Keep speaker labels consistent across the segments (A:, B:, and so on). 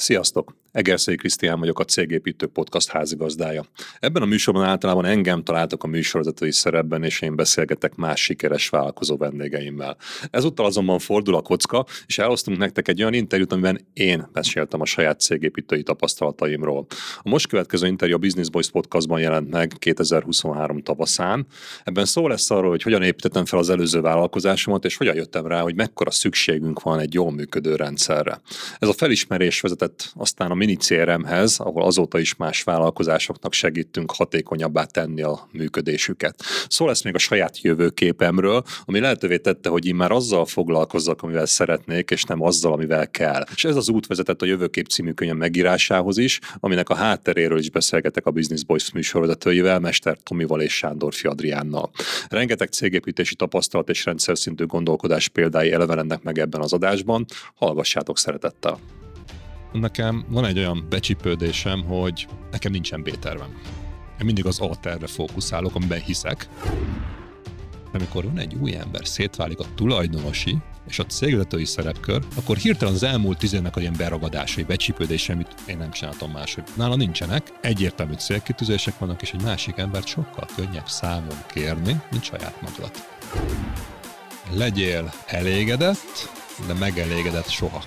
A: Sziasztok! Egerszei Krisztián vagyok, a Cégépítő Podcast házigazdája. Ebben a műsorban általában engem találtak a műsorvezetői szerepben, és én beszélgetek más sikeres vállalkozó vendégeimmel. Ezúttal azonban fordul a kocka, és elhoztunk nektek egy olyan interjút, amiben én meséltem a saját cégépítői tapasztalataimról. A most következő interjú a Business Boys Podcastban jelent meg 2023 tavaszán. Ebben szó lesz arról, hogy hogyan építettem fel az előző vállalkozásomat, és hogyan jöttem rá, hogy mekkora szükségünk van egy jól működő rendszerre. Ez a felismerés vezetett aztán a mini CRM-hez, ahol azóta is más vállalkozásoknak segítünk hatékonyabbá tenni a működésüket. Szó lesz még a saját jövőképemről, ami lehetővé tette, hogy én már azzal foglalkozzak, amivel szeretnék, és nem azzal, amivel kell. És ez az út vezetett a Jövőkép című könyv megírásához is, aminek a hátteréről is beszélgetek a Business Boys műsorvezetőjével, Mester Tomival és Sándor Fiadriánnal. Rengeteg cégépítési tapasztalat és rendszer szintű gondolkodás példái elevenednek meg ebben az adásban. Hallgassátok szeretettel! Nekem van egy olyan becsipődésem, hogy nekem nincsen B-tervem. Én mindig az A-tervre fókuszálok, amiben hiszek. Amikor van egy új ember, szétválik a tulajdonosi és a cégvezetői szerepkör, akkor hirtelen az elmúlt tíz évnek a ilyen beragadásai, becsípődései, amit én nem csináltam máshogy. Nála nincsenek, egyértelmű célkitűzések vannak, és egy másik embert sokkal könnyebb számon kérni, mint saját magadat. Legyél elégedett, de megelégedett soha.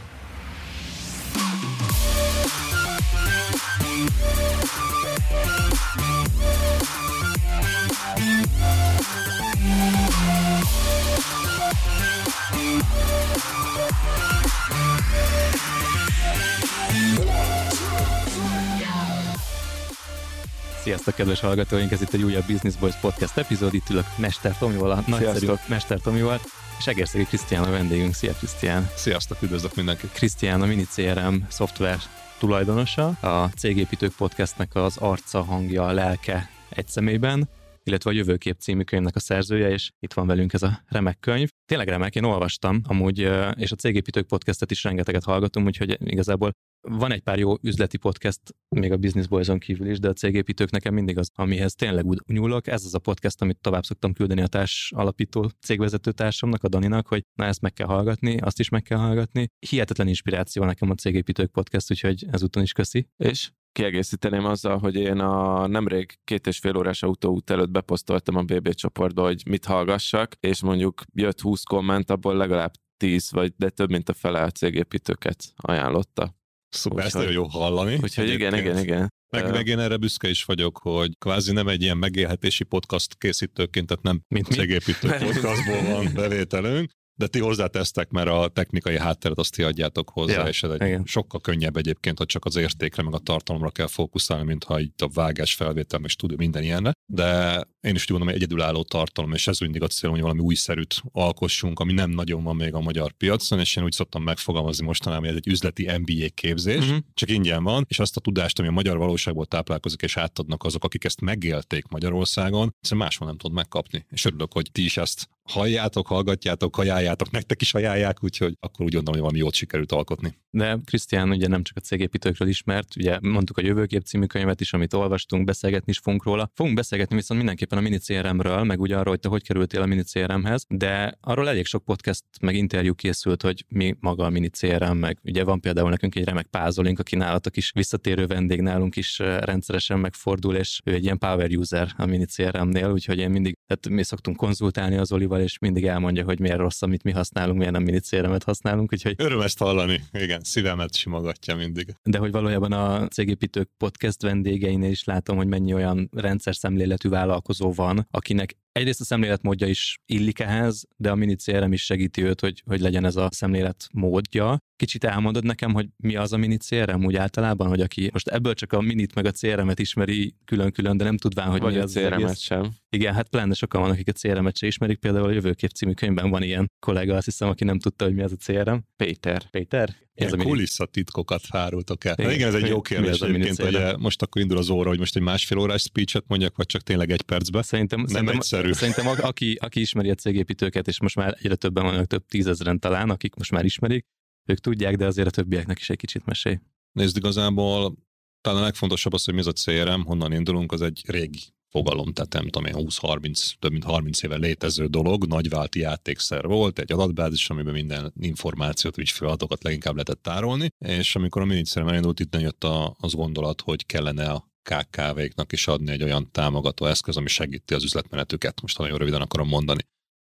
B: Sziasztok, kedves hallgatóink! Ez itt egy újabb Business Boys Podcast epizód. Itt ülök Mester Tomival, a nagyszerű Mester Tomival, és Egerszegi Krisztián a vendégünk. Szia, Krisztián!
A: Sziasztok, üdvözlök mindenkit!
B: Krisztián a Mini CRM szoftver tulajdonosa, a Cégépítők Podcastnek az arca, hangja, lelke egy személyben, illetve a Jövőkép című könyvnek a szerzője, és itt van velünk ez a remek könyv. Tényleg remek, én olvastam amúgy, és a Cégépítők podcastet is rengeteget hallgatom, úgyhogy igazából van egy pár jó üzleti podcast, még a Business Boys-on kívül is, de a cégépítők nekem mindig az, amihez tényleg úgy nyúlok. Ez az a podcast, amit tovább szoktam küldeni a társ alapító cégvezető társamnak, a Daninak, hogy na ezt meg kell hallgatni, azt is meg kell hallgatni. Hihetetlen inspiráció nekem a cégépítők podcast, úgyhogy ezúton is köszi.
C: És kiegészíteném azzal, hogy én a nemrég két és fél órás autóút előtt beposztoltam a BB csoportba, hogy mit hallgassak, és mondjuk jött 20 komment, abból legalább 10 vagy de több mint a fele a cégépítőket ajánlotta.
A: Szuper, ezt nagyon jó hallani.
C: Úgyhogy igen, igen, igen.
A: Meg, meg én erre büszke is vagyok, hogy kvázi nem egy ilyen megélhetési podcast készítőként, tehát nem Mint cégépítő podcastból van bevételünk, de ti hozzátesztek, mert a technikai hátteret azt ti adjátok hozzá, ja, és ez egy igen. sokkal könnyebb egyébként, hogy csak az értékre, meg a tartalomra kell fókuszálni, mint ha itt a vágás, felvétel, meg stúdió, minden ilyenre. De én is úgy gondolom, hogy egyedülálló tartalom, és ez mindig a cél, hogy valami újszerűt alkossunk, ami nem nagyon van még a magyar piacon, és én úgy szoktam megfogalmazni mostanában, hogy ez egy üzleti MBA képzés, uh-huh. csak ingyen van, és azt a tudást, ami a magyar valóságból táplálkozik, és átadnak azok, akik ezt megélték Magyarországon, egyszerűen máshol nem tudod megkapni. És örülök, hogy ti is ezt halljátok, hallgatjátok, ajánljátok, nektek is ajánlják, úgyhogy akkor úgy gondolom, hogy valami jót sikerült alkotni.
B: De Krisztián ugye nem csak a cégépítőkről ismert, ugye mondtuk a Jövőkép című könyvet is, amit olvastunk, beszélgetni is fogunk róla. Fogunk beszélgetni viszont mindenképpen a mini CRM-ről, meg ugye arról, hogy te hogy kerültél a mini CRM-hez, de arról elég sok podcast meg interjú készült, hogy mi maga a mini CRM, meg ugye van például nekünk egy remek pázolink, aki nálatok is visszatérő vendég nálunk is rendszeresen megfordul, és ő egy ilyen power user a mini CRM-nél, úgyhogy én mindig, tehát mi szoktunk konzultálni az Olival, és mindig elmondja, hogy miért rossz, amit mi használunk, miért nem mini CRM-et használunk, úgyhogy...
A: Ezt hallani, igen szívemet simogatja mindig.
B: De hogy valójában a cégépítők podcast vendégeinél is látom, hogy mennyi olyan rendszer szemléletű vállalkozó van, akinek egyrészt a szemléletmódja is illik ehhez, de a mini CRM is segíti őt, hogy, hogy legyen ez a szemléletmódja. Kicsit elmondod nekem, hogy mi az a mini CRM úgy általában, hogy aki most ebből csak a minit meg a CRM-et ismeri külön-külön, de nem tudván, hogy
C: Vagy
B: mi
C: a
B: az
C: CRM-et
B: egész.
C: sem.
B: Igen, hát pláne sokan vannak, akik a CRM-et sem ismerik, például a Jövőkép című könyvben van ilyen kollega, azt hiszem, aki nem tudta, hogy mi az a CRM.
C: Péter.
B: Péter?
A: Ez a kulisszatitkokat fárultok el. Igen, igen, ez egy jó kérdés egyébként, hogy eh, most akkor indul az óra, hogy most egy másfél órás speechet mondjak, vagy csak tényleg egy percbe.
B: Szerintem,
A: nem
B: szerintem,
A: egyszerű.
B: Szerintem a- aki, aki ismeri a cégépítőket, és most már egyre többen vannak, több tízezeren talán, akik most már ismerik, ők tudják, de azért a többieknek is egy kicsit mesélj.
A: Nézd, igazából talán a legfontosabb az, hogy mi az a CRM, honnan indulunk, az egy régi fogalom, tehát nem tudom én, 20-30, több mint 30 éve létező dolog, nagyválti játékszer volt, egy adatbázis, amiben minden információt, ügyféladatokat leginkább lehetett tárolni, és amikor a minicszerem elindult, itt jött az gondolat, hogy kellene a KKV-knak is adni egy olyan támogató eszköz, ami segíti az üzletmenetüket, most nagyon röviden akarom mondani.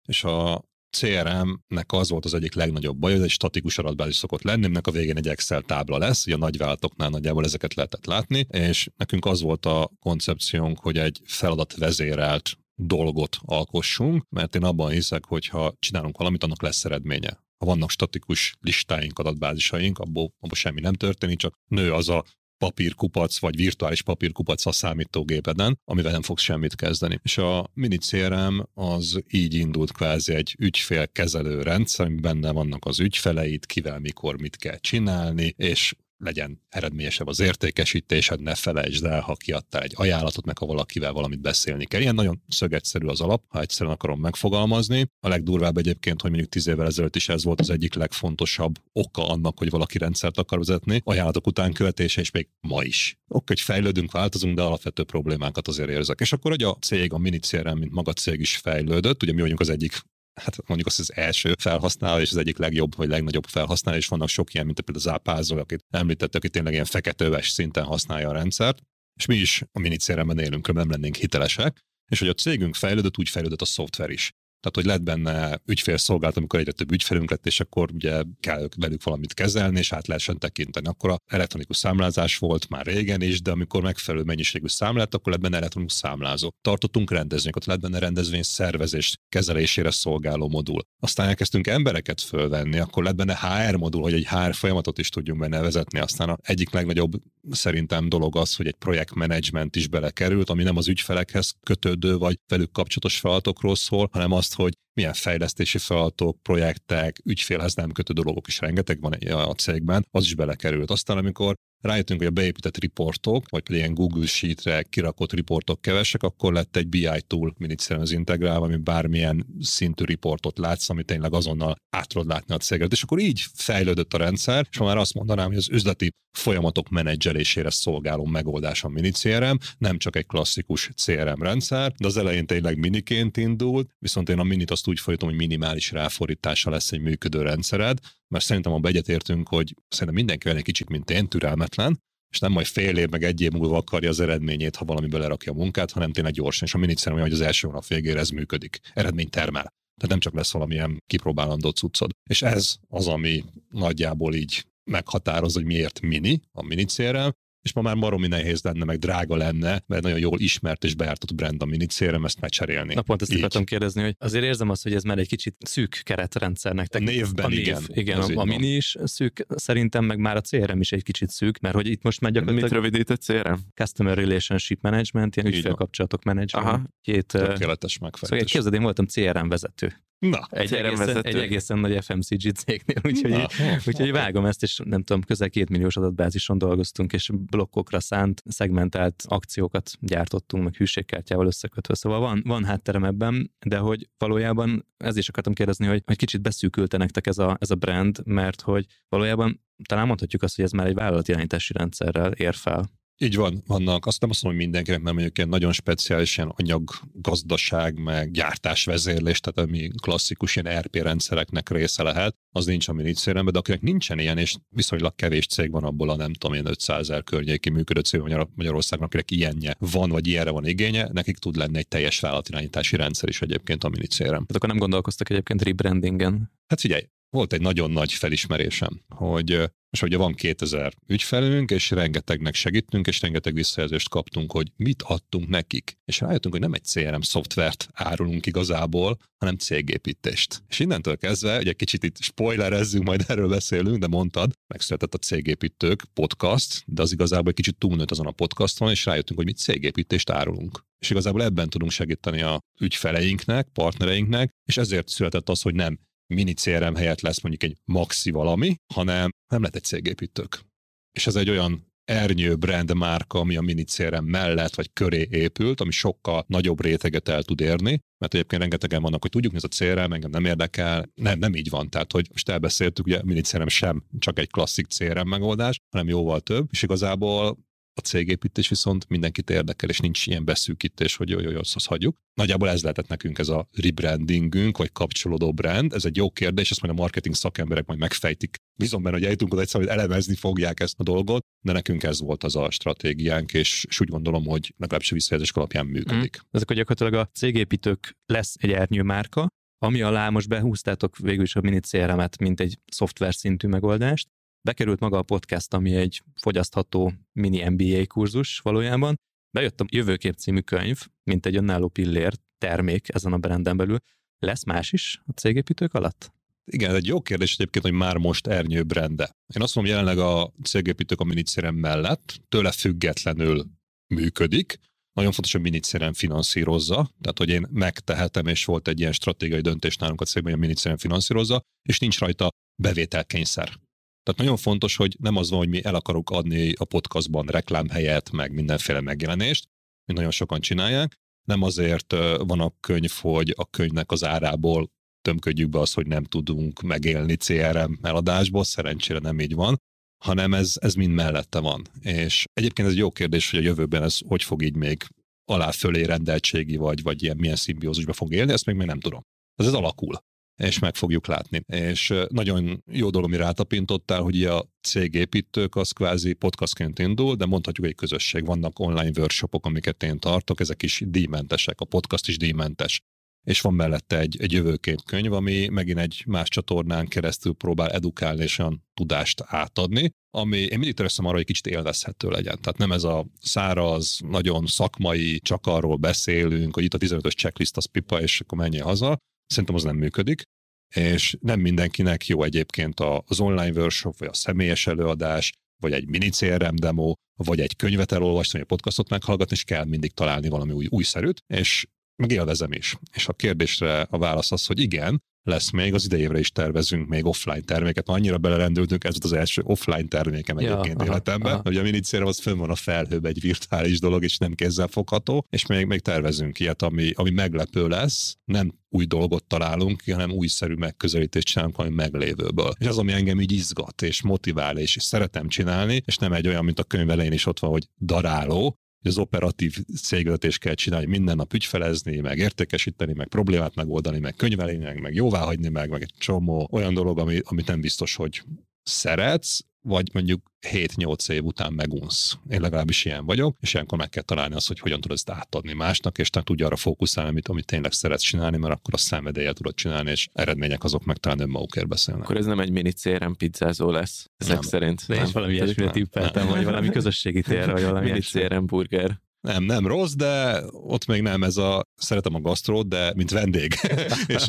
A: És a CRM-nek az volt az egyik legnagyobb baj, hogy egy statikus adatbázis szokott lenni, aminek a végén egy Excel tábla lesz, ugye a nagyvállalatoknál nagyjából ezeket lehetett látni, és nekünk az volt a koncepciónk, hogy egy feladatvezérelt dolgot alkossunk, mert én abban hiszek, hogy ha csinálunk valamit, annak lesz eredménye. Ha vannak statikus listáink, adatbázisaink, abból, abból semmi nem történik, csak nő az a papírkupac, vagy virtuális papírkupac a számítógépeden, amivel nem fogsz semmit kezdeni. És a mini CRM az így indult kvázi egy ügyfélkezelő rendszer, amiben benne vannak az ügyfeleid, kivel mikor mit kell csinálni, és legyen eredményesebb az értékesítésed, ne felejtsd el, ha kiadtál egy ajánlatot, meg ha valakivel valamit beszélni kell. Ilyen nagyon szögetszerű az alap, ha egyszerűen akarom megfogalmazni. A legdurvább egyébként, hogy mondjuk tíz évvel ezelőtt is ez volt az egyik legfontosabb oka annak, hogy valaki rendszert akar vezetni, ajánlatok után követése, és még ma is. Oké, hogy fejlődünk, változunk, de alapvető problémákat azért érzek. És akkor, hogy a cég, a mini CRM, mint maga cég is fejlődött, ugye mi vagyunk az egyik hát mondjuk az az első felhasználó, és az egyik legjobb vagy legnagyobb felhasználó, és vannak sok ilyen, mint például az Ápázol, akit említette, aki tényleg ilyen feketőves szinten használja a rendszert, és mi is a minicéremben élünk, nem lennénk hitelesek, és hogy a cégünk fejlődött, úgy fejlődött a szoftver is. Tehát, hogy lett benne ügyfélszolgálat, amikor egyre több ügyfelünk lett, és akkor ugye kell velük valamit kezelni, és át lehessen tekinteni. Akkor a elektronikus számlázás volt már régen is, de amikor megfelelő mennyiségű számlát, akkor lett benne elektronikus számlázó. Tartottunk rendezvényeket, lett benne rendezvény szervezés kezelésére szolgáló modul. Aztán elkezdtünk embereket fölvenni, akkor lett benne HR modul, hogy egy HR folyamatot is tudjunk benne vezetni. Aztán a egyik legnagyobb szerintem dolog az, hogy egy projektmenedzsment is belekerült, ami nem az ügyfelekhez kötődő vagy velük kapcsolatos feladatokról szól, hanem azt, hogy milyen fejlesztési feladatok, projektek, ügyfélhez nem kötő dolgok is rengeteg van a cégben, az is belekerült. Aztán amikor rájöttünk, hogy a beépített riportok, vagy pedig ilyen Google Sheet-re kirakott riportok kevesek, akkor lett egy BI tool minicszerűen az integrálva, ami bármilyen szintű riportot látsz, ami tényleg azonnal át tudod látni a céget. És akkor így fejlődött a rendszer, és már azt mondanám, hogy az üzleti folyamatok menedzselésére szolgáló megoldás a mini CRM, nem csak egy klasszikus CRM rendszer, de az elején tényleg miniként indult, viszont én a minit azt úgy folytom, hogy minimális ráfordítása lesz egy működő rendszered, mert szerintem abban egyetértünk, hogy szerintem mindenki egy kicsit, mint én, türelmetlen, és nem majd fél év, meg egy év múlva akarja az eredményét, ha valami belerakja a munkát, hanem tényleg gyorsan, és a minicszerűen olyan, hogy az első hónap végére ez működik. Eredmény termel. Tehát nem csak lesz valamilyen kipróbálandó cuccod. És ez az, ami nagyjából így meghatároz, hogy miért mini, a mini CRM, és ma már maromi nehéz lenne, meg drága lenne, mert nagyon jól ismert és beártott brand a minicérem ezt megcserélni.
B: Na pont ezt akartam kérdezni, hogy azért érzem azt, hogy ez már egy kicsit szűk keretrendszernek.
A: A névben, a név, igen.
B: Igen, a, a mini is szűk, szerintem meg már a CRM is egy kicsit szűk, mert hogy itt most már
C: gyakorlatilag... Mit rövidített CRM?
B: Customer Relationship Management, ilyen ügyfélkapcsolatok management. Aha.
A: Két, Tökéletes megfejtés.
B: Szóval képzeld, én voltam CRM vezető.
A: Na,
B: egy, egészen, egy egészen nagy FMCG cégnél, úgyhogy, Na, úgyhogy vágom ezt, és nem tudom, közel két milliós adatbázison dolgoztunk, és blokkokra szánt, szegmentált akciókat gyártottunk, meg hűségkártyával összekötve. Szóval van, van hátterem ebben, de hogy valójában ez is akartam kérdezni, hogy, hogy kicsit beszűkülte nektek ez a, ez a brand, mert hogy valójában talán mondhatjuk azt, hogy ez már egy vállalatirányítási rendszerrel ér fel.
A: Így van, vannak, azt nem azt mondom, hogy mindenkinek, mert mondjuk ilyen nagyon speciális ilyen anyaggazdaság, meg gyártásvezérlés, tehát ami klasszikus ilyen RP rendszereknek része lehet, az nincs a minicéremben, de akinek nincsen ilyen, és viszonylag kevés cég van abból a nem tudom én 500 ezer környéki működő cég Magyarországon, akinek ilyenje van, vagy ilyenre van igénye, nekik tud lenni egy teljes vállalatirányítási rendszer is egyébként a minicérem. Tehát
B: akkor nem gondolkoztak egyébként rebrandingen?
A: Hát figyelj, volt egy nagyon nagy felismerésem, hogy és ugye van 2000 ügyfelünk, és rengetegnek segítünk, és rengeteg visszajelzést kaptunk, hogy mit adtunk nekik. És rájöttünk, hogy nem egy CRM szoftvert árulunk igazából, hanem cégépítést. És innentől kezdve, egy kicsit itt spoilerezzünk, majd erről beszélünk, de mondtad, megszületett a Cégépítők podcast, de az igazából egy kicsit túlnőtt azon a podcaston, és rájöttünk, hogy mi cégépítést árulunk. És igazából ebben tudunk segíteni a ügyfeleinknek, partnereinknek, és ezért született az, hogy nem mini CRM helyett lesz mondjuk egy maxi valami, hanem nem lett egy cégépítők. És ez egy olyan ernyő brand márka, ami a mini CRM mellett vagy köré épült, ami sokkal nagyobb réteget el tud érni, mert egyébként rengetegen vannak, hogy tudjuk, mi ez a CRM, engem nem érdekel. Nem, nem így van. Tehát, hogy most elbeszéltük, ugye a mini CRM sem csak egy klasszik CRM megoldás, hanem jóval több, és igazából a cégépítés viszont mindenkit érdekel, és nincs ilyen beszűkítés, hogy jó, jó, jó, azt hagyjuk. Nagyjából ez lehetett nekünk ez a rebrandingünk, vagy kapcsolódó brand. Ez egy jó kérdés, ezt majd a marketing szakemberek majd megfejtik. Bízom benne, hogy eljutunk oda egyszer, hogy elemezni fogják ezt a dolgot, de nekünk ez volt az a stratégiánk, és, és úgy gondolom, hogy legalábbis a visszajelzések alapján működik. Mm.
B: Ezek gyakorlatilag a cégépítők lesz egy ernyő márka, ami alá most behúztátok végül is a mini CRM-et, mint egy szoftver szintű megoldást. Bekerült maga a podcast, ami egy fogyasztható mini MBA kurzus valójában. Bejött a Jövőkép című könyv, mint egy önálló pillér termék ezen a branden belül. Lesz más is a cégépítők alatt?
A: Igen, egy jó kérdés egyébként, hogy már most ernyő brende. Én azt mondom, jelenleg a cégépítők a minicérem mellett tőle függetlenül működik. Nagyon fontos, hogy minicérem finanszírozza, tehát hogy én megtehetem, és volt egy ilyen stratégiai döntés nálunk a cégben, hogy a minicérem finanszírozza, és nincs rajta bevételkényszer. Tehát nagyon fontos, hogy nem az van, hogy mi el akarunk adni a podcastban reklámhelyet, meg mindenféle megjelenést, mint nagyon sokan csinálják. Nem azért van a könyv, hogy a könyvnek az árából tömködjük be azt, hogy nem tudunk megélni CRM eladásból, szerencsére nem így van, hanem ez, ez mind mellette van. És egyébként ez egy jó kérdés, hogy a jövőben ez hogy fog így még alá fölé rendeltségi, vagy, vagy ilyen milyen szimbiózusba fog élni, ezt még, még nem tudom. Ez, ez alakul és meg fogjuk látni. És nagyon jó dolog, amire rátapintottál, hogy a cégépítők az kvázi podcastként indul, de mondhatjuk egy közösség. Vannak online workshopok, amiket én tartok, ezek is díjmentesek, a podcast is díjmentes és van mellette egy, egy jövőkép könyv, ami megint egy más csatornán keresztül próbál edukálni és olyan tudást átadni, ami én mindig törekszem arra, hogy kicsit élvezhető legyen. Tehát nem ez a száraz, nagyon szakmai, csak arról beszélünk, hogy itt a 15-ös checklist az pipa, és akkor menjél haza. Szerintem az nem működik és nem mindenkinek jó egyébként az online workshop, vagy a személyes előadás, vagy egy mini CRM demo, vagy egy könyvet elolvasni, vagy egy podcastot meghallgatni, és kell mindig találni valami új, újszerűt, és meg élvezem is. És a kérdésre a válasz az, hogy igen, lesz még, az idejévre is tervezünk még offline terméket, annyira belerendültünk, ez az első offline termékem ja, egyébként aha, életemben, aha. hogy a minicére az fönn van a felhőbe egy virtuális dolog, és nem kézzel fogható, és még, még tervezünk ilyet, ami, ami meglepő lesz, nem új dolgot találunk, hanem újszerű megközelítést csinálunk valami meglévőből. És az, ami engem így izgat, és motivál, és szeretem csinálni, és nem egy olyan, mint a könyv elején is ott van, hogy daráló, hogy az operatív cégvezetést kell csinálni, minden nap ügyfelezni, meg értékesíteni, meg problémát megoldani, meg könyvelni, meg, meg jóváhagyni, meg, meg egy csomó olyan dolog, ami, amit nem biztos, hogy szeretsz, vagy mondjuk 7-8 év után megunsz. Én legalábbis ilyen vagyok, és ilyenkor meg kell találni azt, hogy hogyan tudod ezt átadni másnak, és tehát tudja arra fókuszálni, amit, amit tényleg szeretsz csinálni, mert akkor a szenvedéllyel tudod csinálni, és eredmények azok meg talán önmagukért beszélnek.
C: Akkor ez nem egy mini CRM pizzázó lesz, ezek nem. szerint.
B: De én valami ilyesmire tippeltem, vagy valami közösségi tér, vagy valami
C: mini CRM burger.
A: Nem, nem rossz, de ott még nem ez a, szeretem a gasztrót, de mint vendég.
C: és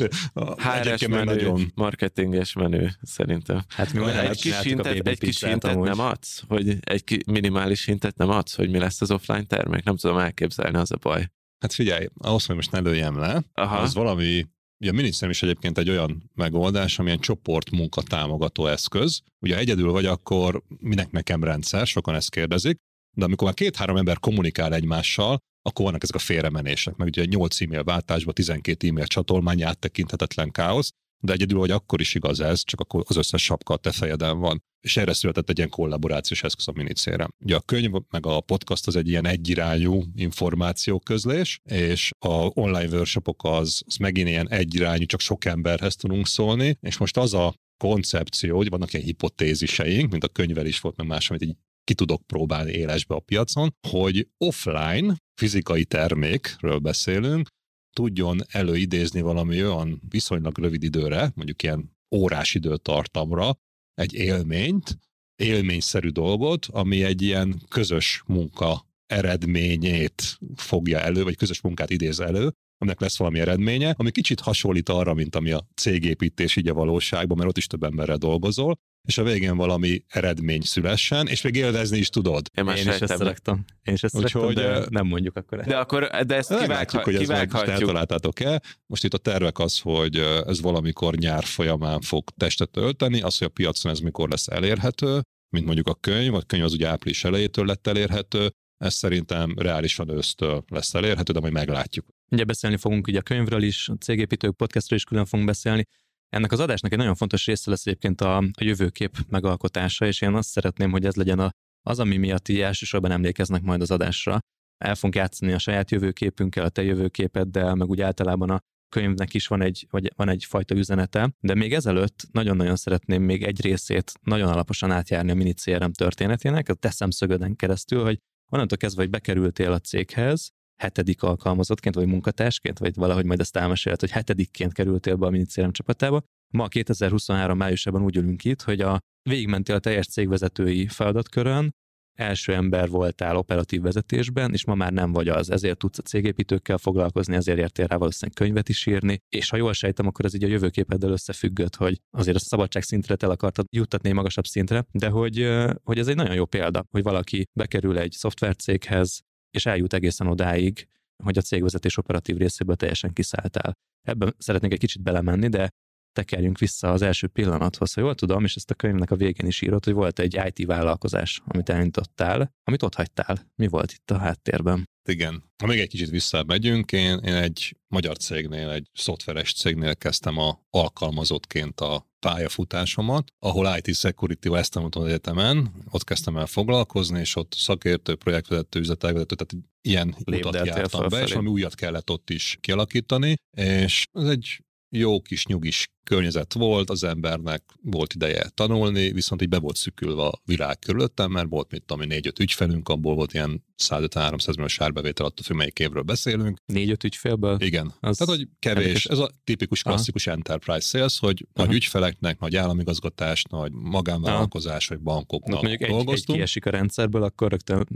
C: HR-es menü, nagyon... marketinges menü, szerintem. Hát mi egy kis hintet, egy kis hintet nem adsz? Hogy egy ki, minimális hintet nem adsz, hogy mi lesz az offline termék? Nem tudom elképzelni, az a baj.
A: Hát figyelj, ahhoz, hogy most ne lőjem le, Aha. az valami Ugye a miniszem is egyébként egy olyan megoldás, amilyen csoportmunka támogató eszköz. Ugye egyedül vagy, akkor minek nekem rendszer, sokan ezt kérdezik, de amikor már két-három ember kommunikál egymással, akkor vannak ezek a félremenések, meg ugye 8 e-mail váltásban 12 e-mail csatolmány áttekinthetetlen káosz, de egyedül, hogy akkor is igaz ez, csak akkor az összes sapka a te fejeden van. És erre született egy ilyen kollaborációs eszköz a minicére. Ugye a könyv meg a podcast az egy ilyen egyirányú információközlés, és a online workshopok az, az megint ilyen egyirányú, csak sok emberhez tudunk szólni, és most az a koncepció, hogy vannak ilyen hipotéziseink, mint a könyvel is volt, meg más, amit így ki tudok próbálni élesbe a piacon, hogy offline, fizikai termékről beszélünk, tudjon előidézni valami olyan viszonylag rövid időre, mondjuk ilyen órás időtartamra egy élményt, élményszerű dolgot, ami egy ilyen közös munka eredményét fogja elő, vagy közös munkát idéz elő, aminek lesz valami eredménye, ami kicsit hasonlít arra, mint ami a cégépítés így a valóságban, mert ott is több emberrel dolgozol, és a végén valami eredmény szülessen, és még élvezni is tudod.
B: Én, Én is ezt szerettem. Én is ezt Úgyhogy, de nem mondjuk akkor.
C: De akkor, de ezt kivághatjuk, hogy
A: ezt eltaláltátok-e. Most itt a tervek az, hogy ez valamikor nyár folyamán fog testet ölteni, az, hogy a piacon ez mikor lesz elérhető, mint mondjuk a könyv, a könyv az ugye április elejétől lett elérhető, ez szerintem reálisan ősztől lesz elérhető, de majd meglátjuk.
B: Ugye beszélni fogunk ugye a könyvről is, a cégépítők podcastról is külön fogunk beszélni. Ennek az adásnak egy nagyon fontos része lesz egyébként a, a jövőkép megalkotása, és én azt szeretném, hogy ez legyen a Az, ami miatt így elsősorban emlékeznek majd az adásra, el fogunk játszani a saját jövőképünkkel, a te jövőképeddel, meg úgy általában a könyvnek is van egy, vagy van egy fajta üzenete, de még ezelőtt nagyon-nagyon szeretném még egy részét nagyon alaposan átjárni a mini CRM történetének, a te szemszögöden keresztül, hogy onnantól kezdve, hogy bekerültél a céghez, hetedik alkalmazottként, vagy munkatársként, vagy valahogy majd ezt elmesélt, hogy hetedikként kerültél be a mini CRM csapatába. Ma 2023 májusában úgy ülünk itt, hogy a végigmentél a teljes cégvezetői feladatkörön, első ember voltál operatív vezetésben, és ma már nem vagy az, ezért tudsz a cégépítőkkel foglalkozni, ezért értél rá valószínűleg könyvet is írni, és ha jól sejtem, akkor ez így a jövőképeddel összefüggött, hogy azért a szabadság szintre el akartad juttatni magasabb szintre, de hogy, hogy ez egy nagyon jó példa, hogy valaki bekerül egy szoftvercéghez, és eljut egészen odáig, hogy a cégvezetés operatív részéből teljesen kiszálltál. Ebben szeretnék egy kicsit belemenni, de tekerjünk vissza az első pillanathoz. Ha jól tudom, és ezt a könyvnek a végén is írott, hogy volt egy IT vállalkozás, amit elindítottál, amit ott hagytál. Mi volt itt a háttérben?
A: Igen. Ha még egy kicsit visszamegyünk, én, én egy magyar cégnél, egy szoftveres cégnél kezdtem a alkalmazottként a pályafutásomat, ahol IT Security-val ezt tanultam az egyetemen, ott kezdtem el foglalkozni, és ott szakértő, projektvezető, üzletelvezető, tehát ilyen utat jártam be, és ami újat kellett ott is kialakítani, és ez egy jó kis nyugis környezet volt, az embernek volt ideje tanulni, viszont így be volt szükülve a világ körülöttem, mert volt mit tudom, négy-öt ügyfelünk, abból volt ilyen 150-300 milliós árbevétel, attól függ, melyik évről beszélünk.
B: Négy-öt ügyfélből?
A: Igen. Az Tehát, hogy kevés. Érdekes. Ez a tipikus, klasszikus Aha. enterprise sales, hogy Aha. nagy ügyfeleknek, nagy államigazgatás, nagy magánvállalkozás, vagy bankoknak
B: mondjuk dolgoztunk. Egy, egy kiesik a rendszerből, akkor rögtön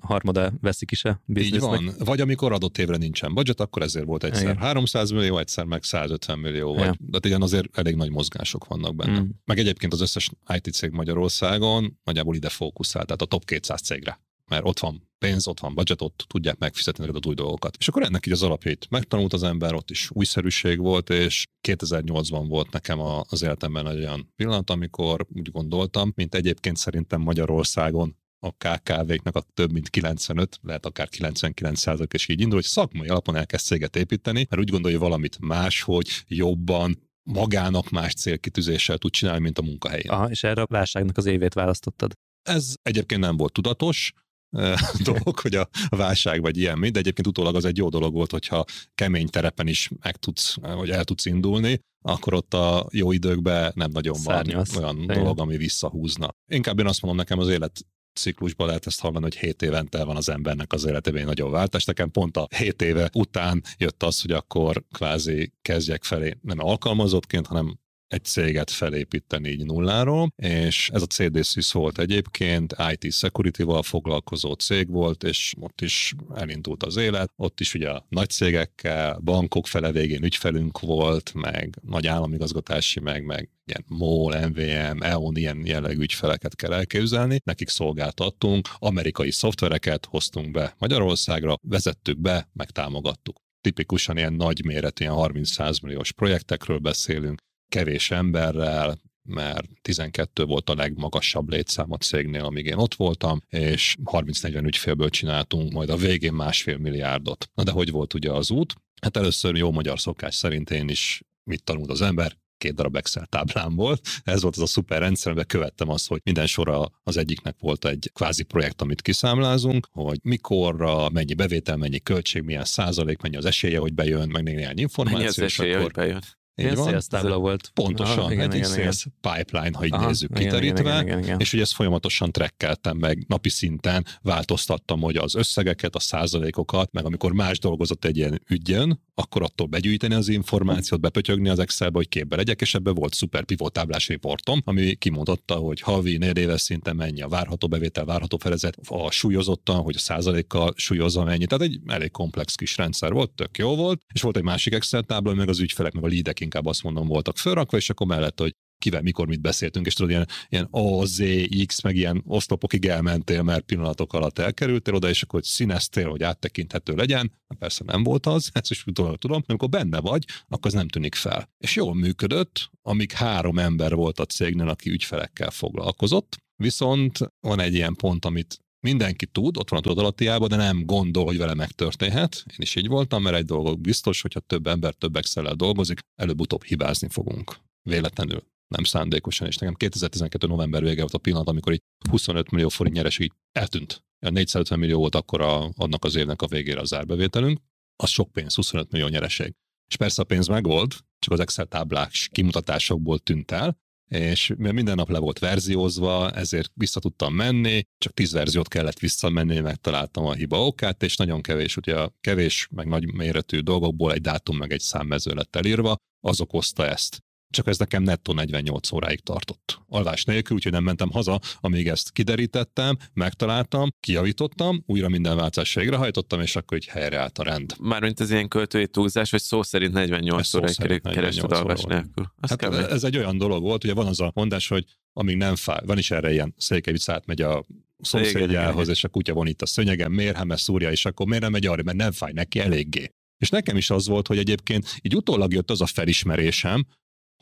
B: harmada veszik is a biznisznek. Így
A: van. Vagy amikor adott évre nincsen budget, akkor ezért volt egyszer igen. 300 millió, egyszer meg 150 millió. Vagy, ja. De igen, azért elég nagy mozgások vannak benne. Mm. Meg egyébként az összes IT cég Magyarországon nagyjából ide fókuszál, tehát a top 200 cégre mert ott van pénz, ott van budget, ott tudják megfizetni neked az új dolgokat. És akkor ennek így az alapjait megtanult az ember, ott is újszerűség volt, és 2008-ban volt nekem az életemben egy olyan pillanat, amikor úgy gondoltam, mint egyébként szerintem Magyarországon a KKV-knak a több mint 95, lehet akár 99 százalék is így indul, hogy szakmai alapon elkezd céget építeni, mert úgy gondolja valamit máshogy, jobban, magának más célkitűzéssel tud csinálni, mint a munkahelyén.
B: Aha, és erre a válságnak az évét választottad.
A: Ez egyébként nem volt tudatos, dolog, hogy a válság vagy ilyen de egyébként utólag az egy jó dolog volt, hogyha kemény terepen is meg tudsz, vagy el tudsz indulni, akkor ott a jó időkben nem nagyon Szárnyasz. van olyan Szépen. dolog, ami visszahúzna. Inkább én azt mondom, nekem az élet ciklusban lehet ezt hallani, hogy 7 évente van az embernek az életében egy nagyon váltás. Nekem pont a 7 éve után jött az, hogy akkor kvázi kezdjek felé nem alkalmazottként, hanem egy céget felépíteni így nulláról, és ez a CD SUS volt egyébként, IT security-val foglalkozó cég volt, és ott is elindult az élet, ott is ugye a nagy cégekkel, bankok fele végén ügyfelünk volt, meg nagy államigazgatási, meg, meg ilyen MOL, MVM, EON, ilyen jellegű ügyfeleket kell elképzelni. Nekik szolgáltattunk, amerikai szoftvereket hoztunk be Magyarországra, vezettük be, meg támogattuk tipikusan ilyen nagy méretű, ilyen 30-100 milliós projektekről beszélünk, kevés emberrel, mert 12 volt a legmagasabb létszám a cégnél, amíg én ott voltam, és 30-40 ügyfélből csináltunk majd a végén másfél milliárdot. Na de hogy volt ugye az út? Hát először jó magyar szokás szerint én is mit tanult az ember? két darab Excel táblám volt. Ez volt az a szuper rendszer, amiben követtem azt, hogy minden sorra az egyiknek volt egy kvázi projekt, amit kiszámlázunk, hogy mikorra, mennyi bevétel, mennyi költség, milyen százalék, mennyi az esélye, hogy bejön, meg néhány információ. Mennyi
B: az esélye, akkor... hogy bejön?
A: Így van.
B: tábla volt.
A: Pontosan, Aha, igen, egy igen, sales igen. pipeline, ha így Aha, nézzük igen, kiterítve, igen, igen, igen, és hogy ezt folyamatosan trekkeltem meg napi szinten, változtattam, hogy az összegeket, a százalékokat, meg amikor más dolgozott egy ilyen ügyön, akkor attól begyűjteni az információt, bepötyögni az Excelbe, hogy képbe legyek, és ebbe volt szuper pivot táblás riportom, ami kimondotta, hogy havi, négy éves szinten mennyi a várható bevétel, várható felezet, a súlyozottan, hogy a százalékkal súlyozza mennyi. Tehát egy elég komplex kis rendszer volt, tök jó volt, és volt egy másik Excel tábla, meg az ügyfelek, meg a leadek inkább azt mondom voltak fölrakva, és akkor mellett, hogy kivel, mikor, mit beszéltünk, és tudod, ilyen, ilyen A, Z, X, meg ilyen oszlopokig elmentél, mert pillanatok alatt elkerültél oda, és akkor hogy színeztél, hogy áttekinthető legyen. Persze nem volt az, ezt is utólag tudom, amikor benne vagy, akkor az nem tűnik fel. És jól működött, amíg három ember volt a cégnél, aki ügyfelekkel foglalkozott, viszont van egy ilyen pont, amit mindenki tud, ott van a tudatalatiában, de nem gondol, hogy vele megtörténhet. Én is így voltam, mert egy dolog biztos, hogyha több ember több excel dolgozik, előbb-utóbb hibázni fogunk. Véletlenül nem szándékosan, és nekem 2012. november vége volt a pillanat, amikor így 25 millió forint nyereség eltűnt. 450 millió volt akkor a, annak az évnek a végére az árbevételünk, az sok pénz, 25 millió nyereség. És persze a pénz megvolt, csak az Excel táblák kimutatásokból tűnt el, és minden nap le volt verziózva, ezért vissza tudtam menni, csak tíz verziót kellett visszamenni, megtaláltam a hiba okát, és nagyon kevés, ugye kevés, meg nagy méretű dolgokból egy dátum, meg egy számmező lett elírva, az okozta ezt csak ez nekem nettó 48 óráig tartott. Alvás nélkül, úgyhogy nem mentem haza, amíg ezt kiderítettem, megtaláltam, kijavítottam, újra minden változás végrehajtottam, és akkor így helyreállt a rend.
C: Mármint ez ilyen költői túlzás, vagy szó szerint 48 óráig kerested alvás nélkül.
A: hát ez egy olyan dolog volt, ugye van az a mondás, hogy amíg nem fáj, van is erre ilyen Székelyvic átmegy a szomszédjához, és a kutya von itt a szönyegen, miért hát szúrja, és akkor miért nem megy arra, mert nem fáj neki eléggé. És nekem is az volt, hogy egyébként így utólag jött az a felismerésem,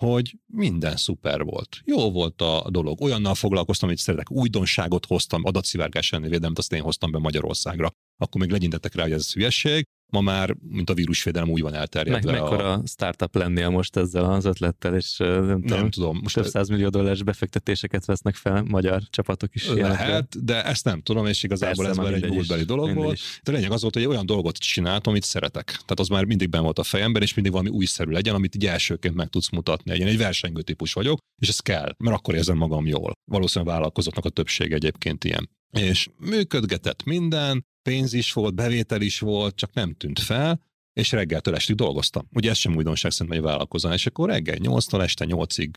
A: hogy minden szuper volt. Jó volt a dolog. Olyannal foglalkoztam, hogy szeretek, újdonságot hoztam, adatszivárgás elleni védelmet, azt én hoztam be Magyarországra. Akkor még legyintettek rá, hogy ez hülyesség, ma már, mint a vírusvédelem úgy van elterjedve.
B: Meg mekkora a... startup lennél most ezzel az ötlettel, és nem,
A: nem tudom.
B: Most több százmillió dolláros befektetéseket vesznek fel magyar csapatok is.
A: Lehet, de ezt nem tudom, és igazából Persze, ez már egy múltbeli dolog volt. Is. De lényeg az volt, hogy olyan dolgot csináltam, amit szeretek. Tehát az már mindig ben volt a fejemben, és mindig valami újszerű legyen, amit így elsőként meg tudsz mutatni. Én egy versengő típus vagyok, és ez kell, mert akkor érzem magam jól. Valószínűleg a vállalkozóknak a többsége egyébként ilyen. És működgetett minden, pénz is volt, bevétel is volt, csak nem tűnt fel, és reggeltől estig dolgoztam. Ugye ez sem újdonság szerintem egy vállalkozás, és akkor reggel 8-tól este 8-ig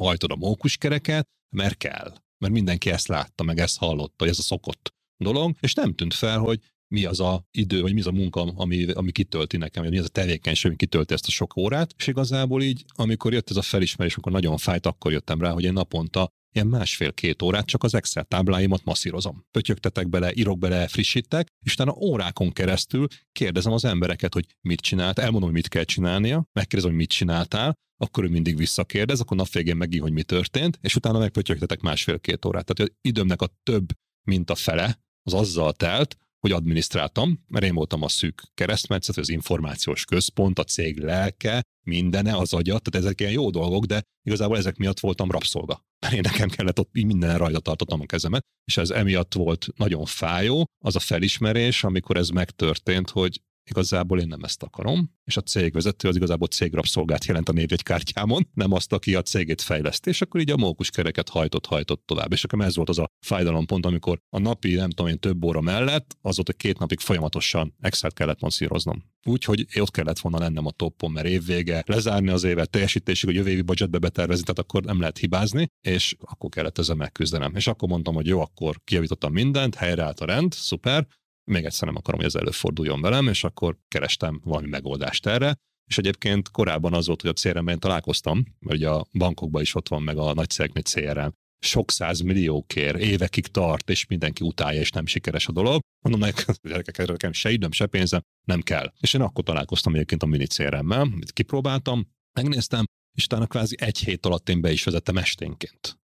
A: hajtod a mókuskereket, mert kell. Mert mindenki ezt látta, meg ezt hallotta, hogy ez a szokott dolog, és nem tűnt fel, hogy mi az a idő, vagy mi az a munka, ami, ami kitölti nekem, vagy mi az a tevékenység, ami kitölti ezt a sok órát. És igazából így, amikor jött ez a felismerés, amikor nagyon fájt, akkor jöttem rá, hogy én naponta ilyen másfél-két órát csak az Excel tábláimat masszírozom. Pötyögtetek bele, írok bele, frissítek, és utána órákon keresztül kérdezem az embereket, hogy mit csinált, elmondom, hogy mit kell csinálnia, megkérdezem, hogy mit csináltál, akkor ő mindig visszakérdez, akkor nap végén megír, hogy mi történt, és utána megpötyögtetek másfél-két órát. Tehát az időmnek a több, mint a fele, az azzal telt, hogy adminisztráltam, mert én voltam a szűk keresztmetszet, az információs központ, a cég lelke, mindene, az agya, tehát ezek ilyen jó dolgok, de igazából ezek miatt voltam rabszolga. Mert én nekem kellett ott minden rajta tartottam a kezemet, és ez emiatt volt nagyon fájó, az a felismerés, amikor ez megtörtént, hogy igazából én nem ezt akarom, és a cégvezető az igazából cégrapszolgát jelent a névjegykártyámon, nem azt, aki a cégét fejleszti, és akkor így a mókus kereket hajtott, hajtott tovább. És akkor ez volt az a fájdalompont, amikor a napi, nem tudom én, több óra mellett, az volt, hogy két napig folyamatosan Excel-t kellett masszíroznom. Úgyhogy ott kellett volna lennem a toppon, mert évvége, lezárni az évet, teljesítésig, a jövő évi budgetbe betervezni, tehát akkor nem lehet hibázni, és akkor kellett ezzel megküzdenem. És akkor mondtam, hogy jó, akkor kijavítottam mindent, helyreállt a rend, szuper, még egyszer nem akarom, hogy ez előforduljon velem, és akkor kerestem valami megoldást erre, és egyébként korábban az volt, hogy a CRM-ben találkoztam, ugye a bankokban is ott van meg a nagy cégeknél CRM, sok száz kér, évekig tart, és mindenki utálja, és nem sikeres a dolog. Mondom, nekik, gyerekek, nekem se időm, se pénzem, nem kell. És én akkor találkoztam egyébként a mini CRM-mel, kipróbáltam, megnéztem, és utána kvázi egy hét alatt én be is vezettem esténként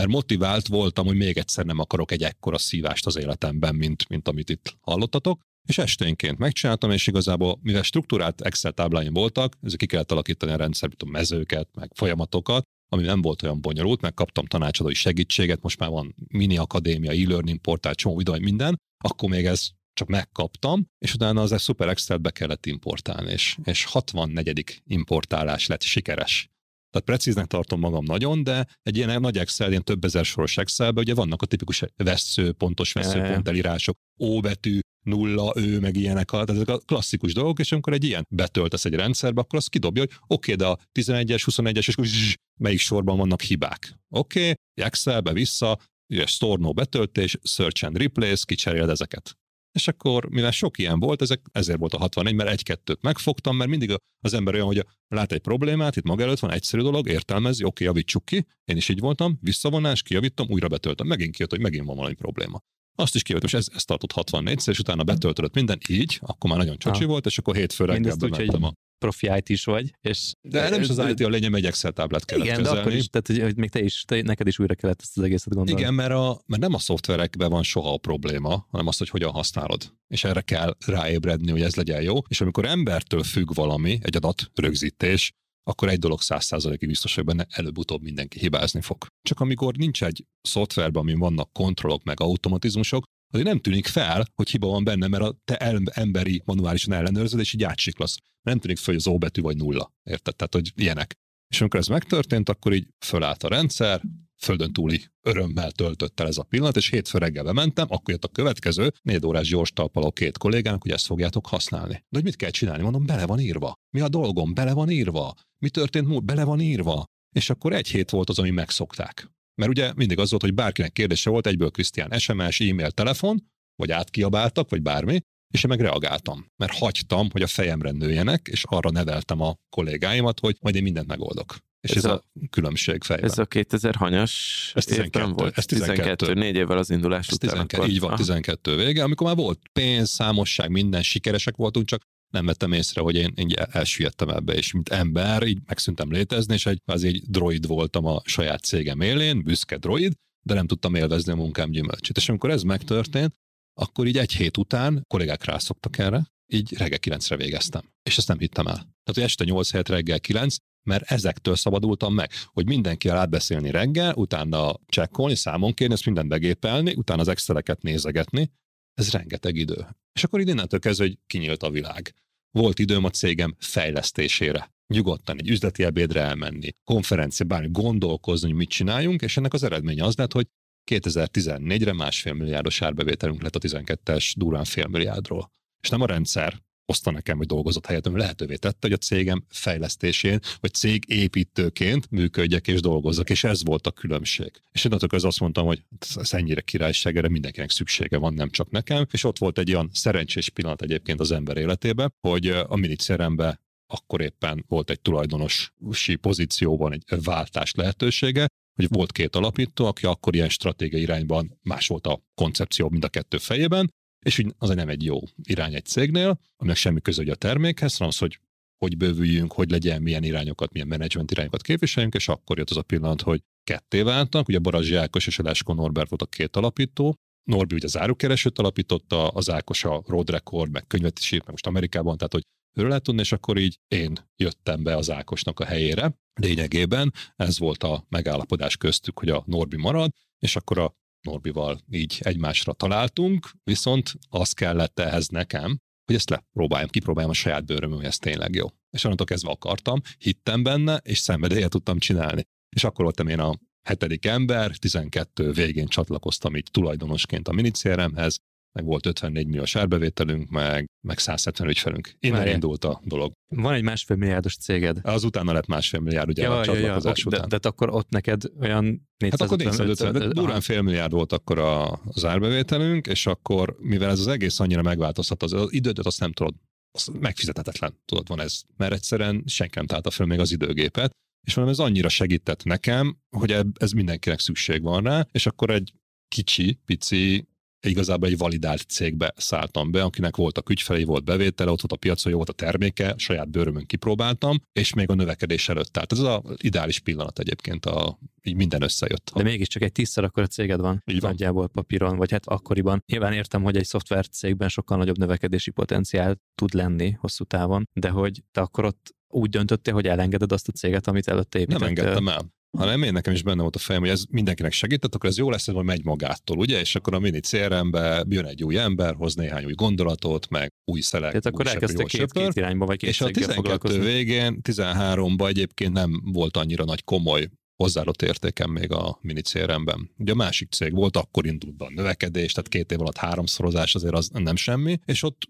A: mert motivált voltam, hogy még egyszer nem akarok egy ekkora szívást az életemben, mint, mint amit itt hallottatok, és esténként megcsináltam, és igazából, mivel struktúrált Excel tábláim voltak, ezek ki kellett alakítani a rendszer, a mezőket, meg folyamatokat, ami nem volt olyan bonyolult, meg kaptam tanácsadói segítséget, most már van mini akadémia, e-learning portál, csomó videó, minden, akkor még ez csak megkaptam, és utána az egy Super excel be kellett importálni, és, és 64. importálás lett sikeres. Tehát precíznek tartom magam nagyon, de egy ilyen nagy Excel, ilyen több ezer soros Excelben ugye vannak a tipikus vesző, pontos veszőpont elírások, ó betű, nulla, ő, meg ilyenek, tehát ezek a klasszikus dolgok, és amikor egy ilyen betöltesz egy rendszerbe, akkor az kidobja, hogy oké, okay, de a 11-es, 21-es, és zzz, melyik sorban vannak hibák. Oké, okay, Excelbe vissza, ugye store no betöltés, search and replace, kicseréled ezeket. És akkor, mivel sok ilyen volt, ezek, ezért volt a 64, mert egy-kettőt megfogtam, mert mindig az ember olyan, hogy lát egy problémát, itt maga előtt van egyszerű dolog, értelmezi, oké, javítsuk ki, én is így voltam, visszavonás, kijavítom, újra betöltöm, megint kijött, hogy megint van valami probléma. Azt is kijöttem, és ez, ez tartott 64 és utána betöltődött minden így, akkor már nagyon csocsi volt, és akkor hétfő reggel bementem a
B: profi IT is vagy. És
A: de nem is az IT a lényeg, egy Excel táblát kellett
B: Igen,
A: kezelni.
B: de akkor is, tehát hogy, hogy még te is, te, neked is újra kellett ezt az egészet gondolni.
A: Igen, mert, a, mert nem a szoftverekben van soha a probléma, hanem az, hogy hogyan használod. És erre kell ráébredni, hogy ez legyen jó. És amikor embertől függ valami, egy adat rögzítés, akkor egy dolog száz százalékig biztos, hogy benne előbb-utóbb mindenki hibázni fog. Csak amikor nincs egy szoftverben, amin vannak kontrollok meg automatizmusok, azért nem tűnik fel, hogy hiba van benne, mert a te emberi manuálisan ellenőrzöd, és így átsiklasz. Nem tűnik fel, hogy az O vagy nulla. Érted? Tehát, hogy ilyenek. És amikor ez megtörtént, akkor így fölállt a rendszer, földön túli örömmel töltött el ez a pillanat, és hétfő reggel bementem, akkor jött a következő, négy órás gyors talpaló két kollégának, hogy ezt fogjátok használni. De hogy mit kell csinálni? Mondom, bele van írva. Mi a dolgom? Bele van írva. Mi történt múlt? Bele van írva. És akkor egy hét volt az, ami megszokták. Mert ugye mindig az volt, hogy bárkinek kérdése volt, egyből Krisztián SMS, e-mail, telefon, vagy átkiabáltak, vagy bármi, és én meg reagáltam, mert hagytam, hogy a fejemre nőjenek, és arra neveltem a kollégáimat, hogy majd én mindent megoldok. És ez, ez a, a különbség fejben.
C: Ez a 2000 hanyas
A: ez 12,
C: volt?
A: Ez 12. 12.
C: Négy évvel az indulás
A: ez
C: után.
A: 12, akkor. Így van, 12 vége, amikor már volt pénz, számosság, minden, sikeresek voltunk, csak nem vettem észre, hogy én így elsüllyedtem ebbe, és mint ember így megszűntem létezni, és egy, az egy droid voltam a saját cégem élén, büszke droid, de nem tudtam élvezni a munkám gyümölcsét. És amikor ez megtörtént, akkor így egy hét után kollégák rászoktak erre, így reggel kilencre végeztem. És ezt nem hittem el. Tehát, hogy este 8 helyett reggel 9, mert ezektől szabadultam meg, hogy mindenkivel átbeszélni reggel, utána csekkolni, számon kérni, ezt mindent begépelni, utána az exceleket nézegetni, ez rengeteg idő. És akkor így innentől kezdve, hogy kinyílt a világ. Volt időm a cégem fejlesztésére. Nyugodtan egy üzleti ebédre elmenni, konferencia, bármi gondolkozni, hogy mit csináljunk, és ennek az eredménye az lett, hogy 2014-re másfél milliárdos árbevételünk lett a 12-es durán fél milliárdról. És nem a rendszer hozta nekem, hogy dolgozott helyettem, lehetővé tette, hogy a cégem fejlesztésén, vagy cég építőként működjek és dolgozzak, és ez volt a különbség. És én az azt mondtam, hogy ez ennyire királyság, erre mindenkinek szüksége van, nem csak nekem. És ott volt egy olyan szerencsés pillanat egyébként az ember életében, hogy a minicérembe akkor éppen volt egy tulajdonosi pozícióban egy váltás lehetősége, hogy volt két alapító, aki akkor ilyen stratégiai irányban más volt a koncepció mind a kettő fejében, és úgy az nem egy jó irány egy cégnél, aminek semmi köze a termékhez, hanem az, hogy hogy bővüljünk, hogy legyen, milyen irányokat, milyen menedzsment irányokat képviseljünk, és akkor jött az a pillanat, hogy ketté váltak, ugye Barazsi Ákos és Eláskó Norbert volt a két alapító, Norbi ugye az árukeresőt alapította, az Ákos a Road Record, meg könyvet is írt, meg most Amerikában, tehát hogy őről lehet tudni, és akkor így én jöttem be az Ákosnak a helyére. Lényegében ez volt a megállapodás köztük, hogy a Norbi marad, és akkor a Norbival így egymásra találtunk, viszont az kellett ehhez nekem, hogy ezt lepróbáljam, kipróbáljam a saját bőrömön, hogy ez tényleg jó. És onnantól kezdve akartam, hittem benne, és szenvedélyet tudtam csinálni. És akkor voltam én a hetedik ember, 12 végén csatlakoztam így tulajdonosként a minicéremhez, meg volt 54 milliós árbevételünk, meg, meg 170 ügyfelünk. Innen Várjál. indult a dolog.
B: Van egy másfél milliárdos céged.
A: Az utána lett másfél milliárd, ugye ja, a csatlakozás ja, ja.
B: után. De, de, akkor ott neked olyan 450... Hát akkor
A: 450, de durán fél milliárd volt akkor a, az árbevételünk, és akkor, mivel ez az egész annyira megváltozhat, az, az időt azt nem tudod, az megfizethetetlen, tudod, van ez, mert egyszerűen senki nem találta fel még az időgépet, és mondom, ez annyira segített nekem, hogy ez mindenkinek szükség van rá, és akkor egy kicsi, pici igazából egy validált cégbe szálltam be, akinek voltak ügyfelei, volt bevétele, ott volt a piacon, jó volt a terméke, saját bőrömön kipróbáltam, és még a növekedés előtt. Tehát ez az ideális pillanat egyébként, a, így minden összejött.
B: De mégiscsak egy tízszer akkor a céged van, így van. nagyjából papíron, vagy hát akkoriban. Nyilván értem, hogy egy szoftver cégben sokkal nagyobb növekedési potenciál tud lenni hosszú távon, de hogy te akkor ott úgy döntöttél, hogy elengeded azt a céget, amit előtte építettél.
A: Nem engedtem el hanem én nekem is benne volt a fejem, hogy ez mindenkinek segített, akkor ez jó lesz, hogy megy magától, ugye? És akkor a mini CRM-be jön egy új ember, hoz néhány új gondolatot, meg új szelek.
B: Tehát akkor elkezdtek két, két irányba, vagy két
A: És a 12 végén, 13-ban egyébként nem volt annyira nagy komoly hozzáadott értékem még a mini CRM-ben. Ugye a másik cég volt, akkor indult be a növekedés, tehát két év alatt háromszorozás azért az nem semmi, és ott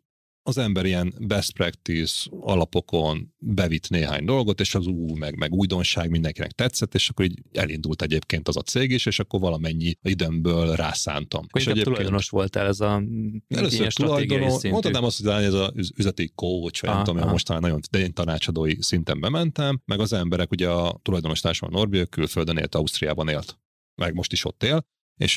A: az ember ilyen best practice alapokon bevitt néhány dolgot, és az új, meg, meg újdonság mindenkinek tetszett, és akkor így elindult egyébként az a cég is, és akkor valamennyi időmből rászántam. És
B: egyébként tulajdonos voltál ez a
A: Először tulajdonos, mondhatnám azt, hogy ez az üzleti coach, vagy nem tudom, most talán nagyon de én tanácsadói szinten bementem, meg az emberek, ugye a tulajdonos társam Norbi, külföldön élt, Ausztriában élt, meg most is ott él, és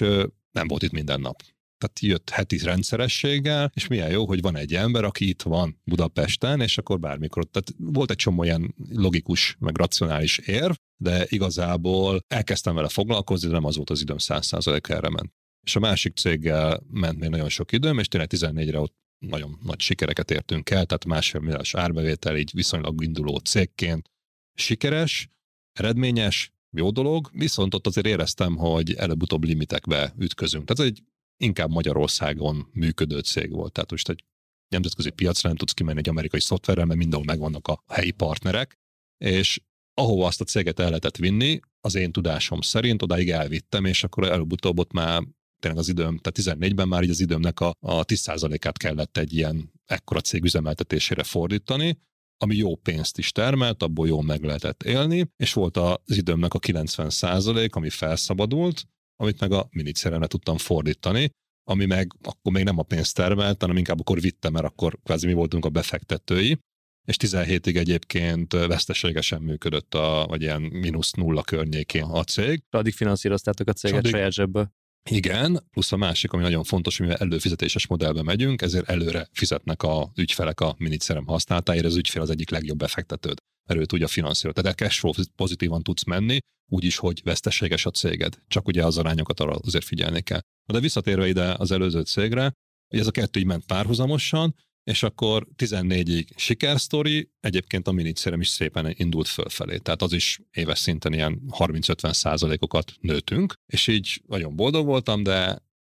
A: nem volt itt minden nap tehát jött heti rendszerességgel, és milyen jó, hogy van egy ember, aki itt van Budapesten, és akkor bármikor. Tehát volt egy csomó ilyen logikus, meg racionális érv, de igazából elkezdtem vele foglalkozni, de nem az volt az időm száz százalék erre ment. És a másik céggel ment még nagyon sok időm, és tényleg 14-re ott nagyon nagy sikereket értünk el, tehát másfél milliós árbevétel, így viszonylag induló cégként, sikeres, eredményes, jó dolog, viszont ott azért éreztem, hogy előbb-utóbb limitekbe ütközünk. Tehát ez egy inkább Magyarországon működő cég volt. Tehát most egy nemzetközi piacra nem tudsz kimenni egy amerikai szoftverrel, mert mindenhol megvannak a helyi partnerek, és ahova azt a céget el lehetett vinni, az én tudásom szerint odáig elvittem, és akkor előbb-utóbb ott már tényleg az időm, tehát 14-ben már így az időmnek a, a 10%-át kellett egy ilyen ekkora cég üzemeltetésére fordítani, ami jó pénzt is termelt, abból jól meg lehetett élni, és volt az időmnek a 90%, ami felszabadult, amit meg a minicéremre tudtam fordítani, ami meg akkor még nem a pénzt termelt, hanem inkább akkor vittem, mert akkor kvázi mi voltunk a befektetői, és 17-ig egyébként veszteségesen működött, a, vagy ilyen mínusz nulla környékén a cég.
B: Addig finanszíroztátok a céget addig, saját zsebből.
A: Igen, plusz a másik, ami nagyon fontos, mivel előfizetéses modellbe megyünk, ezért előre fizetnek a ügyfelek a miniszerem használatáért, az ügyfél az egyik legjobb befektetőd, mert ő tudja finanszírozni. Tehát cash flow pozitívan tudsz menni, úgyis, hogy veszteséges a céged. Csak ugye az arányokat arra azért figyelni kell. De visszatérve ide az előző cégre, hogy ez a kettő így ment párhuzamosan, és akkor 14-ig sikersztori, egyébként a minicérem is szépen indult fölfelé, tehát az is éves szinten ilyen 30-50 százalékokat nőtünk, és így nagyon boldog voltam, de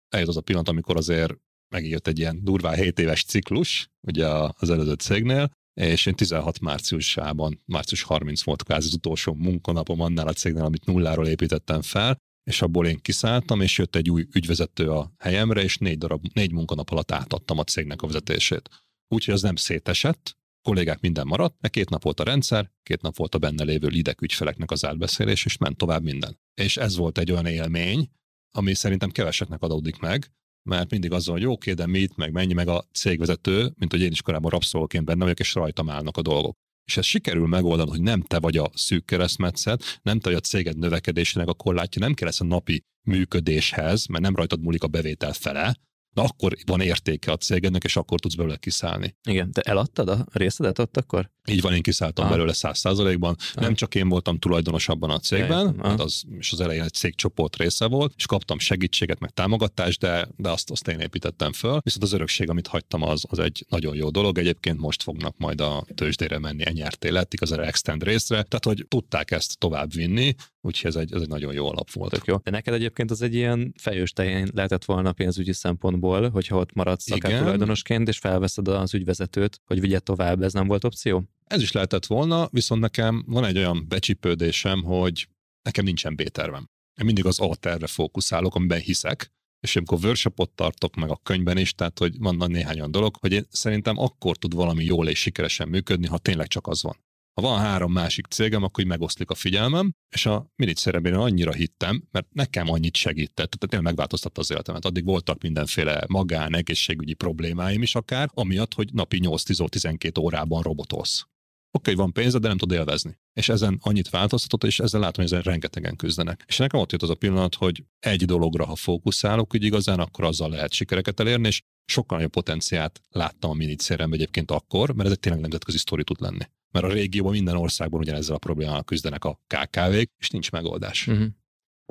A: eljött az a pillanat, amikor azért megjött egy ilyen durvá 7 éves ciklus, ugye az előző cégnél, és én 16 márciusában, március 30 volt kvázi az utolsó munkanapom annál a cégnél, amit nulláról építettem fel, és abból én kiszálltam, és jött egy új ügyvezető a helyemre, és négy, darab, négy munkanap alatt átadtam a cégnek a vezetését. Úgyhogy az nem szétesett, kollégák minden maradt, mert két nap volt a rendszer, két nap volt a benne lévő lidek ügyfeleknek az átbeszélés, és ment tovább minden. És ez volt egy olyan élmény, ami szerintem keveseknek adódik meg, mert mindig az hogy oké, de mit, meg mennyi, meg a cégvezető, mint hogy én is korábban rabszolóként benne vagyok, és rajtam állnak a dolgok és ez sikerül megoldani, hogy nem te vagy a szűk keresztmetszet, nem te vagy a céged növekedésének a korlátja, nem kell ezt a napi működéshez, mert nem rajtad múlik a bevétel fele, na akkor van értéke a cégednek, és akkor tudsz belőle kiszállni.
B: Igen, te eladtad a részedet ott akkor?
A: Így van, én kiszálltam ah. belőle száz százalékban. Ah. Nem csak én voltam tulajdonos abban a cégben, ah. az, és az elején egy cégcsoport része volt, és kaptam segítséget, meg támogatást, de, de azt, azt én építettem föl. Viszont az örökség, amit hagytam, az, az egy nagyon jó dolog. Egyébként most fognak majd a tőzsdére menni enyerté lett, az extend részre, tehát hogy tudták ezt tovább vinni, úgyhogy ez egy, ez egy nagyon jó alap volt. Tök
B: jó. De neked egyébként az egy ilyen fejős tején lehetett volna pénzügyi szempontból, hogyha ott maradsz akár tulajdonosként, és felveszed az ügyvezetőt, hogy vigye tovább, ez nem volt opció?
A: Ez is lehetett volna, viszont nekem van egy olyan becsipődésem, hogy nekem nincsen B-tervem. Én mindig az A-tervre fókuszálok, amiben hiszek, és amikor workshopot tartok, meg a könyvben is, tehát hogy van néhány olyan dolog, hogy én szerintem akkor tud valami jól és sikeresen működni, ha tényleg csak az van. Ha van három másik cégem, akkor így megoszlik a figyelmem, és a minicszeremben annyira hittem, mert nekem annyit segített, tehát tényleg megváltoztatta az életemet. Addig voltak mindenféle magán, egészségügyi problémáim is akár, amiatt, hogy napi 8-12 órában robotolsz. Oké, okay, van pénzed, de nem tud élvezni. És ezen annyit változtatott, és ezzel látom, hogy ezen rengetegen küzdenek. És nekem ott jött az a pillanat, hogy egy dologra, ha fókuszálok úgy igazán, akkor azzal lehet sikereket elérni, és sokkal nagyobb potenciát láttam a minicéremben egyébként akkor, mert ez egy tényleg nemzetközi sztori tud lenni mert a régióban minden országban ugyanezzel a problémával küzdenek a KKV-k, és nincs megoldás. Uh-huh.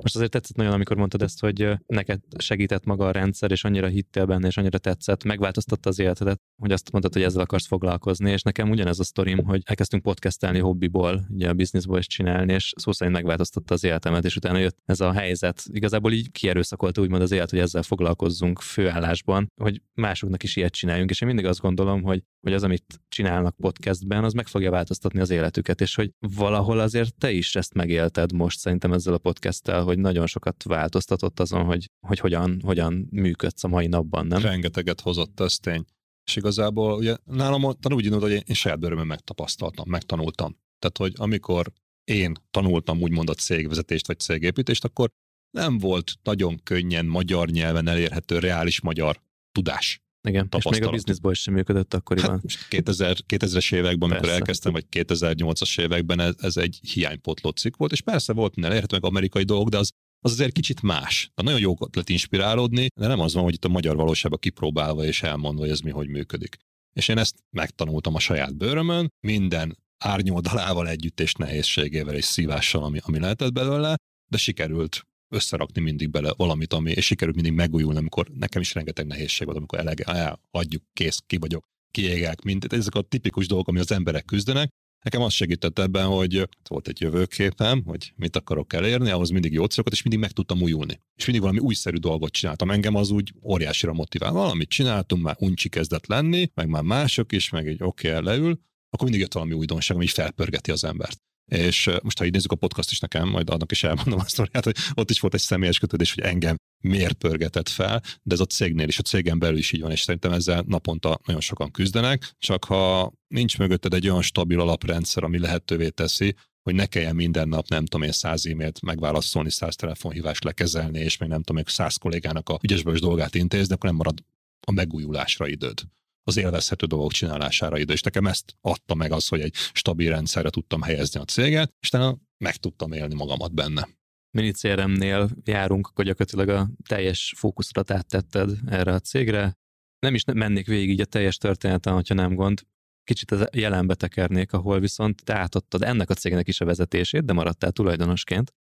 B: Most azért tetszett nagyon, amikor mondtad ezt, hogy neked segített maga a rendszer, és annyira hittél benne, és annyira tetszett, megváltoztatta az életedet, hogy azt mondtad, hogy ezzel akarsz foglalkozni, és nekem ugyanez a sztorim, hogy elkezdtünk podcastelni hobbiból, ugye a bizniszból is csinálni, és szó szerint megváltoztatta az életemet, és utána jött ez a helyzet. Igazából így kierőszakolta úgymond az élet, hogy ezzel foglalkozzunk főállásban, hogy másoknak is ilyet csináljunk, és én mindig azt gondolom, hogy, hogy az, amit csinálnak podcastben, az meg fogja változtatni az életüket, és hogy valahol azért te is ezt megélted most szerintem ezzel a podcasttel, hogy nagyon sokat változtatott azon, hogy, hogy hogyan, hogyan működsz a mai napban, nem?
A: Rengeteget hozott, ez tény. És igazából ugye nálam tanul úgy indult, hogy én saját bőrömön megtapasztaltam, megtanultam. Tehát, hogy amikor én tanultam úgymond a cégvezetést vagy cégépítést, akkor nem volt nagyon könnyen magyar nyelven elérhető reális magyar tudás.
B: Igen, és még a bizniszból sem működött akkoriban.
A: Hát 2000, 2000-es években, persze. amikor elkezdtem, vagy 2008-as években ez, ez egy hiánypotló cikk volt, és persze volt minden elérhető meg amerikai dolgok, de az, az azért kicsit más. De nagyon jó lehet inspirálódni, de nem az van, hogy itt a magyar valóságban kipróbálva és elmondva, hogy ez mi hogy működik. És én ezt megtanultam a saját bőrömön, minden árnyoldalával együtt és nehézségével és szívással, ami, ami lehetett belőle, de sikerült összerakni mindig bele valamit, ami, és sikerült mindig megújulni, amikor nekem is rengeteg nehézség volt, amikor elege, el, adjuk, kész, ki vagyok, kiégek, mint ezek a tipikus dolgok, ami az emberek küzdenek, Nekem az segített ebben, hogy volt egy jövőképem, hogy mit akarok elérni, ahhoz mindig jó célokat, és mindig meg tudtam újulni. És mindig valami újszerű dolgot csináltam. Engem az úgy óriásira motivál. Valamit csináltunk, már uncsi kezdett lenni, meg már mások is, meg egy oké, okay, leül, akkor mindig jött valami újdonság, ami felpörgeti az embert. És most, ha így nézzük a podcast is nekem, majd annak is elmondom a sztoriát, hogy ott is volt egy személyes kötődés, hogy engem miért pörgetett fel, de ez a cégnél is, a cégen belül is így van, és szerintem ezzel naponta nagyon sokan küzdenek, csak ha nincs mögötted egy olyan stabil alaprendszer, ami lehetővé teszi, hogy ne kelljen minden nap, nem tudom én, száz e-mailt megválaszolni, száz telefonhívást lekezelni, és még nem tudom, még száz kollégának a ügyesből dolgát intézni, akkor nem marad a megújulásra időd az élvezhető dolgok csinálására idő. És nekem ezt adta meg az, hogy egy stabil rendszerre tudtam helyezni a céget, és utána meg tudtam élni magamat benne.
B: Minicéremnél járunk, akkor gyakorlatilag a teljes fókuszrat áttetted erre a cégre. Nem is mennék végig így a teljes történeten, hogyha nem gond. Kicsit az jelenbe tekernék, ahol viszont te átadtad ennek a cégnek is a vezetését, de maradtál tulajdonosként.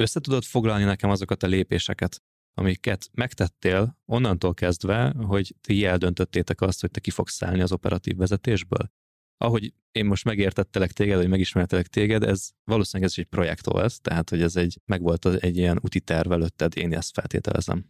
B: Össze tudod foglalni nekem azokat a lépéseket, amiket megtettél onnantól kezdve, hogy ti eldöntöttétek azt, hogy te ki fogsz szállni az operatív vezetésből? Ahogy én most megértettelek téged, vagy megismertelek téged, ez valószínűleg ez egy projekt volt, tehát hogy ez egy, megvolt egy ilyen úti terv előtted, én ezt feltételezem.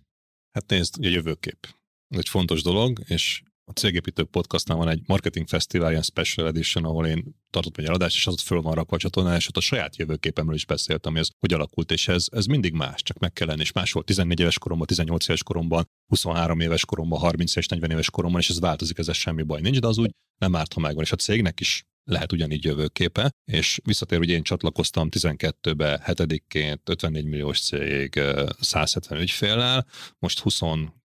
A: Hát nézd, a jövőkép. Ez egy fontos dolog, és a Cégépítők podcastnál van egy marketing fesztivál, ilyen special edition, ahol én tartottam egy eladást, és az ott föl van rakva a csatornán, és ott a saját jövőképemről is beszéltem, hogy ez hogy alakult, és ez, ez mindig más, csak meg kell lenni, és más volt 14 éves koromban, 18 éves koromban, 23 éves koromban, 30 és 40 éves koromban, és ez változik, ez semmi baj nincs, de az úgy nem árt, ha megvan, és a cégnek is lehet ugyanígy jövőképe, és visszatér, hogy én csatlakoztam 12-be, 7-ként, 54 milliós cég, 170 ügyféllel, most 20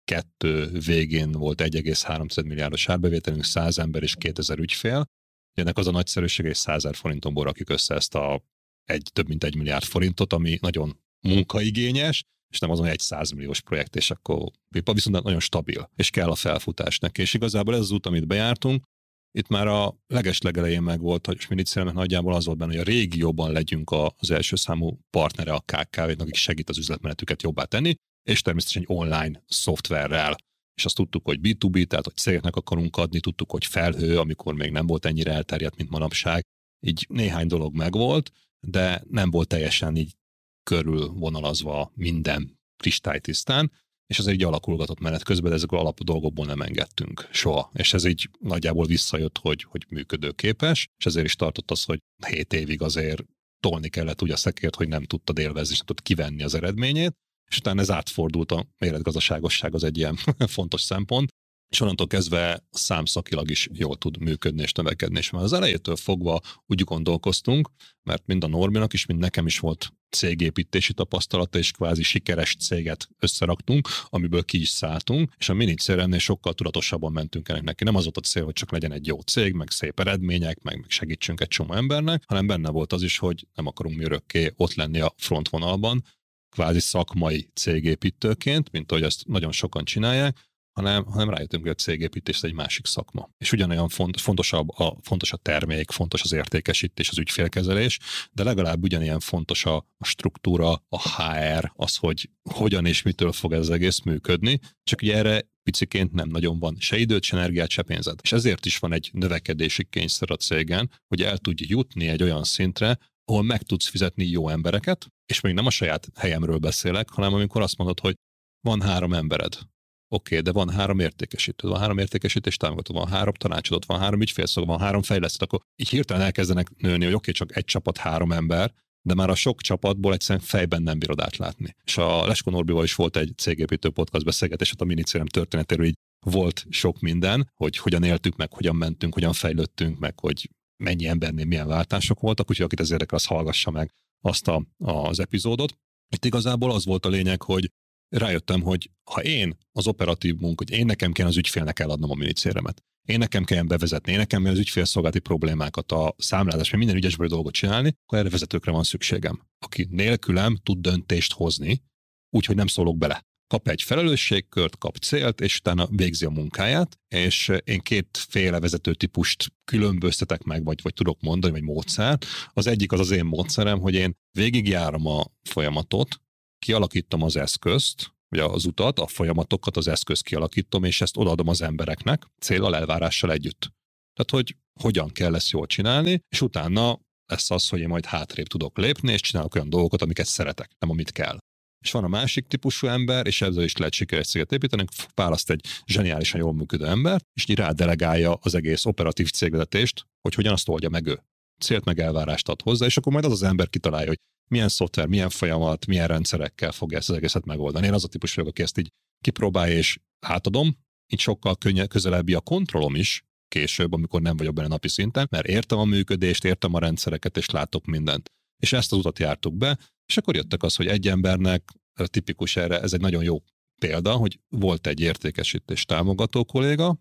A: kettő végén volt 1,3 milliárdos árbevételünk, 100 ember és 2000 ügyfél. Ennek az a nagyszerűsége, hogy 100 forintomból rakjuk össze ezt a egy, több mint egy milliárd forintot, ami nagyon munkaigényes, és nem azon egy 100 milliós projekt, és akkor viszont nagyon stabil, és kell a felfutás neki. És igazából ez az út, amit bejártunk, itt már a leges legelején meg volt, hogy Sminicélnek nagyjából az volt benne, hogy a régióban legyünk az első számú partnere a KKV-nak, akik segít az üzletmenetüket jobbá tenni, és természetesen egy online szoftverrel. És azt tudtuk, hogy B2B, tehát hogy cégeknek akarunk adni, tudtuk, hogy felhő, amikor még nem volt ennyire elterjedt, mint manapság. Így néhány dolog megvolt, de nem volt teljesen így körülvonalazva minden kristálytisztán, és ez egy alakulgatott menet közben, de ezekből alapú dolgokból nem engedtünk soha. És ez így nagyjából visszajött, hogy, hogy működőképes, és ezért is tartott az, hogy 7 évig azért tolni kellett úgy a szekért, hogy nem tudtad élvezni, és nem tudtad kivenni az eredményét, és utána ez átfordult a méretgazdaságosság az egy ilyen fontos szempont, és onnantól kezdve számszakilag is jól tud működni és növekedni. És már az elejétől fogva úgy gondolkoztunk, mert mind a Norminak is, mind nekem is volt cégépítési tapasztalata, és kvázi sikeres céget összeraktunk, amiből ki is szálltunk, és a mini ennél sokkal tudatosabban mentünk el neki. Nem az volt a cél, hogy csak legyen egy jó cég, meg szép eredmények, meg, meg segítsünk egy csomó embernek, hanem benne volt az is, hogy nem akarunk mi örökké ott lenni a frontvonalban, kvázi szakmai cégépítőként, mint ahogy ezt nagyon sokan csinálják, hanem, hanem rájöttünk, hogy a cégépítés egy másik szakma. És ugyanolyan font, fontosabb a, fontos a termék, fontos az értékesítés, az ügyfélkezelés, de legalább ugyanilyen fontos a, a struktúra, a HR, az, hogy hogyan és mitől fog ez az egész működni, csak ugye erre piciként nem nagyon van se időt, se energiát, se pénzed. És ezért is van egy növekedési kényszer a cégen, hogy el tudj jutni egy olyan szintre, ahol meg tudsz fizetni jó embereket, és még nem a saját helyemről beszélek, hanem amikor azt mondod, hogy van három embered, Oké, okay, de van három értékesítő, van három értékesítés támogató, van három tanácsadót, van három ügyfélszolgó, van három fejlesztő, akkor így hirtelen elkezdenek nőni, hogy oké, okay, csak egy csapat, három ember, de már a sok csapatból egyszerűen fejben nem bírod átlátni. És a Lesko Norbival is volt egy cégépítő podcast beszélgetés, ott a minicérem történetéről így volt sok minden, hogy hogyan éltük meg, hogyan mentünk, hogyan fejlődtünk meg, hogy mennyi embernél milyen váltások voltak, úgyhogy akit ez érdekel, az hallgassa meg azt a, az epizódot. Itt igazából az volt a lényeg, hogy rájöttem, hogy ha én az operatív munka, hogy én nekem kell az ügyfélnek eladnom a minicéremet, én nekem kell bevezetni, én nekem kell az ügyfélszolgálati problémákat, a számlázás, minden ügyesből dolgot csinálni, akkor erre vezetőkre van szükségem, aki nélkülem tud döntést hozni, úgyhogy nem szólok bele kap egy felelősségkört, kap célt, és utána végzi a munkáját, és én kétféle vezető típust különböztetek meg, vagy, vagy tudok mondani, vagy módszer. Az egyik az az én módszerem, hogy én végigjárom a folyamatot, kialakítom az eszközt, vagy az utat, a folyamatokat, az eszközt kialakítom, és ezt odaadom az embereknek, célral, elvárással együtt. Tehát, hogy hogyan kell ezt jól csinálni, és utána lesz az, hogy én majd hátrébb tudok lépni, és csinálok olyan dolgokat, amiket szeretek, nem amit kell. És van a másik típusú ember, és ezzel is lehet sikeres céget építeni, választ egy zseniálisan jól működő ember, és így rádelegálja az egész operatív cégvezetést, hogy hogyan azt oldja meg ő. Célt meg elvárást ad hozzá, és akkor majd az az ember kitalálja, hogy milyen szoftver, milyen folyamat, milyen rendszerekkel fogja ezt az egészet megoldani. Én az a típus vagyok, aki ezt így kipróbálja és átadom, így sokkal könnyebb, közelebbi a kontrollom is, később, amikor nem vagyok benne napi szinten, mert értem a működést, értem a rendszereket, és látok mindent. És ezt az utat jártuk be, és akkor jöttek az, hogy egy embernek tipikus erre, ez egy nagyon jó példa, hogy volt egy értékesítés támogató kolléga,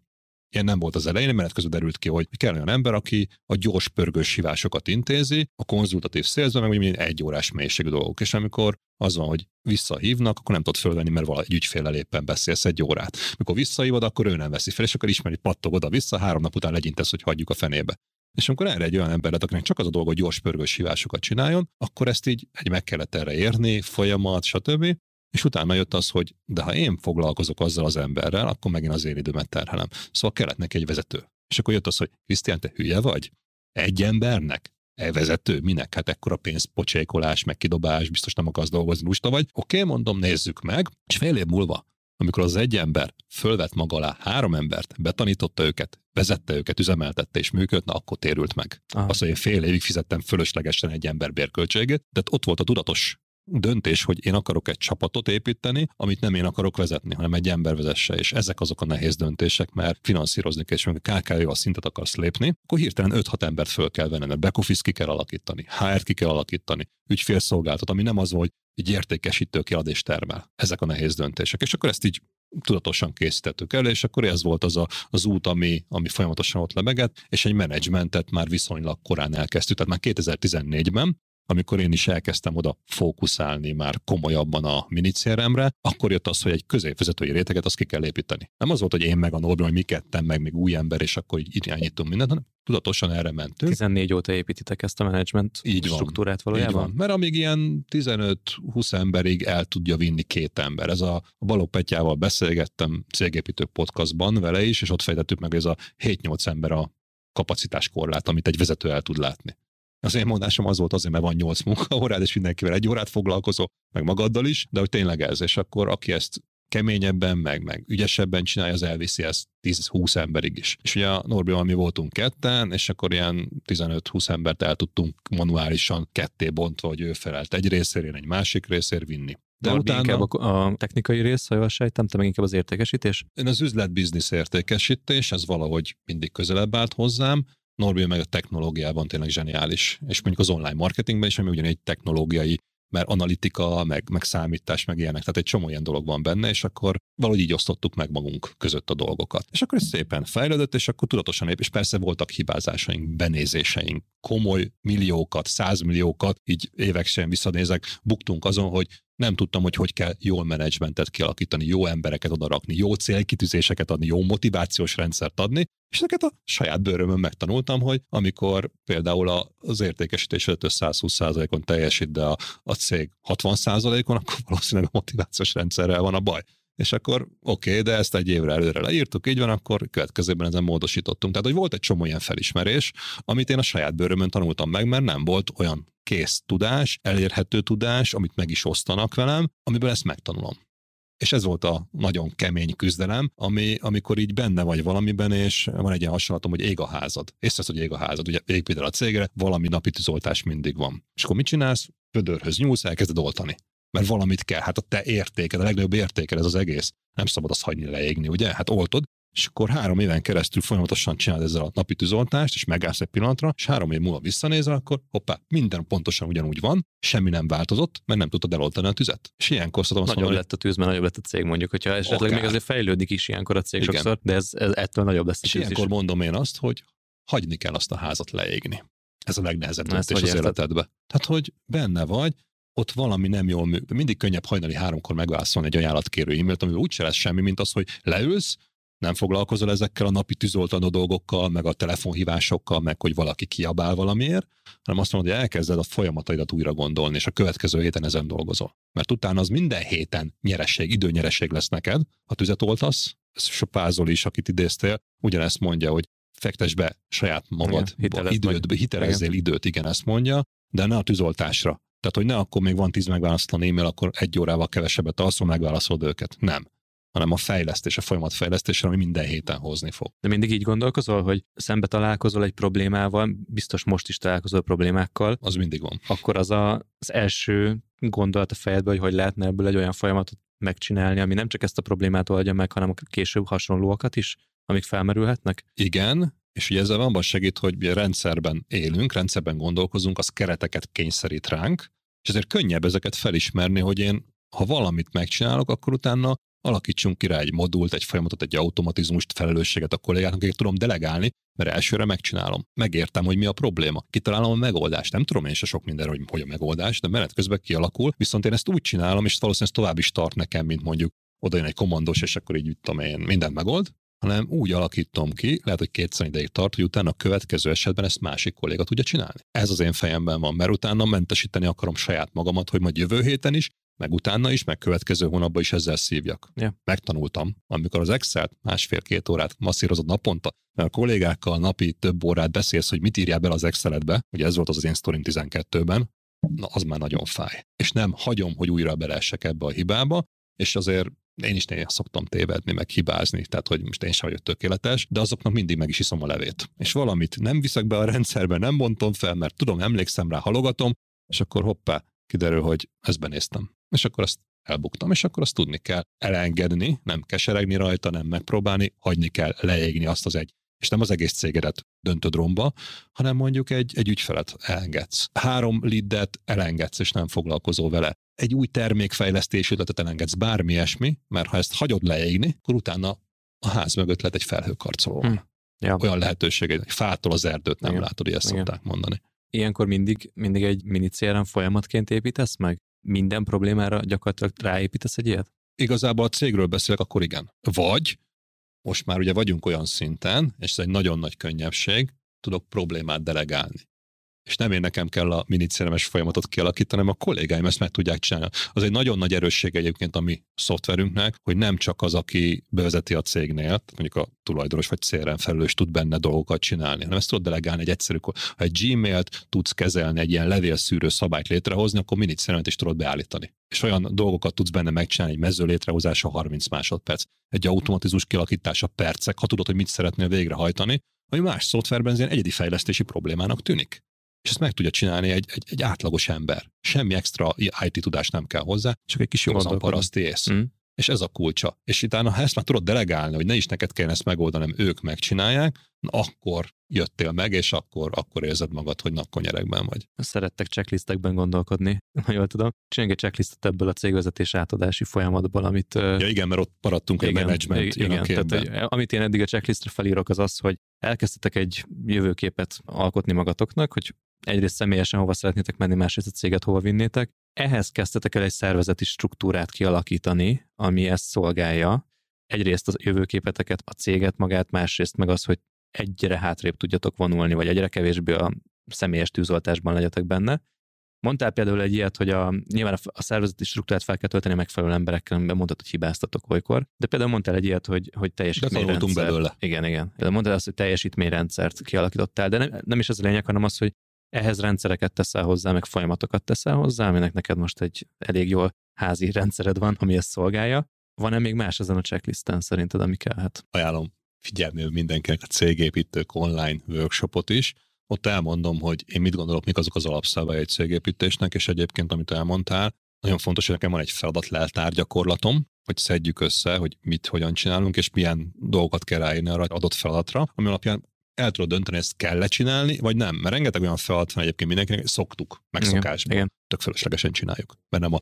A: Ilyen nem volt az elején, mert közben derült ki, hogy kell olyan ember, aki a gyors pörgős hívásokat intézi, a konzultatív szélzben, meg úgy egy órás mélységű dolgok. És amikor az van, hogy visszahívnak, akkor nem tudod fölvenni, mert valahogy ügyféllel éppen beszélsz egy órát. Mikor visszahívod, akkor ő nem veszi fel, és akkor ismeri, pattog oda-vissza, három nap után legyintesz, hogy hagyjuk a fenébe. És amikor erre egy olyan ember lett, akinek csak az a dolga, hogy gyors pörgős hívásokat csináljon, akkor ezt így egy meg kellett erre érni, folyamat, stb. És utána jött az, hogy de ha én foglalkozok azzal az emberrel, akkor megint az én időmet terhelem. Szóval kellett neki egy vezető. És akkor jött az, hogy Krisztián, te hülye vagy? Egy embernek? E vezető? Minek? Hát ekkora pénzpocsékolás, meg kidobás, biztos nem akarsz dolgozni, lusta vagy. Oké, mondom, nézzük meg. És fél év múlva, amikor az egy ember fölvett maga alá három embert, betanította őket, vezette őket, üzemeltette és működött, na akkor térült meg. Aha. Azt, hogy én fél évig fizettem fölöslegesen egy ember bérköltségét, tehát ott volt a tudatos döntés, hogy én akarok egy csapatot építeni, amit nem én akarok vezetni, hanem egy ember vezesse, és ezek azok a nehéz döntések, mert finanszírozni kell, és amikor KKV a szintet akarsz lépni, akkor hirtelen 5-6 embert föl kell venni, mert back ki kell alakítani, HR-t ki kell alakítani, ügyfélszolgáltat, ami nem az, hogy egy értékesítő kiad és termel. Ezek a nehéz döntések. És akkor ezt így tudatosan készítettük el, és akkor ez volt az a, az út, ami, ami folyamatosan ott lebegett, és egy menedzsmentet már viszonylag korán elkezdtük, tehát már 2014-ben, amikor én is elkezdtem oda fókuszálni már komolyabban a minicéremre, akkor jött az, hogy egy középvezetői réteget azt ki kell építeni. Nem az volt, hogy én meg a Norbi, hogy mi ketten, meg még új ember, és akkor így irányítunk mindent, hanem tudatosan erre mentünk.
B: 14 óta építitek ezt a menedzsment így struktúrát valójában? Így van.
A: Mert amíg ilyen 15-20 emberig el tudja vinni két ember. Ez a Balogh Petyával beszélgettem cégépítő podcastban vele is, és ott fejtettük meg, hogy ez a 7-8 ember a kapacitáskorlát, amit egy vezető el tud látni. Az én mondásom az volt azért, mert van 8 munkaórád, és mindenkivel egy órát foglalkozol, meg magaddal is, de hogy tényleg ez, és akkor aki ezt keményebben, meg, meg ügyesebben csinálja, az elviszi ezt 10-20 emberig is. És ugye a Norbival mi voltunk ketten, és akkor ilyen 15-20 embert el tudtunk manuálisan ketté bontva, hogy ő felelt egy részér, én egy másik részér vinni.
B: De Norbi utána... inkább a, a technikai rész, ha jól sejtem, te meg inkább az értékesítés?
A: Én az üzlet-biznisz értékesítés, ez valahogy mindig közelebb állt hozzám, Norbi meg a technológiában tényleg zseniális, és mondjuk az online marketingben is, ami ugyanegy technológiai, mert analitika, meg, meg számítás, meg ilyenek, tehát egy csomó ilyen dolog van benne, és akkor valahogy így osztottuk meg magunk között a dolgokat. És akkor ez szépen fejlődött, és akkor tudatosan épp, és persze voltak hibázásaink, benézéseink, komoly milliókat, százmilliókat, így évek sem visszanézek, buktunk azon, hogy nem tudtam, hogy hogy kell jól menedzsmentet kialakítani, jó embereket odarakni, jó célkitűzéseket adni, jó motivációs rendszert adni, és ezeket a saját bőrömön megtanultam, hogy amikor például az értékesítés 120%-on teljesít, de a, a cég 60%-on, akkor valószínűleg a motivációs rendszerrel van a baj. És akkor oké, okay, de ezt egy évre előre leírtuk, így van, akkor következőben ezen módosítottunk. Tehát, hogy volt egy csomó ilyen felismerés, amit én a saját bőrömön tanultam meg, mert nem volt olyan kész tudás, elérhető tudás, amit meg is osztanak velem, amiből ezt megtanulom. És ez volt a nagyon kemény küzdelem, ami, amikor így benne vagy valamiben, és van egy ilyen hasonlatom, hogy ég a házad. Észrevesz, hogy ég a házad. Ugye építed a cégre, valami napi tűzoltás mindig van. És akkor mit csinálsz? Vödörhöz nyúlsz, elkezded oltani. Mert valamit kell, hát a te értéked, a legnagyobb értéked ez az egész. Nem szabad azt hagyni leégni, ugye? Hát oltod, és akkor három éven keresztül folyamatosan csinálod ezzel a napi tűzoltást, és megállsz egy pillanatra, és három év múlva visszanézel, akkor hoppá, minden pontosan ugyanúgy van, semmi nem változott, mert nem tudtad eloltani a tüzet. És ilyenkor
B: szoktam azt Nagyobb lett a tűz, mert nagyobb lett a cég mondjuk, hogyha esetleg Akár. még azért fejlődik is ilyenkor a cég Igen. sokszor, de ez, ez ettől nagyobb lesz a
A: és tűz ilyenkor is. mondom én azt, hogy hagyni kell azt a házat leégni. Ez a legnehezebb döntés az életedbe. Tehát, hogy benne vagy, ott valami nem jól működik. Mindig könnyebb hajnali háromkor megválaszolni egy ajánlatkérő e-mailt, amivel úgyse lesz semmi, mint az, hogy leülsz, nem foglalkozol ezekkel a napi tűzoltanó dolgokkal, meg a telefonhívásokkal, meg hogy valaki kiabál valamiért, hanem azt mondod, hogy elkezded a folyamataidat újra gondolni, és a következő héten ezen dolgozol. Mert utána az minden héten nyeresség, időnyeresség lesz neked, ha tüzet oltasz, ez Sopázol is, akit idéztél, ugyanezt mondja, hogy fektes be saját magad, időt, hitelezzél időt, igen, ezt mondja, de ne a tűzoltásra. Tehát, hogy ne akkor még van tíz megválasztlan e-mail, akkor egy órával kevesebbet alszol, megválaszolod őket. Nem hanem a fejlesztés, a folyamat fejlesztésre, ami minden héten hozni fog.
B: De mindig így gondolkozol, hogy szembe találkozol egy problémával, biztos most is találkozol problémákkal,
A: Az mindig van.
B: akkor az a, az első gondolat a fejedbe, hogy hogy lehetne ebből egy olyan folyamatot megcsinálni, ami nem csak ezt a problémát oldja meg, hanem a később hasonlóakat is, amik felmerülhetnek?
A: Igen, és ugye ezzel abban segít, hogy rendszerben élünk, rendszerben gondolkozunk, az kereteket kényszerít ránk, és ezért könnyebb ezeket felismerni, hogy én, ha valamit megcsinálok, akkor utána alakítsunk ki rá egy modult, egy folyamatot, egy automatizmust, felelősséget a kollégáknak, akik tudom delegálni, mert elsőre megcsinálom. Megértem, hogy mi a probléma. Kitalálom a megoldást. Nem tudom én se sok mindenre, hogy hogy a megoldás, de menet közben kialakul, viszont én ezt úgy csinálom, és valószínűleg tovább is tart nekem, mint mondjuk oda jön egy komandos, és akkor így tudom én, mindent megold, hanem úgy alakítom ki, lehet, hogy kétszer ideig tart, hogy utána a következő esetben ezt másik kolléga tudja csinálni. Ez az én fejemben van, mert utána mentesíteni akarom saját magamat, hogy majd jövő héten is meg utána is, meg következő hónapban is ezzel szívjak.
B: Ja.
A: Megtanultam, amikor az Excel-t másfél-két órát masszírozod naponta, mert a kollégákkal napi több órát beszélsz, hogy mit írjál bele az Exceletbe, ugye ez volt az az én sztorim 12-ben, na az már nagyon fáj. És nem hagyom, hogy újra beleessek ebbe a hibába, és azért én is néha szoktam tévedni, meg hibázni, tehát hogy most én sem vagyok tökéletes, de azoknak mindig meg is iszom a levét. És valamit nem viszek be a rendszerbe, nem bontom fel, mert tudom, emlékszem rá, halogatom, és akkor hoppá, kiderül, hogy ezt benéztem és akkor azt elbuktam, és akkor azt tudni kell elengedni, nem keseregni rajta, nem megpróbálni, hagyni kell leégni azt az egy, és nem az egész cégedet döntöd romba, hanem mondjuk egy, egy ügyfelet elengedsz. Három lidet elengedsz, és nem foglalkozol vele. Egy új termékfejlesztési ötletet elengedsz, bármi ilyesmi, mert ha ezt hagyod leégni, akkor utána a ház mögött lehet egy felhőkarcoló.
B: Hm. Ja.
A: Olyan lehetőség, hogy fától az erdőt nem
B: Igen.
A: látod, ilyet
B: Igen.
A: szokták mondani.
B: Ilyenkor mindig, mindig egy mini CRM folyamatként építesz meg? Minden problémára gyakorlatilag ráépítesz egy ilyet?
A: igazából a cégről beszélek, akkor igen. Vagy most már ugye vagyunk olyan szinten, és ez egy nagyon nagy könnyebbség, tudok problémát delegálni. És nem én nekem kell a minicéremes folyamatot kialakítani, hanem a kollégáim ezt meg tudják csinálni. Az egy nagyon nagy erősség egyébként a mi szoftverünknek, hogy nem csak az, aki bevezeti a cégnél, mondjuk a tulajdonos vagy CRM felelős tud benne dolgokat csinálni, hanem ezt tudod delegálni egy egyszerű, ha egy Gmail-t tudsz kezelni, egy ilyen levélszűrő szabályt létrehozni, akkor minicéremet is tudod beállítani. És olyan dolgokat tudsz benne megcsinálni, egy mező létrehozása 30 másodperc, egy automatizmus kialakítása percek, ha tudod, hogy mit szeretnél végrehajtani, ami más szoftverben ilyen egyedi fejlesztési problémának tűnik. És ezt meg tudja csinálni egy, egy, egy átlagos ember. Semmi extra IT tudás nem kell hozzá, csak egy kis józan paraszti ész.
B: Mm.
A: És ez a kulcsa. És utána, ha ezt már tudod delegálni, hogy ne is neked kell ezt megoldani, hanem ők megcsinálják, na akkor jöttél meg, és akkor, akkor érzed magad, hogy napkonyerekben vagy.
B: Szerettek checklistekben gondolkodni, ha jól tudom. Csináljunk egy checklistet ebből a cégvezetés átadási folyamatból, amit
A: Ja igen, mert ott maradtunk, hogy a management
B: igen,
A: a
B: igen, tehát, hogy amit én eddig a checklistre felírok, az az, hogy elkezdtetek egy jövőképet alkotni magatoknak, hogy egyrészt személyesen hova szeretnétek menni, másrészt a céget hova vinnétek. Ehhez kezdtetek el egy szervezeti struktúrát kialakítani, ami ezt szolgálja. Egyrészt a jövőképeteket, a céget magát, másrészt meg az, hogy egyre hátrébb tudjatok vonulni, vagy egyre kevésbé a személyes tűzoltásban legyetek benne. Mondtál például egy ilyet, hogy a, nyilván a, szervezeti struktúrát fel kell tölteni megfelelő emberekkel, amiben mondtad, hogy hibáztatok olykor, de például mondtál egy ilyet, hogy, hogy
A: De
B: teljesítményrendszer.
A: tanultunk belőle.
B: Igen, igen. De mondtad azt, hogy teljesítményrendszert kialakítottál, de nem, nem is ez a lényeg, hanem az, hogy ehhez rendszereket teszel hozzá, meg folyamatokat teszel hozzá, aminek neked most egy elég jól házi rendszered van, ami ezt szolgálja. Van-e még más ezen a checklisten szerinted, ami kellhet?
A: Ajánlom figyelmével mindenkinek a cégépítők online workshopot is. Ott elmondom, hogy én mit gondolok, mik azok az alapszabályai egy cégépítésnek, és egyébként, amit elmondtál, nagyon fontos, hogy nekem van egy feladat leltár gyakorlatom, hogy szedjük össze, hogy mit, hogyan csinálunk, és milyen dolgokat kell ráírni arra adott feladatra, ami alapján el tudod dönteni, ezt kell lecsinálni, vagy nem. Mert rengeteg olyan feladat van egyébként mindenkinek, szoktuk, megszokásban.
B: Igen.
A: Tök feleslegesen csináljuk. Mert nem a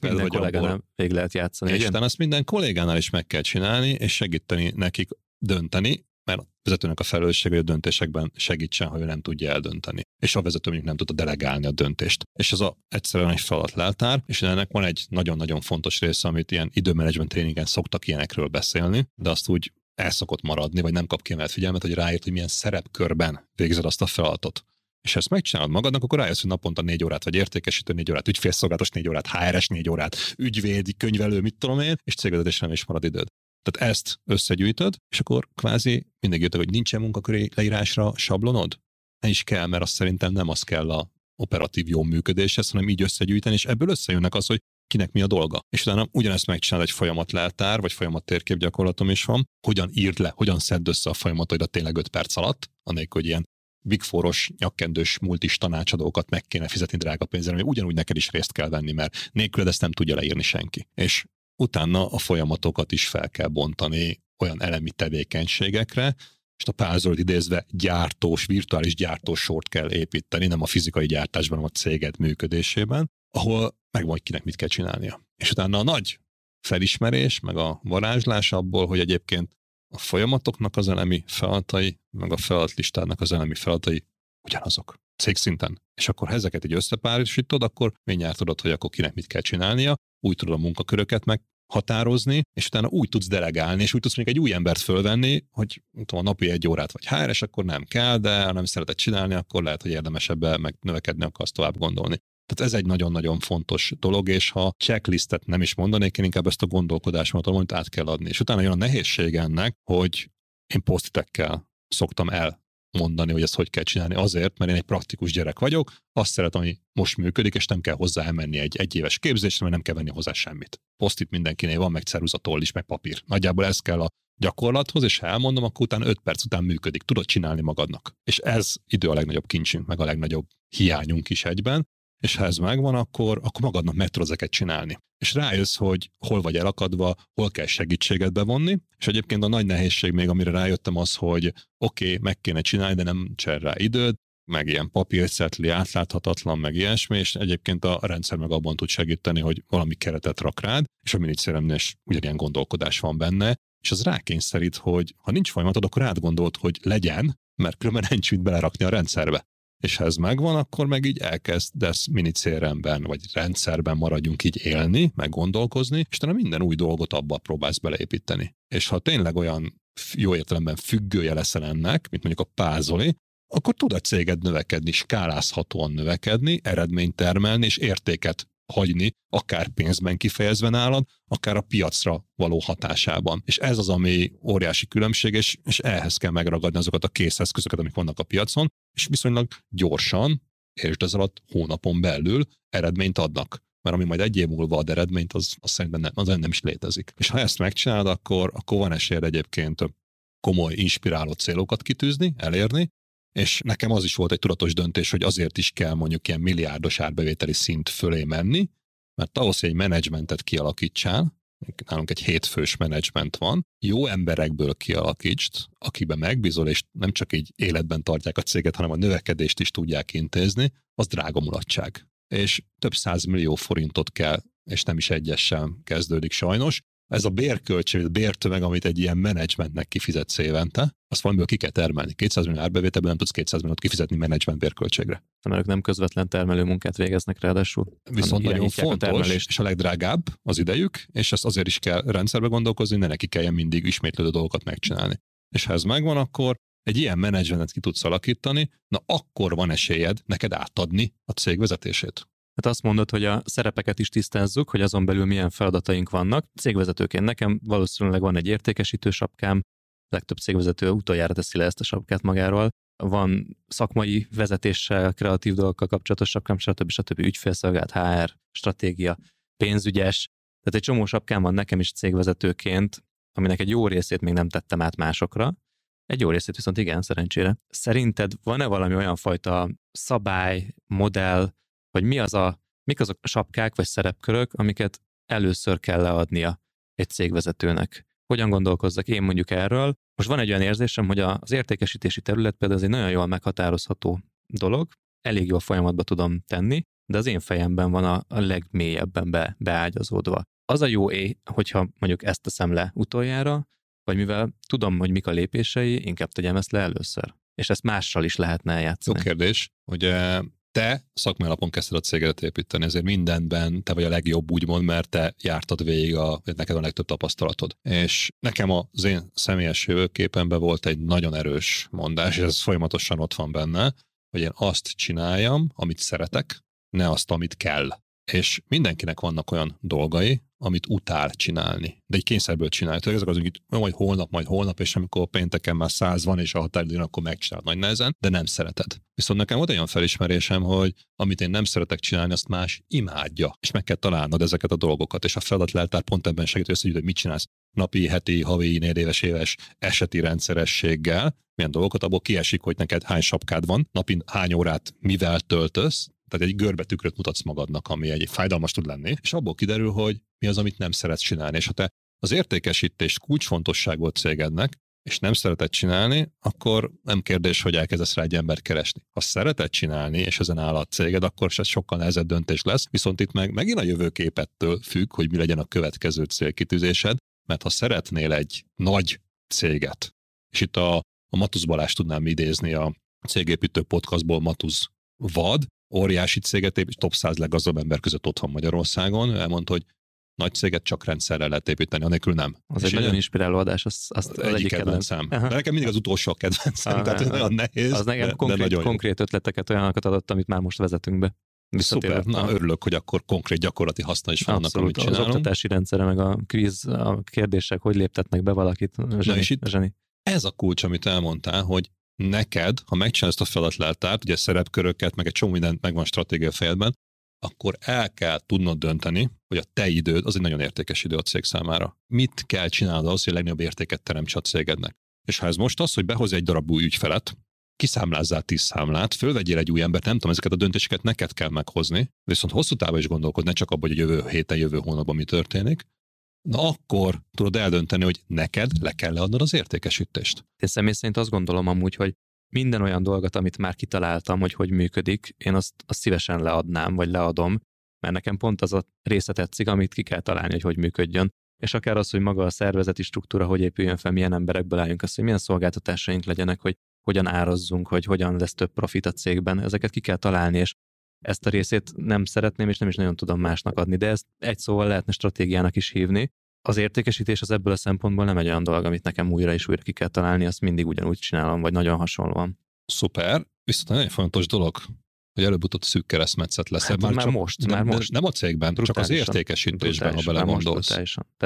B: minden
A: vagy abból,
B: végig lehet játszani.
A: és
B: igen?
A: utána azt minden kollégánál is meg kell csinálni, és segíteni nekik dönteni, mert a vezetőnek a felelőssége, hogy a döntésekben segítsen, ha ő nem tudja eldönteni. És a vezető mondjuk nem tudta delegálni a döntést. És ez a egyszerűen egy feladat leltár, és ennek van egy nagyon-nagyon fontos része, amit ilyen időmenedzsment tréningen szoktak ilyenekről beszélni, de azt úgy el szokott maradni, vagy nem kap kiemelt figyelmet, hogy ráért, hogy milyen szerepkörben végzed azt a feladatot. És ha ezt megcsinálod magadnak, akkor rájössz, hogy naponta négy órát vagy értékesítő négy órát, ügyfélszolgálatos négy órát, HRS négy órát, ügyvédi, könyvelő, mit tudom én, és cégvezetésre nem is marad időd. Tehát ezt összegyűjtöd, és akkor kvázi mindig jöttek, hogy nincsen munkaköri leírásra sablonod? Ne is kell, mert azt szerintem nem az kell a operatív jó működéshez, hanem így összegyűjteni, és ebből összejönnek az, hogy kinek mi a dolga. És utána ugyanezt megcsinál egy folyamat leltár, vagy folyamat térkép gyakorlatom is van, hogyan írd le, hogyan szedd össze a folyamataidat tényleg 5 perc alatt, anélkül, hogy ilyen Big Four-os, nyakkendős multis tanácsadókat meg kéne fizetni drága pénzre, ami ugyanúgy neked is részt kell venni, mert nélküled ezt nem tudja leírni senki. És utána a folyamatokat is fel kell bontani olyan elemi tevékenységekre, és a párzolt idézve gyártós, virtuális gyártós sort kell építeni, nem a fizikai gyártásban, hanem a céged működésében, ahol megvan, kinek mit kell csinálnia. És utána a nagy felismerés, meg a varázslás abból, hogy egyébként a folyamatoknak az elemi feladatai, meg a feladatlistának az elemi feladatai ugyanazok cégszinten. És akkor ha ezeket egy összepárosítod, akkor mindjárt tudod, hogy akkor kinek mit kell csinálnia, úgy tudod a munkaköröket meg határozni, és utána úgy tudsz delegálni, és úgy tudsz még egy új embert fölvenni, hogy tudom, a napi egy órát vagy hár, és akkor nem kell, de ha nem szereted csinálni, akkor lehet, hogy érdemes ebbe meg növekedni, akarsz tovább gondolni. Tehát ez egy nagyon-nagyon fontos dolog, és ha checklistet nem is mondanék, én inkább ezt a gondolkodásomat amit át kell adni. És utána jön a nehézség ennek, hogy én posztitekkel szoktam el mondani, hogy ezt hogy kell csinálni. Azért, mert én egy praktikus gyerek vagyok, azt szeretem, hogy most működik, és nem kell hozzá elmenni egy egyéves képzésre, mert nem kell venni hozzá semmit. Posztit mindenkinél van, meg ceruzatoll is, meg papír. Nagyjából ez kell a gyakorlathoz, és ha elmondom, akkor utána 5 perc után működik. Tudod csinálni magadnak. És ez idő a legnagyobb kincsünk, meg a legnagyobb hiányunk is egyben, és ha ez megvan, akkor, akkor magadnak ezeket csinálni. És rájössz, hogy hol vagy elakadva, hol kell segítséget bevonni, és egyébként a nagy nehézség még, amire rájöttem az, hogy oké, okay, meg kéne csinálni, de nem cser rá időd, meg ilyen papírcetli, átláthatatlan, meg ilyesmi, és egyébként a rendszer meg abban tud segíteni, hogy valami keretet rak rád, és a minicéremnél is ugyanilyen gondolkodás van benne, és az rákényszerít, hogy ha nincs folyamatod, akkor átgondolt, hogy legyen, mert különben nincs mit belerakni a rendszerbe és ha ez megvan, akkor meg így elkezdesz minicéremben, vagy rendszerben maradjunk így élni, meg gondolkozni, és te minden új dolgot abba próbálsz beleépíteni. És ha tényleg olyan jó értelemben függője leszel ennek, mint mondjuk a pázoli, akkor tud a céged növekedni, skálázhatóan növekedni, eredményt termelni és értéket hagyni, akár pénzben kifejezve nálad, akár a piacra való hatásában. És ez az, ami óriási különbség, és, és ehhez kell megragadni azokat a készeszközöket, amik vannak a piacon, és viszonylag gyorsan, és ez alatt hónapon belül eredményt adnak. Mert ami majd egy év múlva ad eredményt, az, az szerintem nem, az nem is létezik. És ha ezt megcsinálod, akkor, akkor van esélyed egyébként komoly, inspiráló célokat kitűzni, elérni, és nekem az is volt egy tudatos döntés, hogy azért is kell mondjuk ilyen milliárdos árbevételi szint fölé menni, mert ahhoz, hogy egy menedzsmentet kialakítsál, nálunk egy hétfős menedzsment van, jó emberekből kialakítsd, akiben megbízol, és nem csak így életben tartják a céget, hanem a növekedést is tudják intézni, az drága mulatság. És több millió forintot kell, és nem is egyes sem kezdődik sajnos, ez a bérköltség, a bértömeg, amit egy ilyen menedzsmentnek kifizetsz évente, azt valamiből ki kell termelni. 200 millió árbevételben nem tudsz 200 milliót kifizetni menedzsment bérköltségre.
B: Mert ők nem közvetlen termelő munkát végeznek ráadásul.
A: Viszont nagyon fontos, a és a legdrágább az idejük, és ezt azért is kell rendszerbe gondolkozni, ne neki kelljen mindig ismétlődő dolgokat megcsinálni. És ha ez megvan, akkor egy ilyen menedzsmentet ki tudsz alakítani, na akkor van esélyed neked átadni a cég vezetését.
B: Hát azt mondod, hogy a szerepeket is tisztázzuk, hogy azon belül milyen feladataink vannak. Cégvezetőként nekem valószínűleg van egy értékesítő sapkám, legtöbb cégvezető utoljára teszi le ezt a sapkát magáról. Van szakmai vezetéssel, kreatív dolgokkal kapcsolatos sapkám, stb. stb. ügyfélszolgált, HR, stratégia, pénzügyes. Tehát egy csomó sapkám van nekem is cégvezetőként, aminek egy jó részét még nem tettem át másokra. Egy jó részét viszont igen, szerencsére. Szerinted van-e valami olyan fajta szabály, modell, hogy mi az a, mik azok a sapkák vagy szerepkörök, amiket először kell leadnia egy cégvezetőnek. Hogyan gondolkozzak én mondjuk erről? Most van egy olyan érzésem, hogy az értékesítési terület például ez egy nagyon jól meghatározható dolog, elég jól folyamatba tudom tenni, de az én fejemben van a, legmélyebben be, beágyazódva. Az a jó é, hogyha mondjuk ezt teszem le utoljára, vagy mivel tudom, hogy mik a lépései, inkább tegyem ezt le először. És ezt mással is lehetne eljátszani.
A: Jó kérdés. Ugye te szakmai alapon kezdted a cégedet építeni, ezért mindenben te vagy a legjobb, úgymond, mert te jártad végig, a, neked a legtöbb tapasztalatod. És nekem az én személyes jövőképemben volt egy nagyon erős mondás, és ez folyamatosan ott van benne, hogy én azt csináljam, amit szeretek, ne azt, amit kell. És mindenkinek vannak olyan dolgai, amit utál csinálni, de egy kényszerből csinálni. Tehát ezek az, hogy majd holnap, majd holnap, és amikor pénteken már száz van, és a határidőn, akkor megcsinálod nagy nehezen, de nem szereted. Viszont nekem volt olyan felismerésem, hogy amit én nem szeretek csinálni, azt más imádja, és meg kell találnod ezeket a dolgokat, és a feladatleltár pont ebben segít, hogy, hogy mit csinálsz napi, heti, havi, négy éves, éves eseti rendszerességgel, milyen dolgokat, abból kiesik, hogy neked hány sapkád van, napi hány órát mivel töltöz, tehát egy görbetükröt mutatsz magadnak, ami egy fájdalmas tud lenni, és abból kiderül, hogy mi az, amit nem szeretsz csinálni. És ha te az értékesítés kulcsfontosságú cégednek, és nem szereted csinálni, akkor nem kérdés, hogy elkezdesz rá egy embert keresni. Ha szereted csinálni, és ezen áll a céged, akkor ez sokkal nehezebb döntés lesz, viszont itt meg megint a jövőképettől függ, hogy mi legyen a következő célkitűzésed, mert ha szeretnél egy nagy céget, és itt a, a Matusz Balázs tudnám idézni a Cégépítő podcastból Matusz vad, óriási céget épít, top 100 leggazdagabb ember között otthon Magyarországon. Elmondta, hogy nagy céget csak rendszerrel lehet építeni, anélkül nem.
B: Az és egy nagyon inspiráló adás, azt, azt
A: egyik, egyik kedvencem. De nekem mindig az utolsó kedvencem, Aha. tehát ez nagyon nehéz.
B: Az nekem
A: de,
B: konkrét,
A: de nagyon
B: konkrét ötleteket, olyanokat adott, amit már most vezetünk be.
A: Szuper, na örülök, hogy akkor konkrét gyakorlati haszna is vannak, Abszolút, amit csinálunk.
B: Az oktatási rendszere, meg a kvíz, a kérdések, hogy léptetnek be valakit. Zseni, na és itt zseni.
A: ez a kulcs, amit elmondtál, hogy neked, ha megcsinálsz ezt a feladatleltárt, ugye szerepköröket, meg egy csomó mindent megvan stratégia fejedben, akkor el kell tudnod dönteni, hogy a te időd az egy nagyon értékes idő a cég számára. Mit kell csinálnod az, hogy a legnagyobb értéket teremts a cégednek? És ha ez most az, hogy behoz egy darab új ügyfelet, kiszámlázzál tíz számlát, fölvegyél egy új embert, nem tudom, ezeket a döntéseket neked kell meghozni, viszont hosszú távon is gondolkodni, ne csak abban, hogy a jövő héten, jövő hónapban mi történik, na akkor tudod eldönteni, hogy neked le kell leadnod az értékesítést.
B: Én személy szerint azt gondolom amúgy, hogy minden olyan dolgot, amit már kitaláltam, hogy hogy működik, én azt, azt szívesen leadnám, vagy leadom, mert nekem pont az a része tetszik, amit ki kell találni, hogy hogy működjön. És akár az, hogy maga a szervezeti struktúra hogy épüljön fel, milyen emberekből álljunk össze, hogy milyen szolgáltatásaink legyenek, hogy hogyan árazzunk, hogy hogyan lesz több profit a cégben, ezeket ki kell találni, és ezt a részét nem szeretném, és nem is nagyon tudom másnak adni, de ezt egy szóval lehetne stratégiának is hívni. Az értékesítés az ebből a szempontból nem egy olyan dolog, amit nekem újra és újra ki kell találni, azt mindig ugyanúgy csinálom, vagy nagyon hasonlóan.
A: Szuper, viszont nagyon fontos dolog, hogy előbb-utóbb szűk keresztmetszet lesz.
B: Hát, már, már csak, most,
A: nem,
B: már most.
A: Nem a cégben, csak az értékesítésben, ha belegondolsz.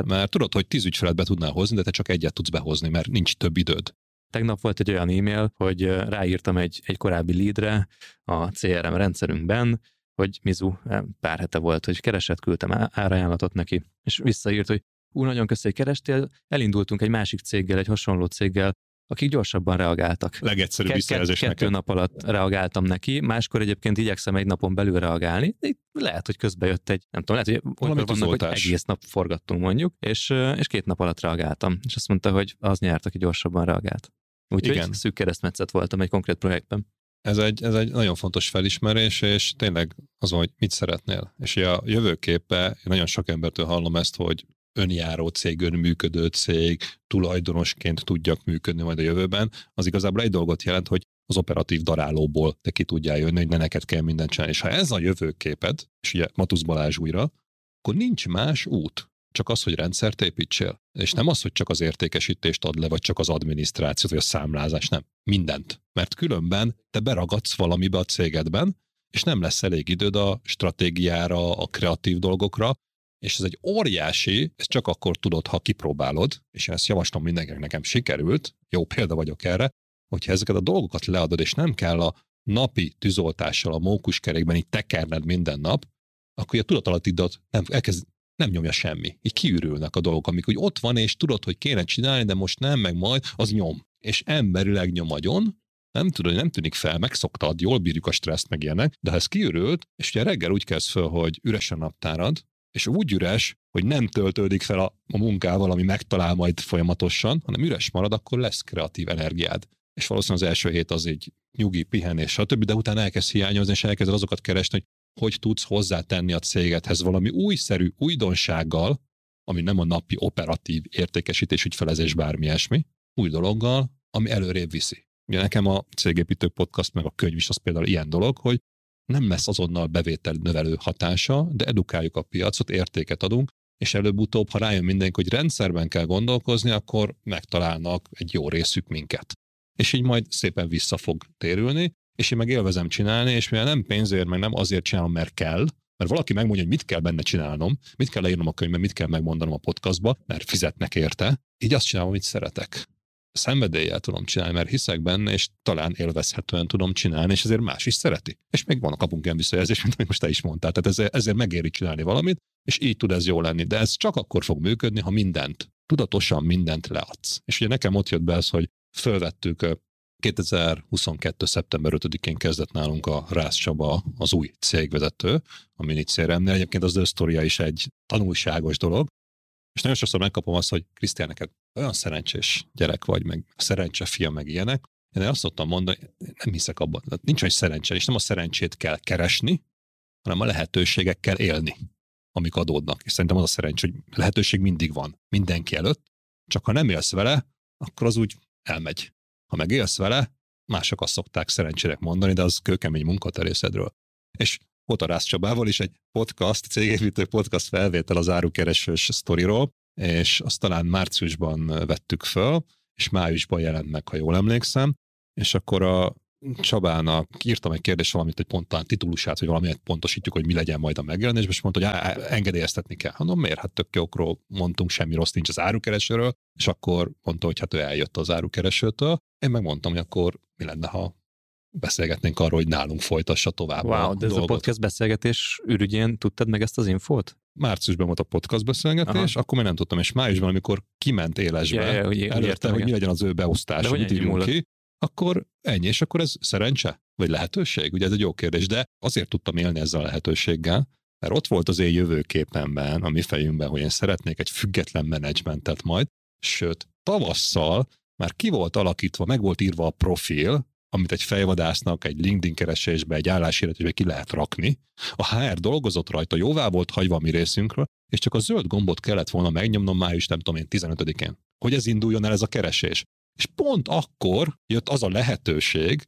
A: Mert tudod, hogy tíz ügyfelet be tudnál hozni, de te csak egyet tudsz behozni, mert nincs több időd.
B: Tegnap volt egy olyan e-mail, hogy ráírtam egy, egy korábbi leadre a CRM rendszerünkben, hogy Mizu pár hete volt, hogy keresett, küldtem árajánlatot neki, és visszaírt, hogy úr, nagyon köszönjük, kerestél, elindultunk egy másik céggel, egy hasonló céggel, akik gyorsabban reagáltak.
A: Legegyszerűbb visszajelzés
B: Kettő neked. nap alatt reagáltam neki, máskor egyébként igyekszem egy napon belül reagálni. De lehet, hogy közben jött egy, nem tudom, lehet, hogy Valami vannak, hogy egész nap forgattunk mondjuk, és, és két nap alatt reagáltam. És azt mondta, hogy az nyert, aki gyorsabban reagált. Úgyhogy szűk keresztmetszet voltam egy konkrét projektben.
A: Ez egy, ez egy nagyon fontos felismerés, és tényleg az van, hogy mit szeretnél. És a jövőképpe, én nagyon sok embertől hallom ezt, hogy önjáró cég, önműködő cég, tulajdonosként tudjak működni majd a jövőben, az igazából egy dolgot jelent, hogy az operatív darálóból te ki tudjál jönni, hogy ne neked kell mindent csinálni. És ha ez a jövőképed, és ugye Matusz Balázs újra, akkor nincs más út, csak az, hogy rendszert építsél. És nem az, hogy csak az értékesítést ad le, vagy csak az adminisztrációt, vagy a számlázás, nem. Mindent. Mert különben te beragadsz valamibe a cégedben, és nem lesz elég időd a stratégiára, a kreatív dolgokra, és ez egy óriási, ezt csak akkor tudod, ha kipróbálod, és ezt javaslom mindenkinek, nekem sikerült, jó példa vagyok erre, hogyha ezeket a dolgokat leadod, és nem kell a napi tűzoltással a mókuskerékben így tekerned minden nap, akkor a tudatalatidat nem, elkezd, nem nyomja semmi. Így kiürülnek a dolgok, amik úgy ott van, és tudod, hogy kéne csinálni, de most nem, meg majd, az nyom. És emberileg nyom agyon, nem tudod, nem tűnik fel, megszoktad, jól bírjuk a stresszt, meg ilyenek, de ha ez kiürült, és ugye reggel úgy kezd föl, hogy üresen naptárad, és úgy üres, hogy nem töltődik fel a, a munkával, ami megtalál majd folyamatosan, hanem üres marad, akkor lesz kreatív energiád. És valószínűleg az első hét az egy nyugi, pihenés, stb., de utána elkezd hiányozni, és elkezded azokat keresni, hogy hogy tudsz hozzátenni a cégedhez valami újszerű újdonsággal, ami nem a napi operatív értékesítés, ügyfelezés, bármi ilyesmi, új dologgal, ami előrébb viszi. Ugye nekem a cégépítő podcast, meg a könyv is az például ilyen dolog, hogy nem lesz azonnal bevétel növelő hatása, de edukáljuk a piacot, értéket adunk, és előbb-utóbb, ha rájön mindenki, hogy rendszerben kell gondolkozni, akkor megtalálnak egy jó részük minket. És így majd szépen vissza fog térülni, és én meg élvezem csinálni, és mivel nem pénzért, meg nem azért csinálom, mert kell, Mert valaki megmondja, hogy mit kell benne csinálnom, mit kell leírnom a könyvben, mit kell megmondanom a podcastba, mert fizetnek érte. Így azt csinálom, amit szeretek. Szenvedéllyel tudom csinálni, mert hiszek benne, és talán élvezhetően tudom csinálni, és ezért más is szereti. És még van a kapunk ilyen visszajelzés, mint amit most te is mondtál. Tehát ezért, ezért megéri csinálni valamit, és így tud ez jó lenni. De ez csak akkor fog működni, ha mindent, tudatosan mindent leadsz. És ugye nekem ott jött be az, hogy fölvettük 2022. szeptember 5-én kezdett nálunk a Rász Csaba, az új cégvezető, a minicéremnél. Egyébként az ő is egy tanulságos dolog, és nagyon sokszor megkapom azt, hogy Krisztián, neked olyan szerencsés gyerek vagy, meg szerencse fia, meg ilyenek. Én azt szoktam mondani, nem hiszek abban. Nincs olyan szerencse, és nem a szerencsét kell keresni, hanem a lehetőségekkel élni, amik adódnak. És szerintem az a szerencsé, hogy lehetőség mindig van, mindenki előtt, csak ha nem élsz vele, akkor az úgy elmegy. Ha meg élsz vele, mások azt szokták szerencsére mondani, de az kőkemény munkaterészedről. És volt a Rász Csabával is egy podcast, cégépítő podcast felvétel az árukeresős sztoriról, és azt talán márciusban vettük föl, és májusban jelent meg, ha jól emlékszem, és akkor a Csabának írtam egy kérdést valamit, hogy pont talán titulusát, hogy valamit pontosítjuk, hogy mi legyen majd a megjelenés, és mondta, hogy engedélyeztetni kell. Mondom, miért? Hát tök jókról mondtunk, semmi rossz nincs az árukeresőről, és akkor mondta, hogy hát ő eljött az árukeresőtől. Én megmondtam, hogy akkor mi lenne, ha beszélgetnénk arról, hogy nálunk folytassa tovább
B: wow,
A: a
B: de ez
A: dolgot.
B: a podcast beszélgetés ürügyén tudtad meg ezt az infót?
A: Márciusban volt a podcast beszélgetés, Aha. akkor még nem tudtam, és májusban, amikor kiment élesbe,
B: Ja, ja, hogy-
A: előtte,
B: értem,
A: hogy mi legyen az ő beosztás, mit írjunk ki, akkor ennyi, és akkor ez szerencse? Vagy lehetőség? Ugye ez egy jó kérdés, de azért tudtam élni ezzel a lehetőséggel, mert ott volt az én jövőképemben, a mi fejünkben, hogy én szeretnék egy független menedzsmentet majd, sőt, tavasszal már ki volt alakítva, meg volt írva a profil, amit egy fejvadásznak egy LinkedIn keresésbe, egy álláshirdetésbe ki lehet rakni. A HR dolgozott rajta, jóvá volt hagyva a mi részünkről, és csak a zöld gombot kellett volna megnyomnom május, nem tudom én, 15-én, hogy ez induljon el ez a keresés. És pont akkor jött az a lehetőség,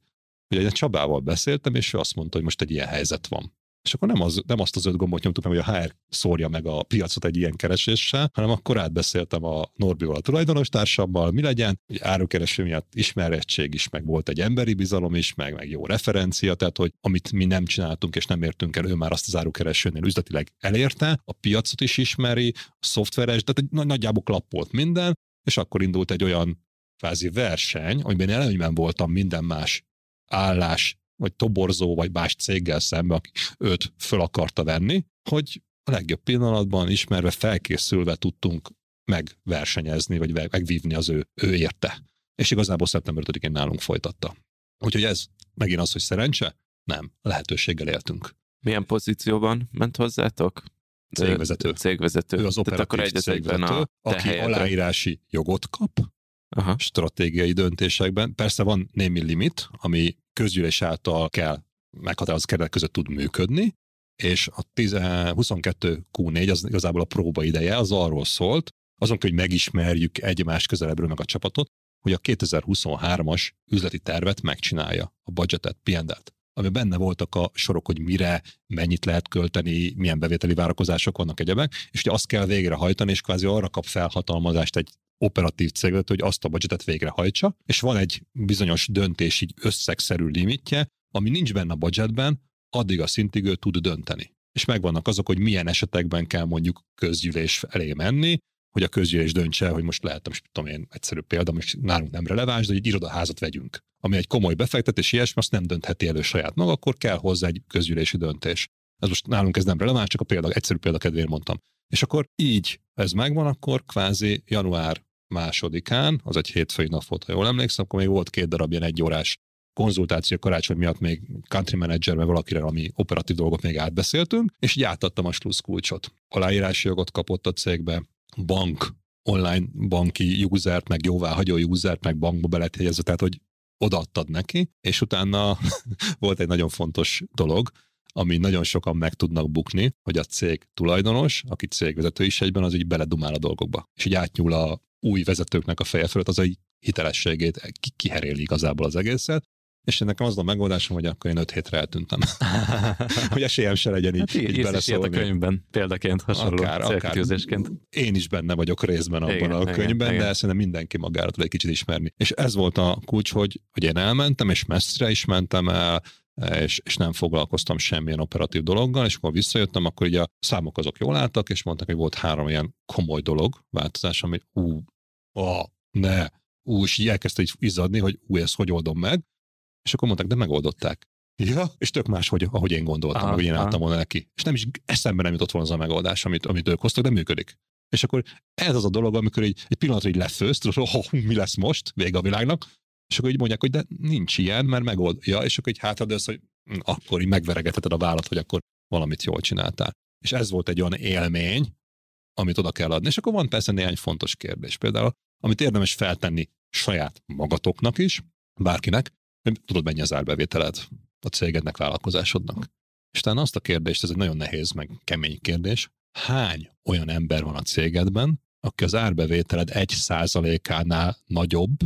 A: hogy egy Csabával beszéltem, és ő azt mondta, hogy most egy ilyen helyzet van. És akkor nem, az, nem azt az öt gombot nyomtuk meg, hogy a HR szórja meg a piacot egy ilyen kereséssel, hanem akkor átbeszéltem a Norbival, a tulajdonos társammal, mi legyen, hogy árukereső miatt ismerettség is, meg volt egy emberi bizalom is, meg, meg jó referencia, tehát hogy amit mi nem csináltunk és nem értünk el, ő már azt az árukeresőnél üzletileg elérte, a piacot is ismeri, a szoftveres, tehát egy nagy- nagyjából klappolt minden, és akkor indult egy olyan kvázi verseny, amiben előnyben voltam minden más állás, vagy toborzó, vagy más céggel szemben, aki őt föl akarta venni, hogy a legjobb pillanatban ismerve, felkészülve tudtunk megversenyezni, vagy megvívni az ő, ő érte. És igazából szeptember 5-én nálunk folytatta. Úgyhogy ez megint az, hogy szerencse? Nem. Lehetőséggel éltünk.
C: Milyen pozícióban ment hozzátok?
A: Cégvezető.
C: Cégvezető.
A: Ő az
C: Tehát
A: operatív
C: akkor egy az egyben
A: cégvezető,
C: a
A: aki aláírási jogot kap,
C: Aha.
A: stratégiai döntésekben. Persze van némi limit, ami közgyűlés által kell meghatározott keretek között tud működni, és a 10, 22 Q4 az igazából a próba ideje, az arról szólt, azon, hogy megismerjük egymás közelebbről meg a csapatot, hogy a 2023-as üzleti tervet megcsinálja, a budgetet, P&L-t ami benne voltak a sorok, hogy mire, mennyit lehet költeni, milyen bevételi várakozások vannak egyebek, és ugye azt kell végrehajtani, és kvázi arra kap felhatalmazást egy operatív cégvet, hogy azt a budgetet végrehajtsa, és van egy bizonyos döntés így összegszerű limitje, ami nincs benne a budgetben, addig a szintig ő tud dönteni. És megvannak azok, hogy milyen esetekben kell mondjuk közgyűlés elé menni, hogy a közgyűlés döntse, hogy most lehet, most tudom én, egyszerű példa, most nálunk nem releváns, de egy irodaházat vegyünk. Ami egy komoly befektetés, ilyesmi, azt nem döntheti elő saját maga, akkor kell hozzá egy közgyűlési döntés. Ez most nálunk ez nem releváns, csak a példa, egyszerű példa kedvéért mondtam. És akkor így ez megvan, akkor kvázi január másodikán, az egy hétfői nap volt, ha jól emlékszem, akkor még volt két darab ilyen egyórás konzultáció karácsony miatt még country manager, vagy valakire, ami operatív dolgot még átbeszéltünk, és így átadtam a slusz kulcsot. Aláírási jogot kapott a cégbe, bank, online banki usert, meg jóváhagyó usert, meg bankba belethelyezve, tehát hogy odaadtad neki, és utána volt egy nagyon fontos dolog, ami nagyon sokan meg tudnak bukni, hogy a cég tulajdonos, aki cégvezető is egyben, az így beledumál a dolgokba. És így átnyúl a új vezetőknek a feje fölött, az egy hitelességét ki- kiheréli igazából az egészet, és nekem az a megoldásom, hogy akkor én öt hétre eltűntem. hogy esélyem se legyen így,
B: Hát
A: így
B: így ilyet a
A: beleszólni.
B: könyvben, példaként, hasonló
A: Akár, akár. Én is benne vagyok részben abban
B: Igen,
A: a
B: igen,
A: könyvben,
B: igen.
A: de szerintem mindenki magára tud egy kicsit ismerni. És ez volt a kulcs, hogy, hogy én elmentem, és messzire is mentem el, és, és nem foglalkoztam semmilyen operatív dologgal, és akkor visszajöttem, akkor ugye a számok azok jól álltak, és mondtak, hogy volt három ilyen komoly dolog, változás, ami ú, a, ne, ú, és így elkezdte így izzadni, hogy ú, ezt hogy oldom meg, és akkor mondták, de megoldották. Ja, és tök más, hogy, ahogy én gondoltam, aha, hogy én álltam volna neki. És nem is eszembe nem jutott volna az a megoldás, amit, amit ők hoztak, de működik. És akkor ez az a dolog, amikor egy, egy pillanatra így lefősz, tudod, hogy oh, mi lesz most, vége a világnak, és akkor így mondják, hogy de nincs ilyen, mert megoldja, és akkor így az, hogy hm, akkor így megveregetheted a vállat, hogy akkor valamit jól csináltál. És ez volt egy olyan élmény, amit oda kell adni. És akkor van persze néhány fontos kérdés. Például, amit érdemes feltenni saját magatoknak is, bárkinek, hogy tudod mennyi az árbevételed a cégednek, vállalkozásodnak. És talán azt a kérdést, ez egy nagyon nehéz, meg kemény kérdés, hány olyan ember van a cégedben, aki az árbevételed egy százalékánál nagyobb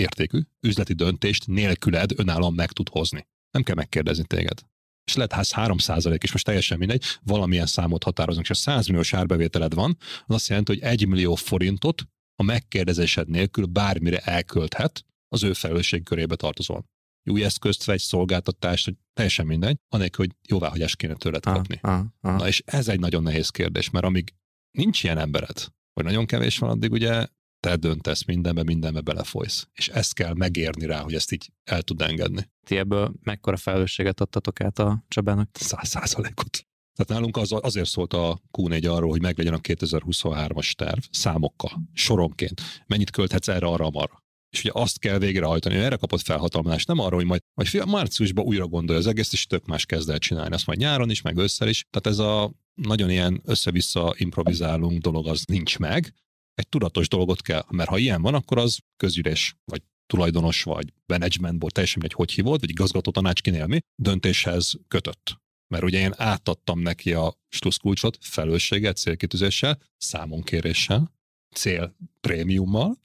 A: értékű üzleti döntést nélküled önállóan meg tud hozni. Nem kell megkérdezni téged. És lehet ház 3 százalék, és most teljesen mindegy, valamilyen számot határozunk, és a 100 milliós árbevételed van, az azt jelenti, hogy 1 millió forintot a megkérdezésed nélkül bármire elkölthet, az ő felelősség körébe tartozol. Új eszközt vagy szolgáltatást, hogy teljesen mindegy, anélkül, hogy jóváhagyást kéne tőled kapni. Ah, ah, ah. Na és ez egy nagyon nehéz kérdés, mert amíg nincs ilyen embered, vagy nagyon kevés van, addig ugye te döntesz mindenbe, mindenbe belefolysz. És ezt kell megérni rá, hogy ezt így el tud engedni.
B: Ti ebből mekkora felelősséget adtatok át a Csabának?
A: Száz százalékot. Tehát nálunk az, azért szólt a Q4 arról, hogy meglegyen a 2023-as terv számokkal, soronként. Mennyit költhetsz erre, arra, arra. És ugye azt kell végrehajtani, hogy erre kapott felhatalmazást, nem arról, hogy majd, majd fia, márciusban újra gondolja az egész, és tök más kezd el csinálni. Azt majd nyáron is, meg ősszel is. Tehát ez a nagyon ilyen össze-vissza improvizálunk dolog, az nincs meg, egy tudatos dolgot kell, mert ha ilyen van, akkor az közgyűlés, vagy tulajdonos, vagy managementból, teljesen egy hogy hívott, vagy igazgató tanács kinélmi, döntéshez kötött. Mert ugye én átadtam neki a sluszkulcsot felelősséget, célkitűzéssel, számonkéréssel, cél prémiummal,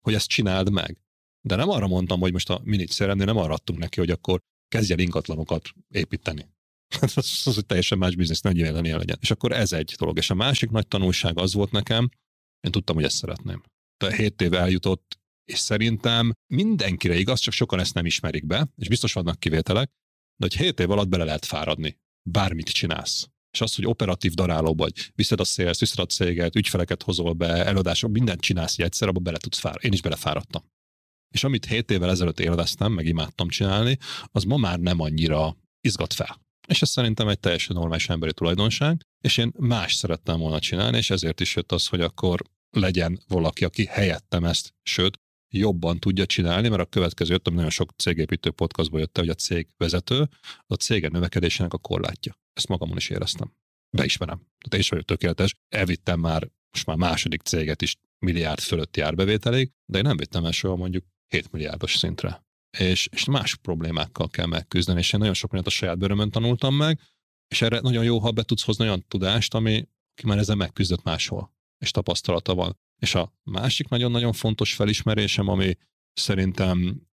A: hogy ezt csináld meg. De nem arra mondtam, hogy most a minit szeremnél nem arra adtunk neki, hogy akkor kezdjen ingatlanokat építeni. az, az, hogy teljesen más biznisz, ne legyen. És akkor ez egy dolog. És a másik nagy tanulság az volt nekem, én tudtam, hogy ezt szeretném. De hét év eljutott, és szerintem mindenkire igaz, csak sokan ezt nem ismerik be, és biztos vannak kivételek, de hogy hét év alatt bele lehet fáradni. Bármit csinálsz. És az, hogy operatív daráló vagy, viszed a szélsz, viszed a céget, ügyfeleket hozol be, előadások, mindent csinálsz egy egyszer, abba bele tudsz fáradni. Én is belefáradtam. És amit hét évvel ezelőtt élveztem, meg imádtam csinálni, az ma már nem annyira izgat fel. És ez szerintem egy teljesen normális emberi tulajdonság, és én más szerettem volna csinálni, és ezért is jött az, hogy akkor legyen valaki, aki helyettem ezt, sőt, jobban tudja csinálni, mert a következő jöttem, nagyon sok cégépítő podcastból jött hogy a cég vezető a cége növekedésének a korlátja. Ezt magamon is éreztem. Beismerem. Tehát én is vagyok tökéletes. Elvittem már most már második céget is milliárd fölötti árbevételig, de én nem vittem el soha mondjuk 7 milliárdos szintre és, és más problémákkal kell megküzdeni, és én nagyon sok mindent a saját bőrömön tanultam meg, és erre nagyon jó, ha be tudsz hozni olyan tudást, ami ki már ezzel megküzdött máshol, és tapasztalata van. És a másik nagyon-nagyon fontos felismerésem, ami szerintem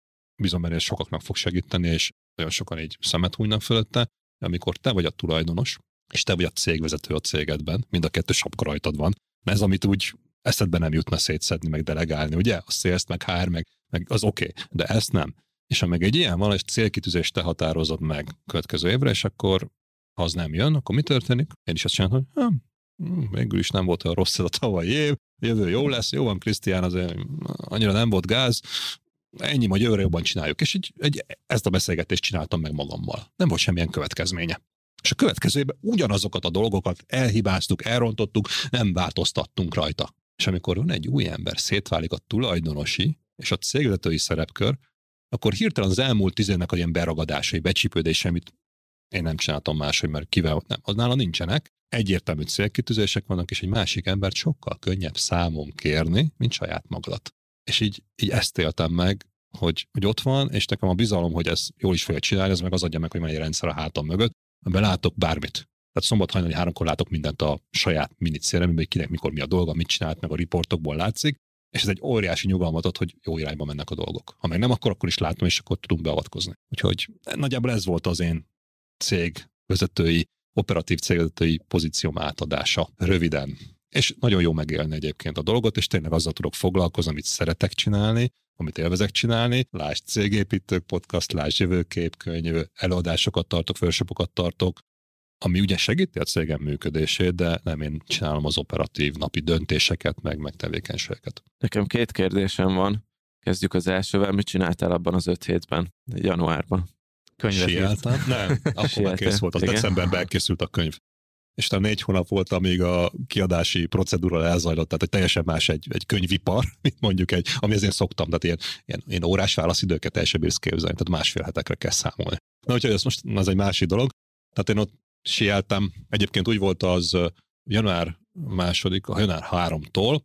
A: bizony sokaknak fog segíteni, és nagyon sokan így szemet hújnak fölötte, amikor te vagy a tulajdonos, és te vagy a cégvezető a cégedben, mind a kettő sapka rajtad van, ez, amit úgy eszedbe nem jutna szétszedni, meg delegálni, ugye? A szélsz, meg HR, meg, meg az oké, okay, de ezt nem. És ha meg egy ilyen van, és célkitűzést te határozod meg következő évre, és akkor az nem jön, akkor mi történik? Én is azt csinálom, hogy hm, végül is nem volt olyan rossz ez a tavalyi év, jövő jó lesz, jó van, Krisztián, azért annyira nem volt gáz, ennyi, majd jövőre jobban csináljuk. És így, egy, ezt a beszélgetést csináltam meg magammal. Nem volt semmilyen következménye. És a következőben ugyanazokat a dolgokat elhibáztuk, elrontottuk, nem változtattunk rajta. És amikor van egy új ember, szétválik a tulajdonosi és a cégvezetői szerepkör, akkor hirtelen az elmúlt tíz a ilyen beragadásai, becsípődése, amit én nem csináltam máshogy, mert kivel nem, az nála nincsenek. Egyértelmű célkitűzések vannak, és egy másik embert sokkal könnyebb számon kérni, mint saját magadat. És így, így ezt éltem meg, hogy, hogy ott van, és nekem a bizalom, hogy ez jól is fogja csinálni, ez meg az adja meg, hogy van egy rendszer a hátam mögött, amiben látok bármit. Tehát szombat hajnali háromkor látok mindent a saját minicéremben, hogy kinek mikor mi a dolga, mit csinált, meg a riportokból látszik, és ez egy óriási nyugalmat ad, hogy jó irányba mennek a dolgok. Ha meg nem, akkor akkor is látom, és akkor tudunk beavatkozni. Úgyhogy nagyjából ez volt az én cég vezetői, operatív cégvezetői pozícióm átadása. Röviden. És nagyon jó megélni egyébként a dolgot, és tényleg azzal tudok foglalkozni, amit szeretek csinálni, amit élvezek csinálni. Lásd cégépítők podcast, lásd jövőképkönyv, előadásokat tartok, workshopokat tartok, ami ugye segíti a cégem működését, de nem én csinálom az operatív napi döntéseket, meg, meg tevékenységeket.
C: Nekem két kérdésem van. Kezdjük az elsővel. Mit csináltál abban az öt hétben, januárban?
B: Könyvet
A: Sieltem? Nem, akkor már kész volt. Az
C: Igen.
A: decemberben elkészült a könyv. És talán négy hónap volt, amíg a kiadási procedúra elzajlott, tehát egy teljesen más egy, egy könyvipar, mint mondjuk egy, ami azért szoktam, tehát ilyen, ilyen, ilyen órás válaszidőket teljesen bírsz képzelni, tehát másfél hetekre kell számolni. Na úgyhogy ez most az egy másik dolog. Tehát én ott sieltem, egyébként úgy volt az január második, a január háromtól,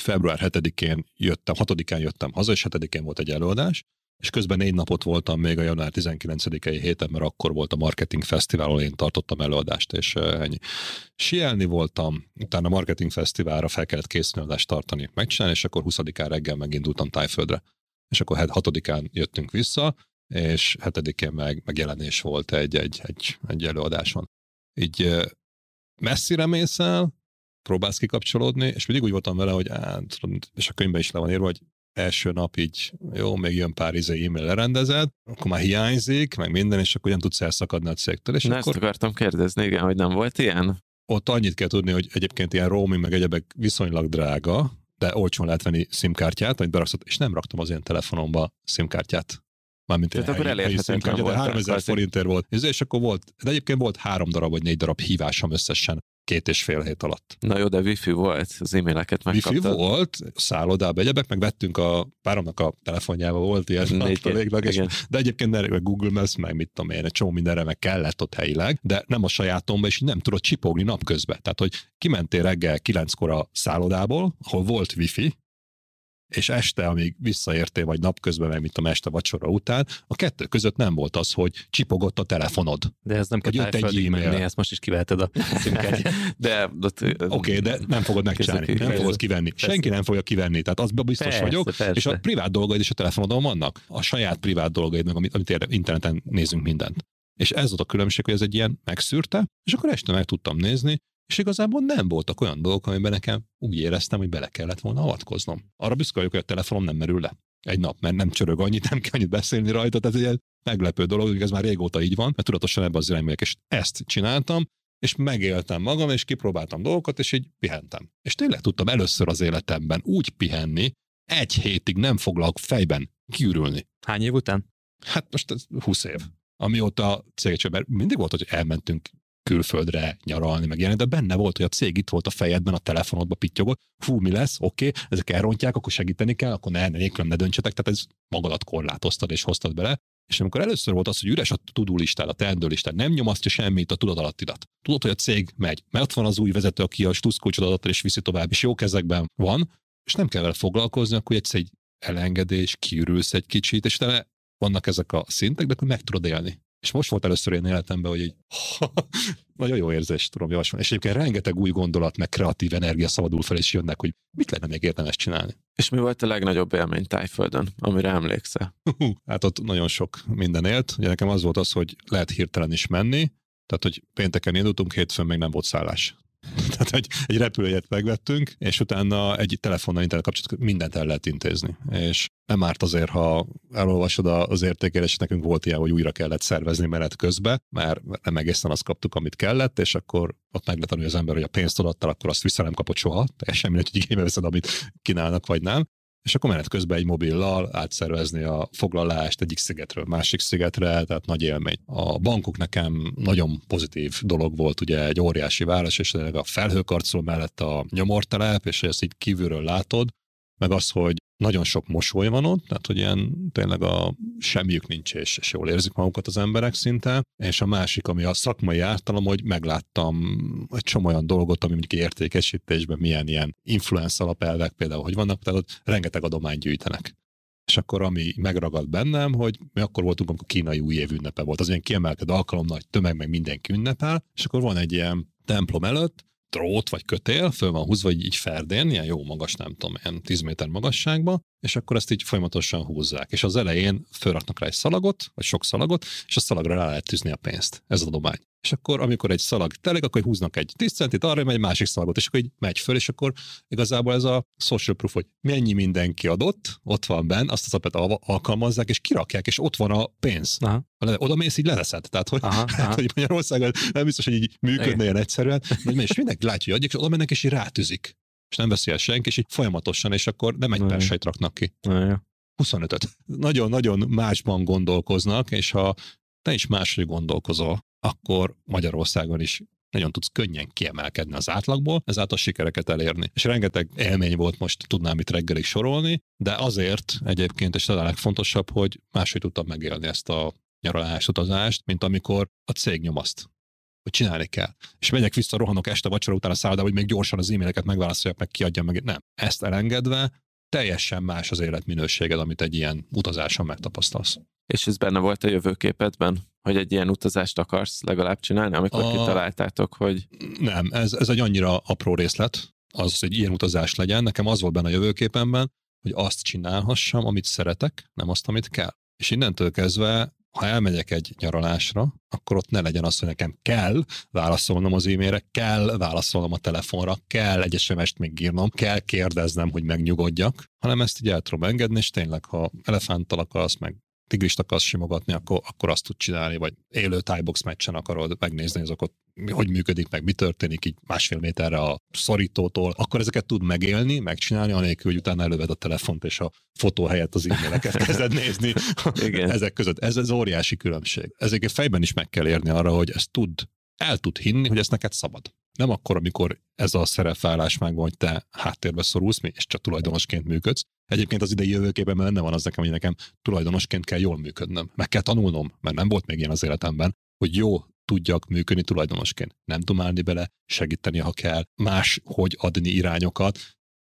A: február 7-én jöttem, 6-án jöttem haza, és 7-én volt egy előadás, és közben négy napot voltam még a január 19-i héten, mert akkor volt a Marketing Fesztivál, ahol én tartottam előadást, és ennyi. Sielni voltam, utána a Marketing Fesztiválra fel kellett készülni adást tartani, megcsinálni, és akkor 20-án reggel megindultam Tájföldre. És akkor 6-án jöttünk vissza, és 7-én meg megjelenés volt egy, egy, egy, egy előadáson. Így messzire mész el, próbálsz kikapcsolódni, és mindig úgy voltam vele, hogy á, tudod, és a könyvben is le van írva, hogy első nap így, jó, még jön pár izé e-mail lerendezed, akkor már hiányzik, meg minden, és akkor nem tudsz elszakadni a cégtől, és
C: Na
A: akkor
C: ezt akartam kérdezni, igen, hogy nem volt ilyen?
A: ott annyit kell tudni, hogy egyébként ilyen roaming meg egyebek viszonylag drága, de olcsón lehet venni SIM-kártyát, amit beraksz, és nem raktam az én telefonomba SIM-kártyát. Mármint
C: Tehát akkor
A: helyi- helyi
C: elérhetetlen volt
A: 3000
C: kvázi.
A: forintért volt. És akkor volt, de egyébként volt három darab vagy négy darab hívásom összesen két és fél hét alatt.
C: Na jó, de wifi volt, az e-maileket
A: Wifi
C: megkaptad.
A: volt, szállodába egyebek, meg vettünk a páromnak a telefonjába, volt ilyen tartaléklag, és de egyébként meg Google Maps, meg mit tudom én, egy csomó mindenre meg kellett ott helyileg, de nem a sajátomba, és nem tudod csipogni napközben. Tehát, hogy kimentél reggel kilenckor a szállodából, ahol volt wifi, és este, amíg visszaértél, vagy napközben, meg mit tudom, este vacsora után, a kettő között nem volt az, hogy csipogott a telefonod.
B: De ez nem kell
A: jött egy e-mail.
B: menni, ezt most is kiveheted a.
C: De
A: Oké, okay, de nem fogod megcsinálni, nem
C: persze.
A: fogod kivenni.
C: Persze.
A: Senki nem fogja kivenni, tehát az biztos
B: Persze,
A: vagyok.
B: persze.
A: És a privát dolgaid is a telefonodon vannak. A saját privát dolgaid, meg amit, amit interneten nézünk mindent. És ez volt a különbség, hogy ez egy ilyen megszűrte, és akkor este meg tudtam nézni, és igazából nem voltak olyan dolgok, amiben nekem úgy éreztem, hogy bele kellett volna avatkoznom. Arra büszke vagyok, hogy a telefonom nem merül le. Egy nap, mert nem csörög annyit, nem kell annyit beszélni rajta, tehát ez egy meglepő dolog, hogy ez már régóta így van, mert tudatosan ebben az irányba és ezt csináltam, és megéltem magam, és kipróbáltam dolgokat, és így pihentem. És tényleg tudtam először az életemben úgy pihenni, egy hétig nem foglalok fejben kiürülni.
B: Hány év után?
A: Hát most ez 20 év. Amióta cégcsőben mindig volt, hogy elmentünk külföldre nyaralni, meg ilyenek, de benne volt, hogy a cég itt volt a fejedben, a telefonodba pittyogott, fú, mi lesz, oké, okay, ezek elrontják, akkor segíteni kell, akkor ne, nélkülem ne döntsetek, tehát ez magadat korlátoztad és hoztad bele. És amikor először volt az, hogy üres a tudó listád, a teendő listád, nem nyomasztja semmit a tudatalattidat. Tudod, hogy a cég megy, mert ott van az új vezető, aki a stuszkulcsot adott és viszi tovább, és jó kezekben van, és nem kell vele foglalkozni, akkor egyszer egy elengedés, kiürülsz egy kicsit, és tele vannak ezek a szintek, de akkor meg tudod élni. És most volt először én életemben, hogy így, nagyon jó érzés tudom javasolni. És egyébként rengeteg új gondolat, meg kreatív energia szabadul fel, és jönnek, hogy mit lenne még érdemes csinálni.
C: És mi volt a legnagyobb élmény Tájföldön, amire emlékszel?
A: Hát ott nagyon sok minden élt. Ugye nekem az volt az, hogy lehet hirtelen is menni, tehát, hogy pénteken indultunk, hétfőn még nem volt szállás. Tehát egy, egy repülőjét megvettünk, és utána egy telefonnal internet kapcsolatot mindent el lehet intézni. És nem árt azért, ha elolvasod az értékelést, nekünk volt ilyen, hogy újra kellett szervezni menet közben, mert nem egészen azt kaptuk, amit kellett, és akkor ott meg lehet az ember, hogy a pénzt odaadtál, akkor azt vissza nem kapott soha, teljesen mindegy, hogy igénybe veszed, amit kínálnak, vagy nem és akkor menet közben egy mobillal átszervezni a foglalást egyik szigetről másik szigetre, tehát nagy élmény. A bankok nekem nagyon pozitív dolog volt, ugye egy óriási város, és a felhőkarcoló mellett a nyomortelep, és ezt így kívülről látod, meg az, hogy nagyon sok mosoly van ott, tehát hogy ilyen tényleg a semmiük nincs, és, és jól érzik magukat az emberek szinte, és a másik, ami a szakmai ártalom, hogy megláttam egy csomó olyan dolgot, ami mondjuk értékesítésben milyen ilyen influence alapelvek például, hogy vannak, tehát ott rengeteg adományt gyűjtenek. És akkor ami megragad bennem, hogy mi akkor voltunk, amikor kínai új év ünnepe volt. Az ilyen kiemelkedő alkalom, nagy tömeg, meg mindenki ünnepel, és akkor van egy ilyen templom előtt, drót vagy kötél, föl van húzva így, így ferdén, ilyen jó magas, nem tudom, ilyen 10 méter magasságba, és akkor ezt így folyamatosan húzzák. És az elején felraknak rá egy szalagot, vagy sok szalagot, és a szalagra rá lehet tűzni a pénzt. Ez a adomány. És akkor, amikor egy szalag telik, akkor húznak egy 10 centit, arra megy egy másik szalagot, és akkor így megy föl, és akkor igazából ez a social proof, hogy mennyi mindenki adott, ott van benne, azt az apet alkalmazzák, és kirakják, és ott van a pénz. Aha. Oda mész, így leveszed. Tehát, hogy, aha, aha. hogy Magyarországon nem biztos, hogy így működne ilyen egyszerűen, de és mindenki látja, hogy adják, és oda mennek, és így rátűzik és nem veszi el senki, és így folyamatosan, és akkor nem egy persejt raknak ki. 25-öt. Nagyon-nagyon másban gondolkoznak, és ha te is máshogy gondolkozol, akkor Magyarországon is nagyon tudsz könnyen kiemelkedni az átlagból, ezáltal sikereket elérni. És rengeteg élmény volt, most tudnám itt reggelig sorolni, de azért egyébként, és a legfontosabb, hogy máshogy tudtam megélni ezt a nyaralást, utazást, mint amikor a cég nyomaszt hogy csinálni kell. És megyek vissza, rohanok este vacsora után a szállodába, hogy még gyorsan az e-maileket megválaszoljak, meg kiadjam meg. Nem. Ezt elengedve teljesen más az életminőséged, amit egy ilyen utazáson megtapasztalsz.
C: És ez benne volt a jövőképedben, hogy egy ilyen utazást akarsz legalább csinálni, amikor a... kitaláltátok, hogy...
A: Nem, ez, ez egy annyira apró részlet, az, hogy ilyen utazás legyen. Nekem az volt benne a jövőképemben, hogy azt csinálhassam, amit szeretek, nem azt, amit kell. És innentől kezdve ha elmegyek egy nyaralásra, akkor ott ne legyen az, hogy nekem kell válaszolnom az e-mailre, kell válaszolnom a telefonra, kell egy SMS-t még írnom, kell kérdeznem, hogy megnyugodjak, hanem ezt így el tudom engedni, és tényleg, ha elefánttal akarsz, meg tigrist akarsz simogatni, akkor, akkor azt tud csinálni, vagy élő tájbox meccsen akarod megnézni azokat, hogy működik, meg mi történik így másfél méterre a szorítótól, akkor ezeket tud megélni, megcsinálni, anélkül, hogy utána előved a telefont, és a fotó helyett az e-maileket kezded nézni Igen. ezek között. Ez az óriási különbség. Ezeket fejben is meg kell érni arra, hogy ezt tud, el tud hinni, hogy ezt neked szabad. Nem akkor, amikor ez a szerepvállás megvan, hogy te háttérbe szorulsz, és csak tulajdonosként működsz, Egyébként az idei jövőkében benne van az nekem, hogy nekem tulajdonosként kell jól működnöm. Meg kell tanulnom, mert nem volt még ilyen az életemben, hogy jó tudjak működni tulajdonosként. Nem dumálni bele, segíteni, ha kell, más, hogy adni irányokat.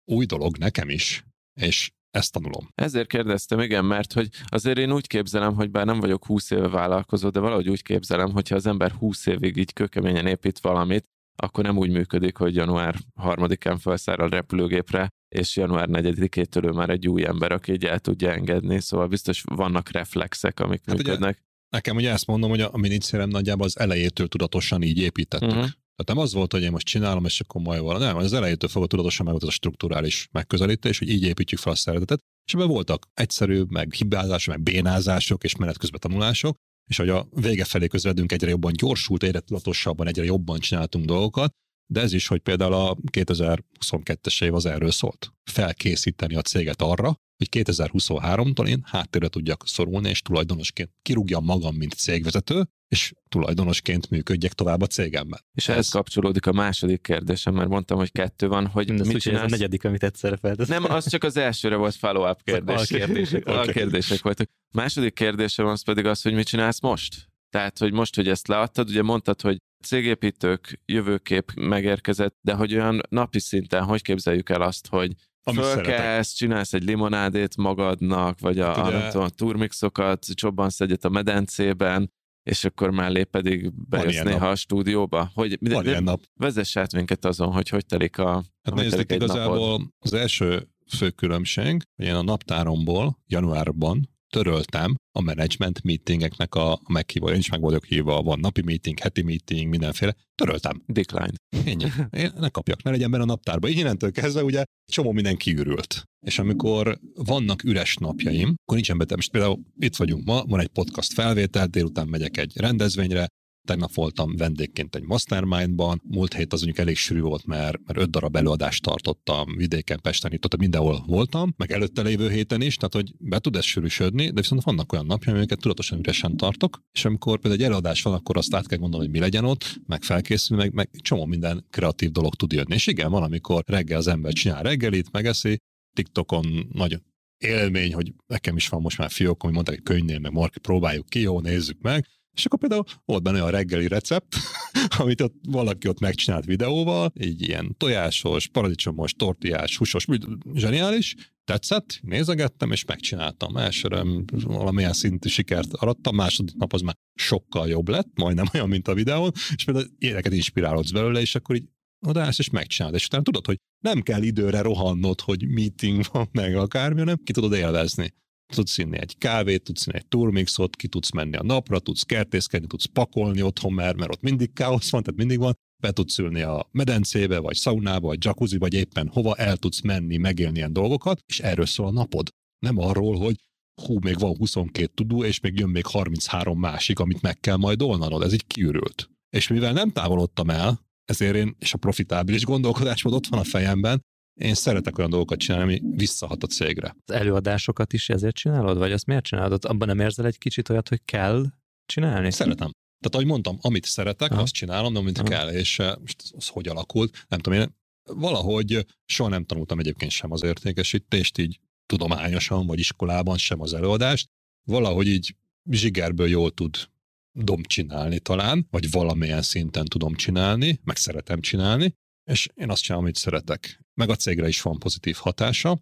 A: Új dolog nekem is, és ezt tanulom.
C: Ezért kérdeztem, igen, mert hogy azért én úgy képzelem, hogy bár nem vagyok 20 éve vállalkozó, de valahogy úgy képzelem, hogyha az ember 20 évig így kökeményen épít valamit, akkor nem úgy működik, hogy január 3-án felszáll a repülőgépre, és január 4-től ő már egy új ember, aki így el tudja engedni, szóval biztos vannak reflexek, amik hát működnek. Ugye,
A: nekem ugye ezt mondom, hogy a, a minicérem nagyjából az elejétől tudatosan így építettük. Uh-huh. Tehát nem az volt, hogy én most csinálom, és akkor majd valami. Nem, az elejétől fogva tudatosan meg volt az a strukturális megközelítés, hogy így építjük fel a szeretetet. És ebben voltak egyszerű, meg hibázások, meg bénázások és menet közben tanulások, és hogy a vége felé közvedünk egyre jobban gyorsult, egyre tudatosabban, egyre jobban csináltunk dolgokat, de ez is, hogy például a 2022-es év az erről szólt. Felkészíteni a céget arra, hogy 2023-tól én háttérre tudjak szorulni, és tulajdonosként kirúgjam magam, mint cégvezető, és tulajdonosként működjek tovább a cégemben.
C: És ehhez kapcsolódik a második kérdésem, mert mondtam, hogy kettő van, hogy
B: Mindez mit csinálsz? a negyedik, amit egyszerre feltesz.
C: Nem, az csak az elsőre volt follow-up kérdés. A kérdések, okay. a kérdések voltak. Második kérdésem az pedig az, hogy mit csinálsz most? Tehát, hogy most, hogy ezt leadtad, ugye mondtad, hogy cégépítők jövőkép megérkezett, de hogy olyan napi szinten, hogy képzeljük el azt, hogy fölkelsz, csinálsz egy limonádét magadnak, vagy a, hát ugye... a, a turmixokat, csobbansz egyet a medencében, és akkor mellé pedig bejössz néha nap. a stúdióba. Hogy,
A: de, ilyen nap.
C: Vezess át minket azon, hogy hogy telik a
A: Hát nézzük, igazából napod. az első fő különbség, hogy én a naptáromból januárban töröltem a management meetingeknek a meghívó. Én is meg vagyok hívva, van napi meeting, heti meeting, mindenféle. Töröltem.
C: Decline.
A: Ennyi. Én ne kapjak, ne legyen benne a naptárban. Így innentől kezdve ugye csomó minden kiürült. És amikor vannak üres napjaim, akkor nincsen betem. Most például itt vagyunk ma, van egy podcast felvétel, délután megyek egy rendezvényre, Tegnap voltam vendégként egy mastermindban, múlt hét az mondjuk elég sűrű volt, mert, mert öt darab előadást tartottam vidéken, Pesten, itt ott mindenhol voltam, meg előtte lévő héten is, tehát hogy be tud ez sűrűsödni, de viszont vannak olyan napja, amiket tudatosan üresen tartok, és amikor például egy előadás van, akkor azt át kell gondolni, hogy mi legyen ott, meg felkészülni, meg, meg csomó minden kreatív dolog tud jönni. És igen, van, amikor reggel az ember csinál reggelit, megeszi, TikTokon nagyon élmény, hogy nekem is van most már fiók, hogy mondták, hogy könyvnél, meg marki, próbáljuk ki, jó, nézzük meg, és akkor például volt benne a reggeli recept, amit ott valaki ott megcsinált videóval, így ilyen tojásos, paradicsomos, tortiás, húsos, zseniális, tetszett, nézegettem, és megcsináltam. Elsőre valamilyen szintű sikert arattam, második nap az már sokkal jobb lett, majdnem olyan, mint a videón, és például ilyeneket inspirálódsz belőle, és akkor így odaállsz és megcsinálod, és utána tudod, hogy nem kell időre rohannod, hogy meeting van meg akármi, hanem ki tudod élvezni. Tudsz inni egy kávét, tudsz inni egy turmixot, ki tudsz menni a napra, tudsz kertészkedni, tudsz pakolni otthon, mert, mert ott mindig káosz van, tehát mindig van, be tudsz ülni a medencébe, vagy szaunába, vagy jacuzzi, vagy éppen hova el tudsz menni, megélni ilyen dolgokat, és erről szól a napod. Nem arról, hogy hú, még van 22 tudó, és még jön még 33 másik, amit meg kell majd olnanod. Ez így kiürült. És mivel nem távolodtam el, ezért én, és a profitábilis gondolkodásmód ott van a fejemben, én szeretek olyan dolgokat csinálni, ami visszahat a cégre.
B: Az előadásokat is ezért csinálod, vagy azt miért csinálod? Abban nem érzel egy kicsit olyat, hogy kell csinálni?
A: Szeretem. Tehát ahogy mondtam, amit szeretek, Aha. azt csinálom, amit Aha. kell, és eh, most az hogy alakult, nem tudom, én valahogy soha nem tanultam egyébként sem az értékesítést, így tudományosan, vagy iskolában, sem az előadást. Valahogy így zsigerből jól tud dom csinálni talán, vagy valamilyen szinten tudom csinálni, meg szeretem csinálni, és én azt csinálom, amit szeretek. Meg a cégre is van pozitív hatása.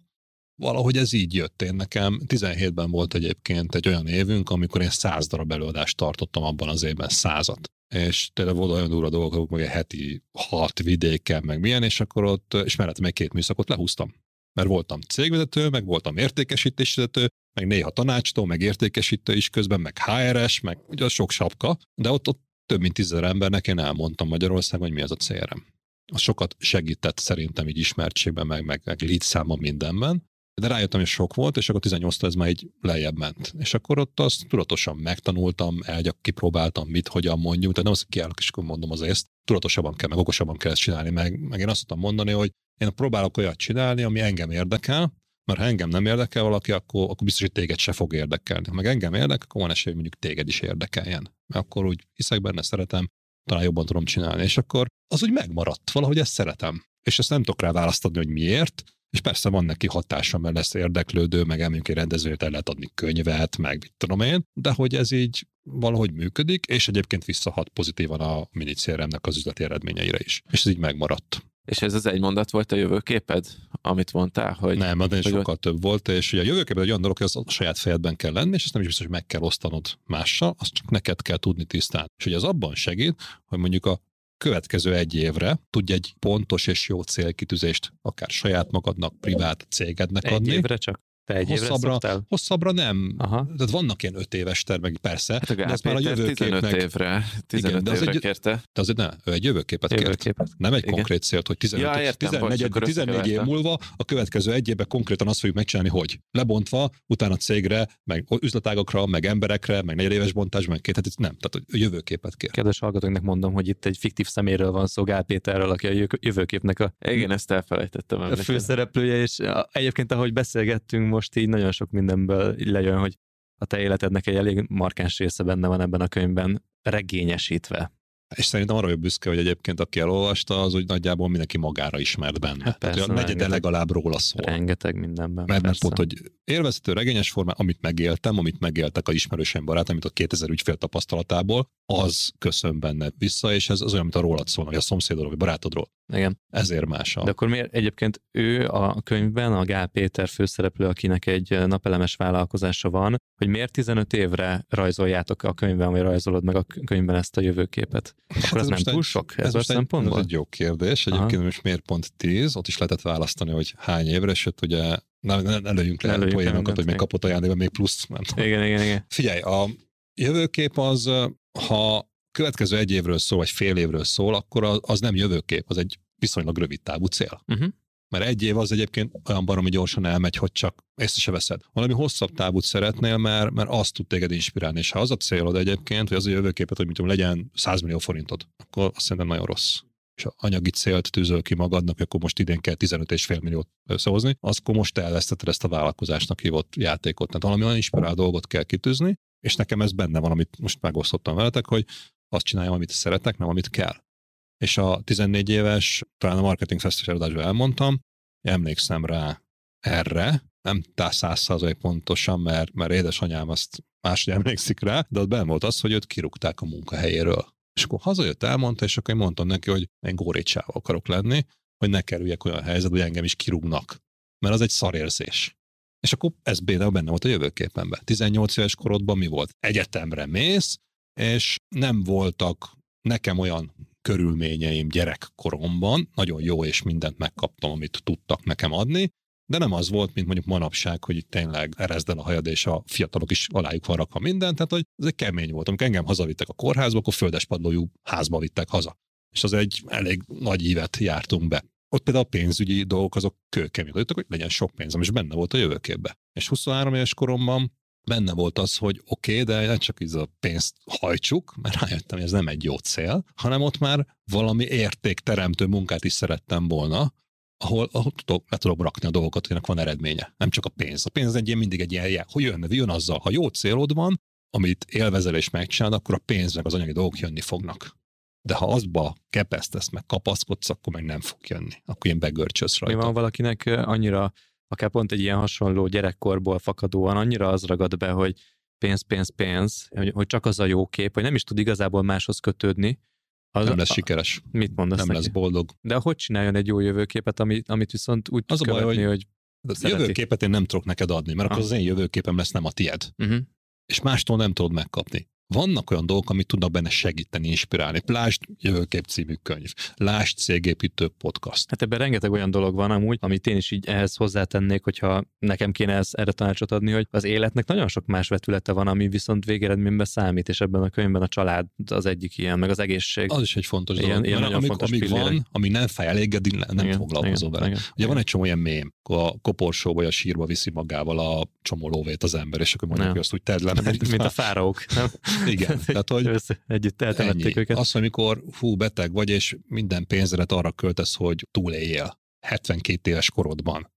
A: Valahogy ez így jött én nekem. 17-ben volt egyébként egy olyan évünk, amikor én száz darab előadást tartottam abban az évben százat. És tényleg volt olyan durva dolgok, meg egy heti hat vidéken, meg milyen, és akkor ott, és mellett még két műszakot lehúztam. Mert voltam cégvezető, meg voltam értékesítésvezető, meg néha tanácstó, meg értékesítő is közben, meg HRS, meg ugye sok sapka, de ott, ott több mint tízezer embernek én elmondtam Magyarországon, hogy mi az a CRM. Az sokat segített szerintem így ismertségben, meg, meg, meg lead mindenben, de rájöttem, hogy sok volt, és akkor 18 ez már egy lejjebb ment. És akkor ott azt tudatosan megtanultam, elgyak kipróbáltam, mit, hogyan mondjuk, tehát nem azt kiállok, és akkor mondom az ezt, tudatosabban kell, meg okosabban kell ezt csinálni, meg, meg én azt tudtam mondani, hogy én próbálok olyat csinálni, ami engem érdekel, mert ha engem nem érdekel valaki, akkor, akkor biztos, hogy téged se fog érdekelni. Ha meg engem érdekel, akkor van esély, hogy mondjuk téged is érdekeljen. Mert akkor úgy hiszek benne, szeretem, talán jobban tudom csinálni. És akkor az úgy megmaradt, valahogy ezt szeretem. És ezt nem tudok rá választani, hogy miért, és persze van neki hatása, mert lesz érdeklődő, meg emlék egy rendezőt el lehet adni könyvet, meg mit tudom én, de hogy ez így valahogy működik, és egyébként visszahat pozitívan a mini az üzleti eredményeire is. És ez így megmaradt.
C: És ez az egy mondat volt a jövőképed, amit mondtál, hogy...
A: Nem, de sokkal ott... több volt, és ugye a jövőképed egy olyan dolog, hogy az a saját fejedben kell lenni, és ezt nem is biztos, hogy meg kell osztanod mással, azt csak neked kell tudni tisztán. És ugye az abban segít, hogy mondjuk a következő egy évre tudj egy pontos és jó célkitűzést akár saját magadnak, privát cégednek
B: egy
A: adni.
B: Egy évre csak? Te egy
A: hosszabbra, hosszabbra nem. Aha. Tehát vannak ilyen öt éves tervek, persze.
C: Hát de ez már a jövőképnek... 15 évre, 15 igen, de az évre egy, kérte.
A: De azért ne, ő egy jövőképet, jövőképet. kért. Nem egy igen. konkrét célt, hogy 15, ja, értem, 14, bocs, 14 év múlva a következő egy évben konkrétan azt fogjuk megcsinálni, hogy lebontva, utána cégre, meg üzletágokra, meg emberekre, meg negyedéves bontás, meg két, hát nem, tehát a jövőképet kér.
B: Kedves hallgatóknak mondom, hogy itt egy fiktív szeméről van szó, Gál Péterről, aki a jövőképnek a,
C: igen, ezt elfelejtettem.
B: A főszereplője, és egyébként ahogy beszélgettünk most így nagyon sok mindenből lejön, hogy a te életednek egy elég markáns része benne van ebben a könyvben, regényesítve.
A: És szerintem arra jobb büszke, hogy egyébként aki elolvasta, az úgy nagyjából mindenki magára ismert benne. Hát persze, Tehát a negyede legalább róla szól.
B: Rengeteg mindenben.
A: Mert, mert pont, hogy élvezhető regényes formán, amit megéltem, amit megéltek a ismerősen barát, amit a 2000 ügyfél tapasztalatából, az köszön benne vissza, és ez az olyan, mint a rólad szól, vagy a szomszédról, vagy barátodról.
B: Igen.
A: Ezért más. A...
B: De akkor miért egyébként ő a könyvben, a Gál Péter főszereplő, akinek egy napelemes vállalkozása van, hogy miért 15 évre rajzoljátok a könyvben, vagy rajzolod meg a könyvben ezt a jövőképet? Akkor hát ez, ez nem túl sok ez, ez a szempontból?
A: Ez egy jó kérdés. Egyébként Aha. most miért pont 10? Ott is lehetett választani, hogy hány évre, sőt ugye ne, ne, ne lőjünk le ne poénokat, hogy még kapott ajándékban még plusz. Nem
B: tudom. Igen, igen, igen.
A: Figyelj, a jövőkép az, ha következő egy évről szól, vagy fél évről szól, akkor az nem jövőkép, az egy viszonylag rövid távú cél. Uh-huh. Mert egy év az egyébként olyan baromi gyorsan elmegy, hogy csak észre se veszed. Valami hosszabb távút szeretnél, mert, mert azt tud téged inspirálni. És ha az a célod egyébként, hogy az a jövőképet, hogy mit tudom, legyen 100 millió forintod, akkor azt szerintem nagyon rossz és anyagi célt tűzöl ki magadnak, akkor most idén kell 15,5 milliót összehozni, akkor most elvesztetted ezt a vállalkozásnak hívott játékot. Tehát valami olyan inspirál dolgot kell kitűzni, és nekem ez benne van, amit most megosztottam veletek, hogy azt csináljam, amit szeretek, nem amit kell. És a 14 éves, talán a Marketing Festival adásban elmondtam, emlékszem rá erre, nem száz pontosan, mert, mert édesanyám azt máshogy emlékszik rá, de ott benne volt az, hogy őt kirúgták a munkahelyéről. És akkor hazajött, elmondta, és akkor én mondtam neki, hogy én górécsával akarok lenni, hogy ne kerüljek olyan helyzetbe, hogy engem is kirúgnak. Mert az egy szarérzés. És akkor ez benne, benne volt a jövőképenben. 18 éves korodban mi volt? Egyetemre mész, és nem voltak nekem olyan körülményeim gyerekkoromban, nagyon jó, és mindent megkaptam, amit tudtak nekem adni, de nem az volt, mint mondjuk manapság, hogy itt tényleg erezd el a hajad, és a fiatalok is alájuk van rakva minden, tehát hogy ez egy kemény volt. Amikor engem hazavittek a kórházba, akkor földespadlójú házba vittek haza. És az egy elég nagy ívet jártunk be. Ott például a pénzügyi dolgok azok kőkemény, hogy legyen sok pénzem, és benne volt a jövőképbe. És 23 éves koromban benne volt az, hogy oké, okay, de csak így a pénzt hajtsuk, mert rájöttem, hogy ez nem egy jó cél, hanem ott már valami értékteremtő munkát is szerettem volna, ahol, ahol tudok, le tudok rakni a dolgokat, hogy van eredménye. Nem csak a pénz. A pénz egy ilyen, mindig egy ilyen jel. Hogy jön, jön azzal, ha jó célod van, amit élvezel és megcsinálod, akkor a pénz meg az anyagi dolgok jönni fognak. De ha azba kepesztesz, meg kapaszkodsz, akkor meg nem fog jönni. Akkor ilyen begörcsösz rajta.
B: Mi van valakinek annyira akár pont egy ilyen hasonló gyerekkorból fakadóan annyira az ragad be, hogy pénz, pénz, pénz, hogy, hogy csak az a jó kép, hogy nem is tud igazából máshoz kötődni.
A: Az, nem lesz sikeres.
B: Mit mondasz
A: Nem
B: neki?
A: lesz boldog.
B: De hogy csináljon egy jó jövőképet, amit, amit viszont úgy
A: az a
B: követni,
A: baj, hogy,
B: hogy
A: hogy a jövőképet én nem tudok neked adni, mert ah. akkor az én jövőképem lesz nem a tied.
B: Uh-huh.
A: És mástól nem tudod megkapni. Vannak olyan dolgok, amit tudnak benne segíteni, inspirálni. Lásd Jövőkép című könyv, lásd Cégépítő podcast.
B: Hát ebben rengeteg olyan dolog van amúgy, amit én is így ehhez hozzátennék, hogyha nekem kéne ez, erre tanácsot adni, hogy az életnek nagyon sok más vetülete van, ami viszont végeredményben számít, és ebben a könyvben a család az egyik ilyen, meg az egészség.
A: Az is egy fontos
B: Ilyen-
A: dolog.
B: ilyen nagyon
A: amíg,
B: fontos
A: amíg van, ami nem fáj elég, addig nem
B: Igen,
A: foglalkozol vele.
B: igen,
A: Ugye
B: igen.
A: van egy csomó ilyen mém, a koporsóba vagy a sírba viszi magával a csomó lóvét az ember, és akkor mondjuk, hogy azt úgy tedd le.
B: mint, mint a fáraók, nem?
A: Igen, tehát hogy
B: Össze, együtt eltemették
A: ennyi.
B: őket.
A: Az, amikor hú, beteg vagy, és minden pénzedet arra költesz, hogy túléljél 72 éves korodban,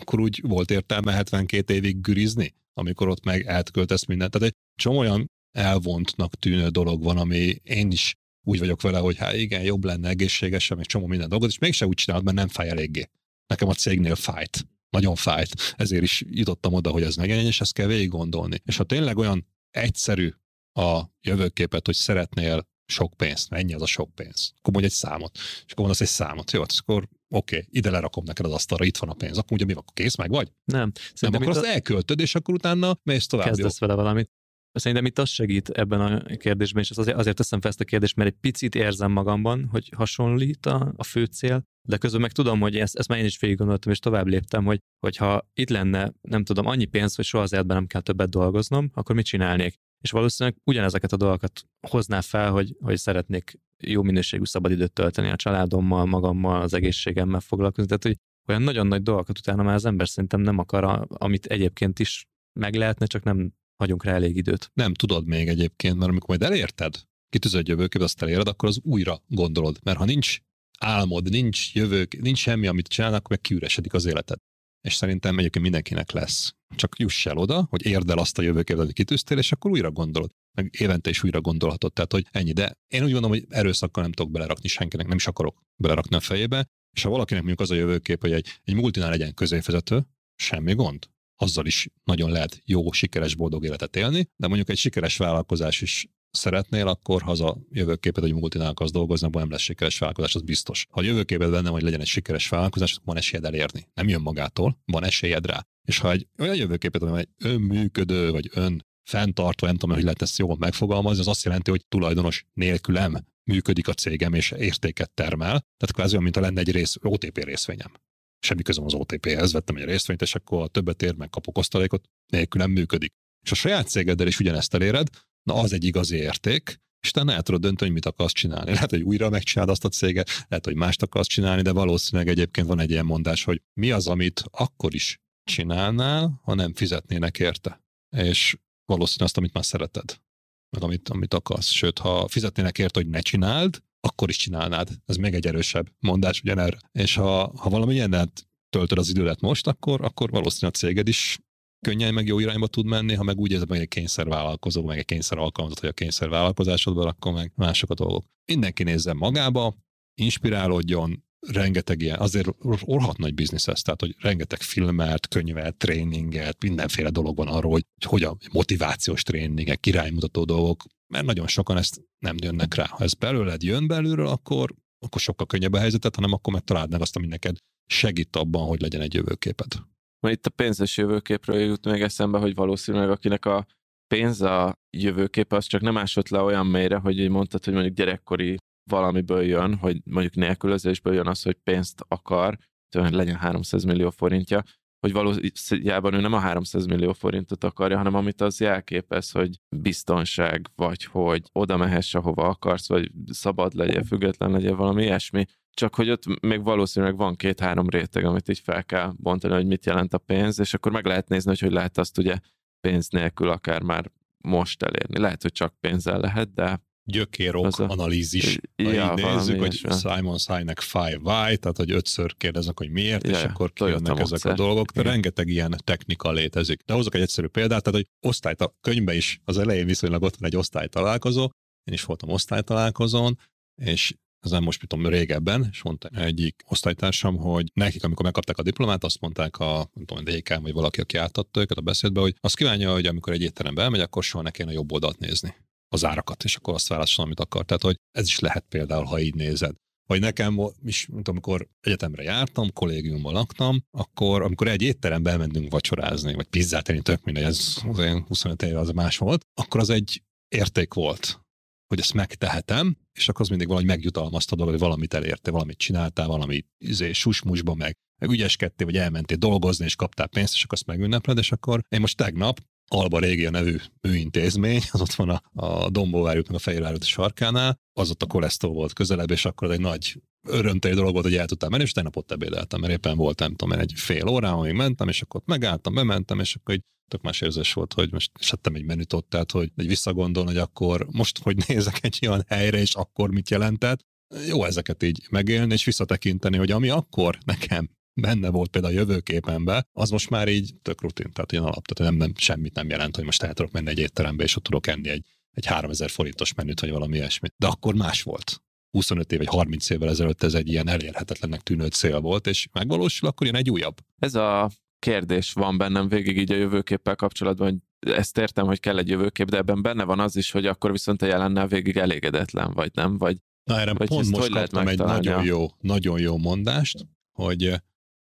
A: akkor úgy volt értelme 72 évig gürizni, amikor ott meg elköltesz mindent. Tehát egy csomó olyan elvontnak tűnő dolog van, ami én is úgy vagyok vele, hogy hát igen, jobb lenne egészségesen, meg csomó minden dolgot, és mégse úgy csinálod, mert nem fáj eléggé. Nekem a cégnél fájt. Nagyon fájt. Ezért is jutottam oda, hogy ez megjelenjen, és ezt kell végig gondolni. És ha tényleg olyan egyszerű a jövőképet, hogy szeretnél sok pénzt, mennyi az a sok pénz? Akkor mondj egy számot. És akkor mondasz egy számot. Jó, hát akkor oké, okay, ide lerakom neked az asztalra, itt van a pénz. Akkor ugye mi van, akkor kész, meg vagy?
B: Nem,
A: Nem, akkor azt elköltöd, és akkor utána mész tovább. Jó.
B: kezdesz vele valamit. Szerintem itt az segít ebben a kérdésben, és az azért, azért teszem fel ezt a kérdést, mert egy picit érzem magamban, hogy hasonlít a, a fő cél, de közben meg tudom, hogy ezt, ezt már én is végig gondoltam, és tovább léptem, hogy hogyha itt lenne, nem tudom, annyi pénz, hogy soha az életben nem kell többet dolgoznom, akkor mit csinálnék? És valószínűleg ugyanezeket a dolgokat hozná fel, hogy, hogy szeretnék jó minőségű szabadidőt tölteni a családommal, magammal, az egészségemmel foglalkozni. Tehát, hogy olyan nagyon nagy dolgokat utána már az ember szerintem nem akar, amit egyébként is meg lehetne, csak nem hagyunk rá elég időt.
A: Nem tudod még egyébként, mert amikor majd elérted, kitűzött jövőkép, azt eléred, akkor az újra gondolod. Mert ha nincs álmod, nincs jövők, nincs semmi, amit csinálnak, meg kiüresedik az életed. És szerintem egyébként mindenkinek lesz. Csak juss el oda, hogy érd el azt a jövőképet, amit kitűztél, és akkor újra gondolod. Meg évente is újra gondolhatod. Tehát, hogy ennyi. De én úgy gondolom, hogy erőszakkal nem tudok belerakni senkinek, nem is akarok belerakni a fejébe. És ha valakinek mondjuk az a jövőkép, hogy egy, egy multinál legyen középvezető, semmi gond. Azzal is nagyon lehet jó, sikeres, boldog életet élni, de mondjuk egy sikeres vállalkozás is szeretnél, akkor ha az a jövőképed, hogy multinál akarsz dolgozni, abban nem lesz sikeres vállalkozás, az biztos. Ha a jövőképed benne, hogy legyen egy sikeres vállalkozás, van esélyed elérni. Nem jön magától, van esélyed rá. És ha egy olyan jövőképed, van, hogy önműködő, vagy ön fenntartó, nem tudom, hogy lehet ezt jól megfogalmazni, az azt jelenti, hogy tulajdonos nélkülem működik a cégem, és értéket termel. Tehát kvázi olyan, mint ha lenne egy rész, OTP részvényem. Semmi közöm az OTP-hez, vettem egy részvényt, és akkor a többet ér, meg kapok osztalékot, nélkülem működik. És a saját cégeddel is ugyanezt eléred, na az egy igazi érték, és utána el tudod dönteni, hogy mit akarsz csinálni. Lehet, hogy újra megcsinálod azt a céget, lehet, hogy mást akarsz csinálni, de valószínűleg egyébként van egy ilyen mondás, hogy mi az, amit akkor is csinálnál, ha nem fizetnének érte. És valószínűleg azt, amit már szereted, meg amit, amit akarsz. Sőt, ha fizetnének érte, hogy ne csináld, akkor is csinálnád. Ez még egy erősebb mondás ugyanerre. És ha, ha valami ilyennel töltöd az idődet most, akkor, akkor valószínűleg a céged is könnyen meg jó irányba tud menni, ha meg úgy érzed, hogy egy kényszervállalkozó, meg egy kényszer alkalmazott, hogy a kényszervállalkozásodban, akkor meg mások a dolgok. Mindenki nézzen magába, inspirálódjon, rengeteg ilyen, azért orhat nagy biznisz ez, tehát hogy rengeteg filmet, könyvet, tréninget, mindenféle dolog van arról, hogy hogy a motivációs tréningek, királymutató dolgok, mert nagyon sokan ezt nem jönnek rá. Ha ez belőled jön belülről, akkor, akkor sokkal könnyebb a helyzetet, hanem akkor meg találd meg azt, ami neked segít abban, hogy legyen egy jövőképed.
C: Itt a pénzes jövőképről jut még eszembe, hogy valószínűleg akinek a pénz a jövőkép, az csak nem ásott le olyan mélyre, hogy így mondtad, hogy mondjuk gyerekkori valamiből jön, hogy mondjuk nélkülözésből jön az, hogy pénzt akar, hogy legyen 300 millió forintja, hogy valójában ő nem a 300 millió forintot akarja, hanem amit az jelképez, hogy biztonság, vagy hogy oda mehess, ahova akarsz, vagy szabad legyen, független legyen, valami ilyesmi. Csak hogy ott még valószínűleg van két-három réteg, amit így fel kell bontani, hogy mit jelent a pénz, és akkor meg lehet nézni, hogy hogy lehet azt ugye pénz nélkül akár már most elérni. Lehet, hogy csak pénzzel lehet, de
A: gyökérok a... analízis. Ja, így nézzük, hogy Simon Sinek 5 why, tehát hogy ötször kérdeznek, hogy miért, ja, és akkor kijönnek ezek a dolgok. De rengeteg ilyen technika létezik. De hozok egy egyszerű példát, tehát hogy osztályt a könyvben is az elején viszonylag ott van egy osztálytalálkozó, én is voltam osztálytalálkozón, és ez nem most, tudom, régebben, és mondta egyik osztálytársam, hogy nekik, amikor megkapták a diplomát, azt mondták a, nem tudom, DK, vagy valaki, aki átadta őket a beszédbe, hogy azt kívánja, hogy amikor egy étterembe elmegy, akkor soha ne kéne jobb oldalt nézni az árakat, és akkor azt válaszol, amit akar. Tehát, hogy ez is lehet például, ha így nézed. Vagy nekem is, mint amikor egyetemre jártam, kollégiumban laktam, akkor amikor egy étterembe elmentünk vacsorázni, vagy pizzát enni, tök mindegy, ez az olyan 25 éve az más volt, akkor az egy érték volt, hogy ezt megtehetem, és akkor az mindig valahogy megjutalmazta dolog, hogy valamit elérte, valamit csináltál, valami izé, susmusba meg, meg ügyeskedtél, vagy elmentél dolgozni, és kaptál pénzt, és akkor azt megünnepled, és akkor én most tegnap Alba Régia nevű műintézmény, az ott van a, a Dombóvárjuk, meg a Fehérvárút sarkánál, az ott a kolesztó volt közelebb, és akkor egy nagy örömteli dolog volt, hogy el tudtam menni, és tegnap ott ebédeltem, mert éppen volt, nem tudom, egy fél órán, amíg mentem, és akkor ott megálltam, bementem, és akkor egy tök más érzés volt, hogy most esettem egy menüt ott, tehát hogy egy visszagondolni, hogy akkor most, hogy nézek egy olyan helyre, és akkor mit jelentett, jó ezeket így megélni, és visszatekinteni, hogy ami akkor nekem benne volt például a jövőképemben, az most már így tök rutin, tehát ilyen alap, tehát nem, nem, semmit nem jelent, hogy most el tudok menni egy étterembe, és ott tudok enni egy, egy 3000 forintos menüt, vagy valami ilyesmi. De akkor más volt. 25 év vagy 30 évvel ezelőtt ez egy ilyen elérhetetlennek tűnő cél volt, és megvalósul, akkor jön egy újabb.
C: Ez a kérdés van bennem végig így a jövőképpel kapcsolatban, hogy ezt értem, hogy kell egy jövőkép, de ebben benne van az is, hogy akkor viszont a jelennel végig elégedetlen vagy, nem? Vagy,
A: Na erre vagy pont most kaptam egy nagyon jó, nagyon jó mondást, hogy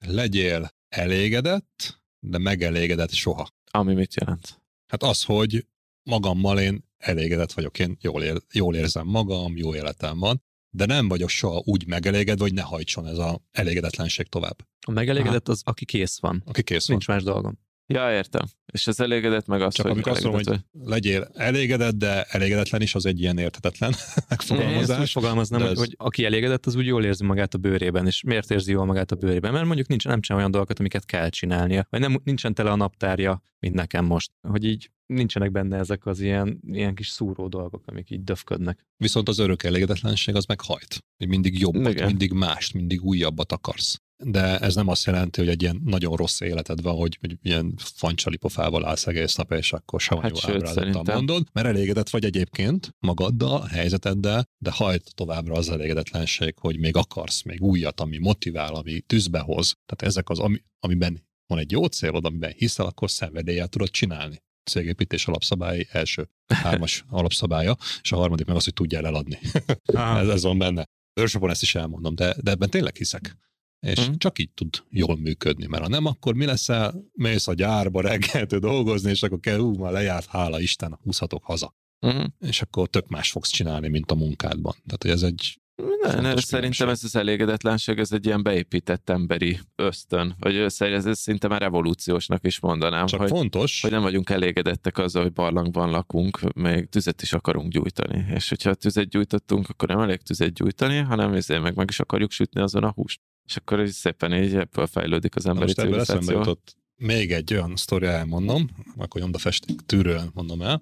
A: legyél elégedett, de megelégedett soha.
C: Ami mit jelent?
A: Hát az, hogy magammal én elégedett vagyok, én jól, ér, jól érzem magam, jó életem van, de nem vagyok soha úgy megelégedve, hogy ne hajtson ez a elégedetlenség tovább.
B: A megelégedett Aha. az, aki kész van.
A: Aki kész
B: Nincs
A: van.
B: más dolgom.
C: Ja, értem. És ez elégedett meg az,
A: Csak hogy amikor azt mondom, hogy legyél elégedett, de elégedetlen is, az egy ilyen érthetetlen megfogalmazás. Én
B: fogalmaznám, hogy, ez... hogy aki elégedett, az úgy jól érzi magát a bőrében, és miért érzi jól magát a bőrében? Mert mondjuk nincs, nem csinál olyan dolgokat, amiket kell csinálnia, vagy nem, nincsen tele a naptárja, mint nekem most. Hogy így nincsenek benne ezek az ilyen, ilyen kis szúró dolgok, amik így döfködnek.
A: Viszont az örök elégedetlenség az meghajt. Hogy mindig jobbat, Igen. mindig mást, mindig újabbat akarsz de ez nem azt jelenti, hogy egy ilyen nagyon rossz életed van, hogy, hogy ilyen fancsalipofával állsz egész nap, és akkor savanyú hát ábrázattal mondod, mert elégedett vagy egyébként magaddal, a helyzeteddel, de hajt továbbra az elégedetlenség, hogy még akarsz, még újat, ami motivál, ami tűzbe hoz. Tehát ezek az, ami, amiben van egy jó célod, amiben hiszel, akkor szenvedéllyel tudod csinálni cégépítés alapszabályi első hármas alapszabálya, és a harmadik meg az, hogy tudjál eladni. ez, ez van benne. Őrsapon ezt is elmondom, de, de ebben tényleg hiszek és uh-huh. csak így tud jól működni, mert ha nem, akkor mi leszel, mész a gyárba reggeltől dolgozni, és akkor kell, ú, már lejárt, hála Isten, húzhatok haza. Uh-huh. És akkor tök más fogsz csinálni, mint a munkádban. Tehát, hogy ez egy
C: ne, ne, szerintem ez az elégedetlenség, ez egy ilyen beépített emberi ösztön, vagy ez, ez szinte már revolúciósnak is mondanám.
A: Csak
C: hogy,
A: fontos.
C: Hogy nem vagyunk elégedettek azzal, hogy barlangban lakunk, még tüzet is akarunk gyújtani. És hogyha tüzet gyújtottunk, akkor nem elég tüzet gyújtani, hanem ezért meg meg is akarjuk sütni azon a húst. És akkor így szépen így ebből fejlődik az emberi
A: most civilizáció. Jutott még egy olyan sztori elmondom, akkor nyomdafesték tűrően mondom el,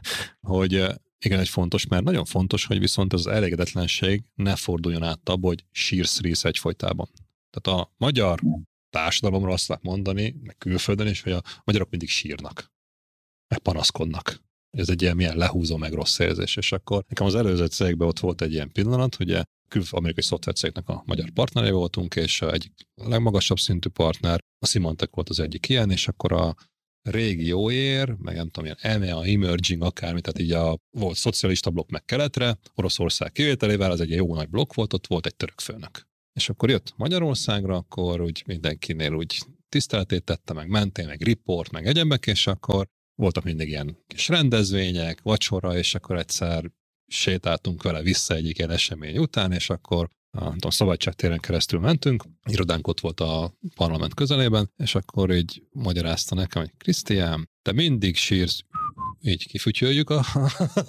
A: hogy eh, igen, egy fontos, mert nagyon fontos, hogy viszont ez az elégedetlenség ne forduljon át abba, hogy sírsz rész egyfolytában. Tehát a magyar társadalomra azt lehet mondani, meg külföldön is, hogy a magyarok mindig sírnak, meg panaszkodnak. Ez egy ilyen milyen lehúzó, meg rossz érzés. És akkor nekem az előző cégben ott volt egy ilyen pillanat, hogy kül-amerikai szoftvercégnek a magyar partnere voltunk, és egyik a legmagasabb szintű partner, a Symantec volt az egyik ilyen, és akkor a régióér, meg nem tudom, ilyen EMEA, Emerging, akármi, tehát így a, volt szocialista blokk meg keletre, Oroszország kivételével, az egy jó nagy blokk volt, ott volt egy török főnök. És akkor jött Magyarországra, akkor úgy mindenkinél úgy tiszteletét tette, meg mentél, meg report, meg egyebek, és akkor voltak mindig ilyen kis rendezvények, vacsora, és akkor egyszer sétáltunk vele vissza egyik ilyen esemény után, és akkor a, a Szabadságtéren keresztül mentünk, irodánk ott volt a parlament közelében, és akkor így magyarázta nekem, hogy Krisztián, te mindig sírsz, így kifütyöljük a,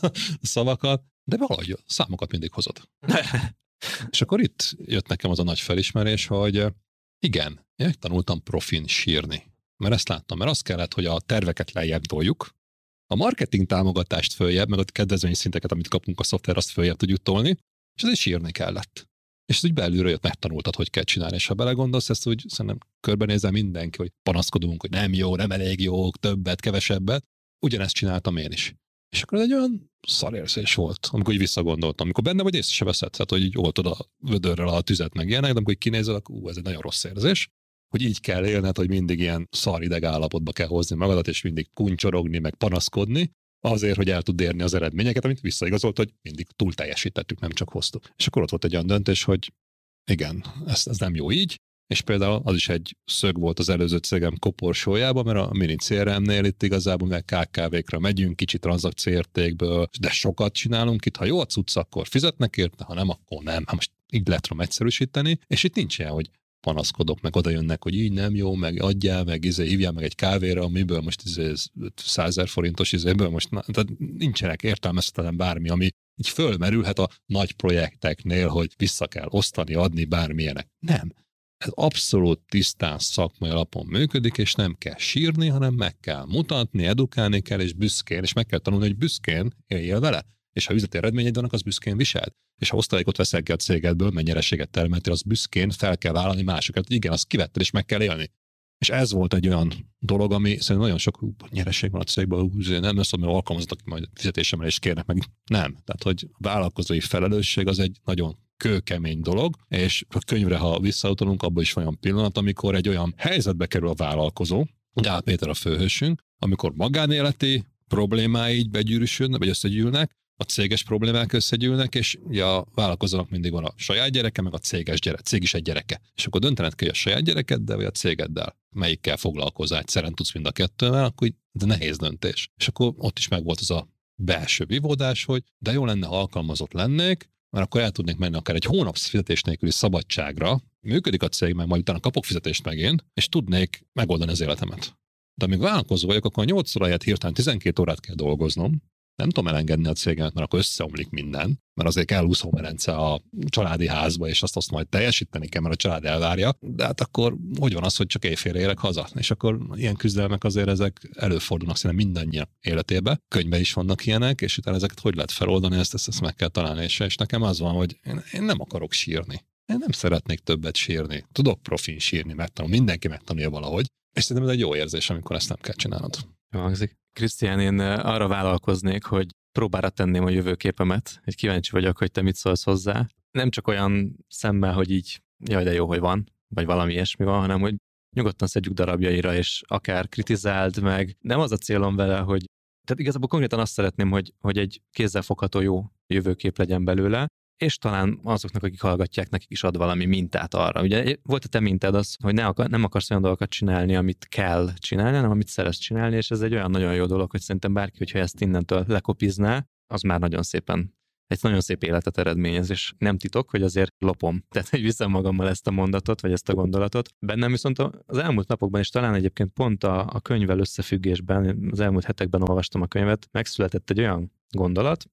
A: a szavakat, de valahogy a számokat mindig hozod. és akkor itt jött nekem az a nagy felismerés, hogy igen, én tanultam profin sírni. Mert ezt láttam, mert az kellett, hogy a terveket lejjebb toljuk, a marketing támogatást följebb, meg a kedvezmény szinteket, amit kapunk a szoftver, azt följebb tudjuk tolni, és ez is sírni kellett. És ez úgy belülről jött, megtanultad, hogy kell csinálni, és ha belegondolsz, ezt úgy szerintem körbenézel mindenki, hogy panaszkodunk, hogy nem jó, nem elég jó, többet, kevesebbet. Ugyanezt csináltam én is. És akkor egy olyan szarérzés volt, amikor így visszagondoltam. Amikor benne vagy, észre se veszed, tehát, hogy így oltod a vödörrel a tüzet meg ilyenek, de amikor kinézel, akkor ú, ez egy nagyon rossz érzés hogy így kell élned, hogy mindig ilyen szar ideg állapotba kell hozni magadat, és mindig kuncsorogni, meg panaszkodni, azért, hogy el tud érni az eredményeket, amit visszaigazolt, hogy mindig túl teljesítettük, nem csak hoztuk. És akkor ott volt egy olyan döntés, hogy igen, ez, ez nem jó így, és például az is egy szög volt az előző cégem koporsójában, mert a mini CRM-nél itt igazából meg KKV-kra megyünk, kicsit tranzakcióértékből, de sokat csinálunk itt, ha jó a cucc, akkor fizetnek érte, ha nem, akkor nem. Hát most így lehet egyszerűsíteni, és itt nincs ilyen, hogy panaszkodok, meg oda jönnek, hogy így nem jó, meg adjál, meg izé, hívjál meg egy kávéra, amiből most izé, 100 forintos izéből most, na, tehát nincsenek értelmezhetetlen bármi, ami így fölmerülhet a nagy projekteknél, hogy vissza kell osztani, adni bármilyenek. Nem. Ez abszolút tisztán szakmai alapon működik, és nem kell sírni, hanem meg kell mutatni, edukálni kell, és büszkén, és meg kell tanulni, hogy büszkén éljél vele. És ha üzleti eredményed vannak, az büszkén viseld. És ha osztalékot veszel ki a cégedből, mert nyereséget termeltél, az büszkén fel kell vállalni másokat. Igen, azt kivetted, és meg kell élni. És ez volt egy olyan dolog, ami szerintem nagyon sok nyereség van a cégben, nem lesz, hogy alkalmazottak, majd fizetésemelést kérnek meg. Nem. Tehát, hogy vállalkozói felelősség az egy nagyon kőkemény dolog, és a könyvre, ha visszautalunk, abban is van olyan pillanat, amikor egy olyan helyzetbe kerül a vállalkozó, Gál Péter a főhősünk, amikor magánéleti problémái így begyűrűsödnek, vagy összegyűlnek, a céges problémák összegyűlnek, és ugye a vállalkozónak mindig van a saját gyereke, meg a céges gyerek, cég is egy gyereke. És akkor döntened kell, hogy a saját gyerekeddel, vagy a cégeddel, melyikkel foglalkozol, egyszerűen tudsz mind a kettővel, akkor de nehéz döntés. És akkor ott is megvolt az a belső vívódás, hogy de jó lenne, ha alkalmazott lennék, mert akkor el tudnék menni akár egy hónap fizetés nélküli szabadságra, működik a cég, meg majd utána kapok fizetést megint, és tudnék megoldani az életemet. De amíg vállalkozó vagyok, akkor a 8 óráját hirtelen 12 órát kell dolgoznom, nem tudom elengedni a cégemet, mert akkor összeomlik minden, mert azért kell úszómerence a családi házba, és azt, azt majd teljesíteni kell, mert a család elvárja, de hát akkor hogy van az, hogy csak éjfélre érek haza? És akkor ilyen küzdelmek azért ezek előfordulnak szerintem mindannyian életébe. Könyvben is vannak ilyenek, és utána ezeket hogy lehet feloldani, ezt, ezt, ezt meg kell találni. És, és nekem az van, hogy én, én nem akarok sírni. Én nem szeretnék többet sírni. Tudok profin sírni, megtanul, mindenki megtanulja valahogy. És szerintem ez egy jó érzés, amikor ezt nem kell csinálnod.
B: Hangzik. Krisztián, én arra vállalkoznék, hogy próbára tenném a jövőképemet, hogy kíváncsi vagyok, hogy te mit szólsz hozzá. Nem csak olyan szemmel, hogy így, jaj, de jó, hogy van, vagy valami ilyesmi van, hanem hogy nyugodtan szedjük darabjaira, és akár kritizáld meg. Nem az a célom vele, hogy tehát igazából konkrétan azt szeretném, hogy, hogy egy kézzelfogható jó jövőkép legyen belőle, és talán azoknak, akik hallgatják, nekik is ad valami mintát arra. Ugye volt a te mintád az, hogy ne akar, nem akarsz olyan dolgokat csinálni, amit kell csinálni, hanem amit szeretsz csinálni, és ez egy olyan nagyon jó dolog, hogy szerintem bárki, hogyha ezt innentől lekopizná, az már nagyon szépen egy nagyon szép életet eredményez, és nem titok, hogy azért lopom. Tehát, hogy viszem magammal ezt a mondatot, vagy ezt a gondolatot. Bennem viszont az elmúlt napokban, és talán egyébként pont a, a könyvvel összefüggésben, az elmúlt hetekben olvastam a könyvet, megszületett egy olyan gondolat,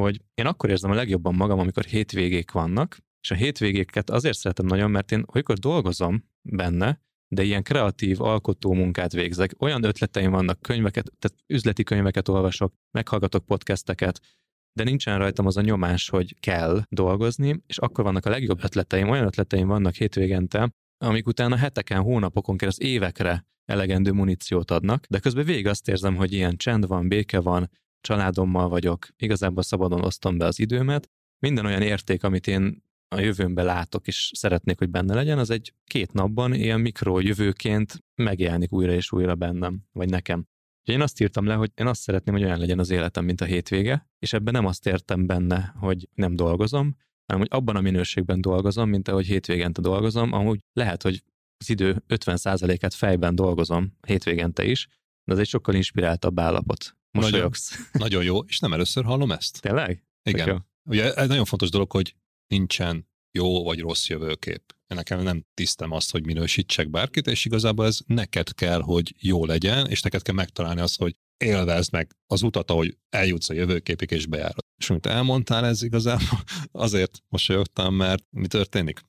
B: hogy én akkor érzem a legjobban magam, amikor hétvégék vannak, és a hétvégéket azért szeretem nagyon, mert én olykor dolgozom benne, de ilyen kreatív, alkotó munkát végzek. Olyan ötleteim vannak, könyveket, tehát üzleti könyveket olvasok, meghallgatok podcasteket, de nincsen rajtam az a nyomás, hogy kell dolgozni, és akkor vannak a legjobb ötleteim, olyan ötleteim vannak hétvégente, amik utána heteken, hónapokon keresztül évekre elegendő muníciót adnak, de közben végig azt érzem, hogy ilyen csend van, béke van, családommal vagyok, igazából szabadon osztom be az időmet. Minden olyan érték, amit én a jövőmben látok, és szeretnék, hogy benne legyen, az egy két napban ilyen mikro jövőként megjelenik újra és újra bennem, vagy nekem. Én azt írtam le, hogy én azt szeretném, hogy olyan legyen az életem, mint a hétvége, és ebben nem azt értem benne, hogy nem dolgozom, hanem hogy abban a minőségben dolgozom, mint ahogy hétvégente dolgozom, amúgy lehet, hogy az idő 50%-át fejben dolgozom hétvégente is, de ez egy sokkal inspiráltabb állapot.
A: Mosolyogsz. Nagyon, nagyon jó, és nem először hallom ezt.
B: Tényleg?
A: Igen.
B: Jó.
A: Ugye egy nagyon fontos dolog, hogy nincsen jó vagy rossz jövőkép. Nekem nem tisztem azt, hogy minősítsek bárkit, és igazából ez neked kell, hogy jó legyen, és neked kell megtalálni azt, hogy élvezd meg az utat, ahogy eljutsz a jövőképig és bejárod. És amit elmondtál, ez igazából azért mosolyogtam, mert mi történik?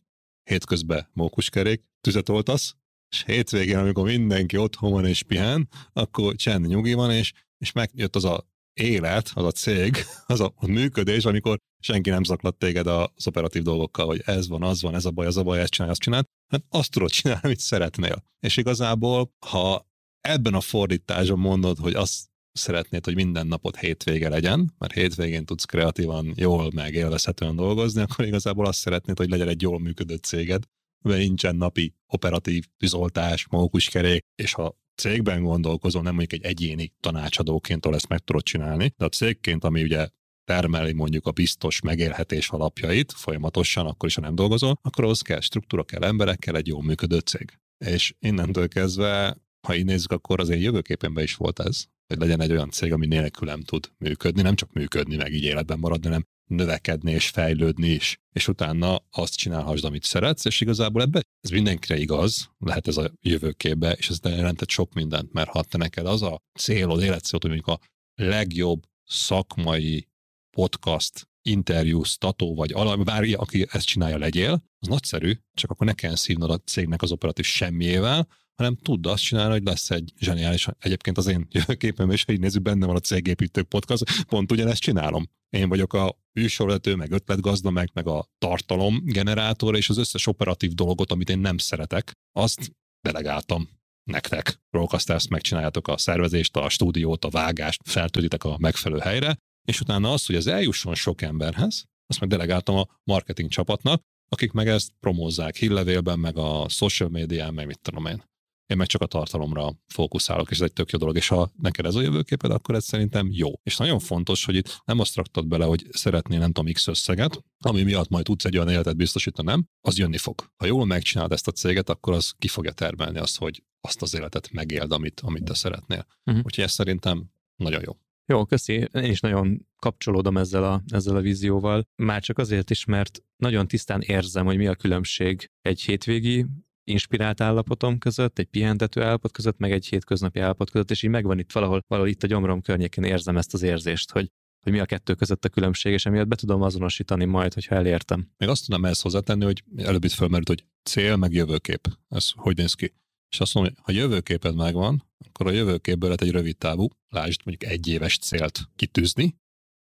A: Hétközben mókuskerék, tüzet oltasz, és hétvégén, amikor mindenki otthon van és pihen, akkor csend nyugi van, és, és megjött az a élet, az a cég, az a működés, amikor senki nem zaklat téged az operatív dolgokkal, hogy ez van, az van, ez a baj, az a baj, ezt csinálj, azt csinál, hát azt tudod csinálni, amit szeretnél. És igazából, ha ebben a fordításban mondod, hogy azt szeretnéd, hogy minden napot hétvége legyen, mert hétvégén tudsz kreatívan, jól, meg élvezhetően dolgozni, akkor igazából azt szeretnéd, hogy legyen egy jól működő céged, mert nincsen napi operatív tűzoltás, mókuskerék, és ha cégben gondolkozol, nem mondjuk egy egyéni tanácsadóként, ahol ezt meg tudod csinálni, de a cégként, ami ugye termeli mondjuk a biztos megélhetés alapjait folyamatosan, akkor is, ha nem dolgozol, akkor ahhoz kell struktúra, kell emberek, kell egy jól működő cég. És innentől kezdve, ha így nézzük, akkor az én jövőképenben is volt ez, hogy legyen egy olyan cég, ami nélkül nem tud működni, nem csak működni, meg így életben maradni, hanem növekedni és fejlődni is, és utána azt csinálhassd, amit szeretsz, és igazából ebbe ez mindenkire igaz, lehet ez a jövőképbe, és ez jelentett sok mindent, mert ha te neked az a célod, életcélod, hogy mondjuk a legjobb szakmai podcast, interjú, stató, vagy alap, bárki, aki ezt csinálja, legyél, az nagyszerű, csak akkor ne kell szívnod a cégnek az operatív semmiével, hanem tudd azt csinálni, hogy lesz egy zseniális, egyébként az én jövőképem, és így nézzük, benne van a cégépítők podcast, pont ugyanezt csinálom. Én vagyok a műsorvezető, meg ötletgazda, meg, meg a tartalom generátor, és az összes operatív dolgot, amit én nem szeretek, azt delegáltam nektek. Rollcasters megcsináljátok a szervezést, a stúdiót, a vágást, feltöltitek a megfelelő helyre, és utána azt, hogy ez eljusson sok emberhez, azt meg delegáltam a marketing csapatnak, akik meg ezt promózzák hírlevélben, meg a social médián, meg mit tudom én. Én meg csak a tartalomra fókuszálok, és ez egy tök jó dolog, és ha neked ez a jövőképed, akkor ez szerintem jó. És nagyon fontos, hogy itt nem azt raktad bele, hogy szeretnél nem tudom X összeget, ami miatt majd tudsz egy olyan életet biztosítani, nem, az jönni fog. Ha jól megcsinálod ezt a céget, akkor az ki fogja termelni azt, hogy azt az életet megéld, amit, amit te szeretnél. Uh-huh. Úgyhogy ez szerintem nagyon jó.
B: Jó, köszi. Én is nagyon kapcsolódom ezzel a, ezzel a vízióval. Már csak azért is, mert nagyon tisztán érzem, hogy mi a különbség egy hétvégi inspirált állapotom között, egy pihentető állapot között, meg egy hétköznapi állapot között, és így megvan itt valahol, valahol itt a gyomrom környékén érzem ezt az érzést, hogy hogy mi a kettő között a különbség, és emiatt be tudom azonosítani majd, hogyha elértem.
A: Még azt tudnám ehhez hozzátenni, hogy előbb itt felmerült, hogy cél meg jövőkép. Ez hogy néz ki? És azt mondom, hogy ha jövőképed megvan, akkor a jövőképből lehet egy rövid távú, lásd mondjuk egy éves célt kitűzni,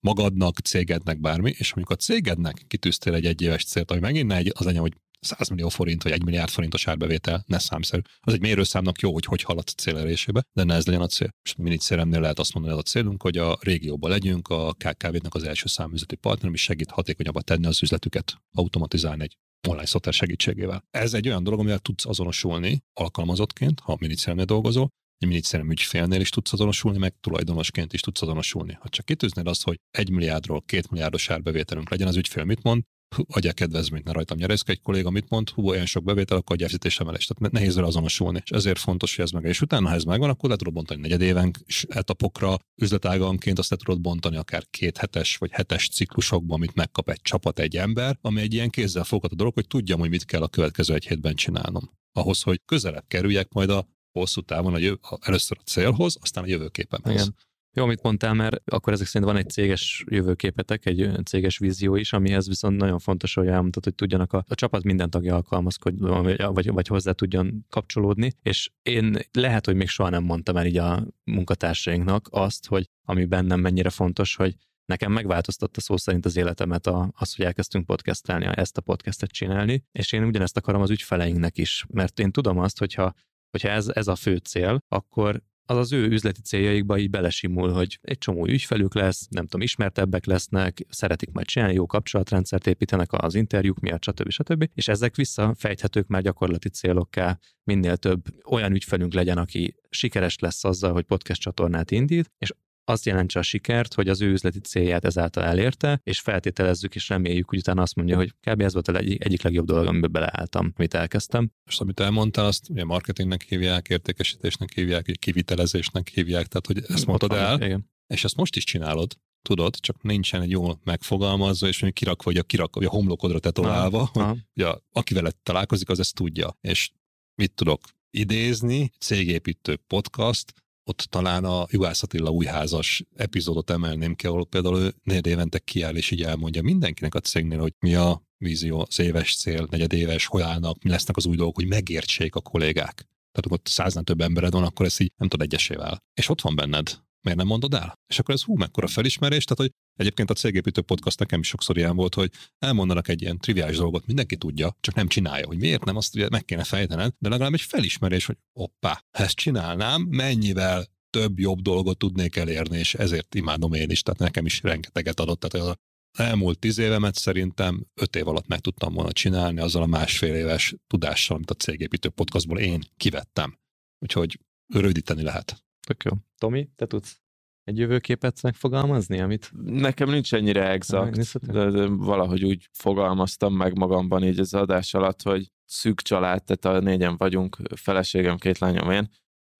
A: magadnak, cégednek bármi, és amikor a cégednek kitűztél egy egyéves célt, ami megint egy, az enyém, hogy 100 millió forint vagy 1 milliárd forintos árbevétel, ne számszerű. Az egy mérőszámnak jó, hogy hogy haladsz a cél elérésébe, de ne ez legyen a cél. És minit célemnél lehet azt mondani, hogy az a célunk, hogy a régióban legyünk, a KKV-nek az első száműzleti partner, ami segít hatékonyabban tenni az üzletüket, automatizálni egy online szoftver segítségével. Ez egy olyan dolog, amivel tudsz azonosulni alkalmazottként, ha minicéremnél dolgozol, egy minicérem ügyfélnél is tudsz azonosulni, meg tulajdonosként is tudsz azonosulni. Ha csak kitűznéd azt, hogy egy milliárdról két milliárdos árbevételünk legyen, az ügyfél mit mond? Adja kedvezményt, ne rajtam nyerészke egy kolléga mit mond, hú, olyan sok bevétel, akkor adja fizetésemelést. Tehát nehéz vele azonosulni. És ezért fontos, hogy ez meg. És utána, ha ez megvan, akkor le tudod bontani negyedévenk etapokra, üzletáganként azt le tudod bontani akár két hetes vagy hetes ciklusokban, amit megkap egy csapat, egy ember, ami egy ilyen kézzel fogható dolog, hogy tudjam, hogy mit kell a következő egy hétben csinálnom. Ahhoz, hogy közelebb kerüljek majd a hosszú távon a jö- a, először a célhoz, aztán a jövőképemhez. Igen.
B: Jó, amit mondtál, mert akkor ezek szerint van egy céges jövőképetek, egy céges vízió is, amihez viszont nagyon fontos, hogy elmondtad, hogy tudjanak a, a csapat minden tagja alkalmazkodni, vagy, vagy hozzá tudjon kapcsolódni. És én lehet, hogy még soha nem mondtam el így a munkatársainknak azt, hogy ami bennem mennyire fontos, hogy nekem megváltoztatta szó szerint az életemet a, az, hogy elkezdtünk podcastelni, ezt a podcastet csinálni, és én ugyanezt akarom az ügyfeleinknek is, mert én tudom azt, hogyha, hogyha ez, ez a fő cél, akkor az az ő üzleti céljaikba így belesimul, hogy egy csomó ügyfelük lesz, nem tudom, ismertebbek lesznek, szeretik majd csinálni, jó kapcsolatrendszert építenek az interjúk miatt, stb. stb. És ezek visszafejthetők már gyakorlati célokká, minél több olyan ügyfelünk legyen, aki sikeres lesz azzal, hogy podcast csatornát indít, és azt jelentse a sikert, hogy az ő üzleti célját ezáltal elérte, és feltételezzük és reméljük, hogy utána azt mondja, hogy kb. ez volt a egyik, egyik legjobb dolog, amiben beleálltam, amit elkezdtem.
A: Most amit elmondtál, azt ugye marketingnek hívják, értékesítésnek hívják, kivitelezésnek hívják, tehát hogy ezt mondtad el, igen. és ezt most is csinálod, tudod, csak nincsen egy jól megfogalmazva, és mondjuk kirakva, vagy a, kirakva, vagy a homlokodra tetoválva, hogy ja, aki veled találkozik, az ezt tudja. És mit tudok idézni, cégépítő podcast, ott talán a Juhász Attila újházas epizódot emelném ki, ahol például ő négy évente kiáll, és így elmondja mindenkinek a cégnél, hogy mi a vízió, az éves cél, negyedéves, hol állnak, mi lesznek az új dolgok, hogy megértsék a kollégák. Tehát ott száznál több embered van, akkor ez így nem tud egyesével. És ott van benned. Miért nem mondod el? És akkor ez hú, mekkora felismerés, tehát hogy egyébként a cégépítő podcast nekem is sokszor ilyen volt, hogy elmondanak egy ilyen triviális dolgot, mindenki tudja, csak nem csinálja, hogy miért nem, azt ugye meg kéne fejtened, de legalább egy felismerés, hogy oppá, ezt csinálnám, mennyivel több jobb dolgot tudnék elérni, és ezért imádom én is, tehát nekem is rengeteget adott. Tehát az elmúlt tíz évemet szerintem öt év alatt meg tudtam volna csinálni azzal a másfél éves tudással, amit a cégépítő podcastból én kivettem. Úgyhogy rövidíteni lehet.
B: Tök jó. Tomi, te tudsz egy jövőképet megfogalmazni, amit...
C: Nekem nincs ennyire exakt, de, de valahogy úgy fogalmaztam meg magamban így az adás alatt, hogy szűk család, tehát a négyen vagyunk, feleségem, két lányom én,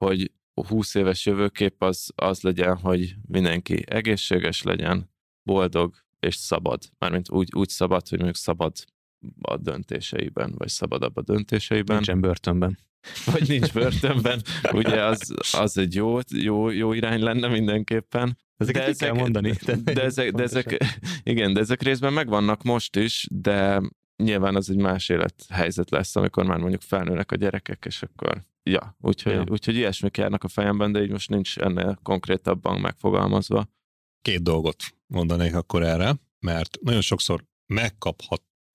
C: hogy a 20 éves jövőkép az, az legyen, hogy mindenki egészséges legyen, boldog és szabad. Mármint úgy, úgy szabad, hogy mondjuk szabad a döntéseiben, vagy szabadabb a döntéseiben.
B: Nincsen börtönben.
C: Vagy nincs börtönben. Ugye az, az egy jó, jó, jó irány lenne mindenképpen.
B: Ezeket de ezek, kell mondani.
C: De, de, ezek, de ezek, igen, de ezek részben megvannak most is, de nyilván az egy más élethelyzet lesz, amikor már mondjuk felnőnek a gyerekek, és akkor ja, úgyhogy, ja. úgyhogy ilyesmik járnak a fejemben, de így most nincs ennél konkrétabban megfogalmazva.
A: Két dolgot mondanék akkor erre, mert nagyon sokszor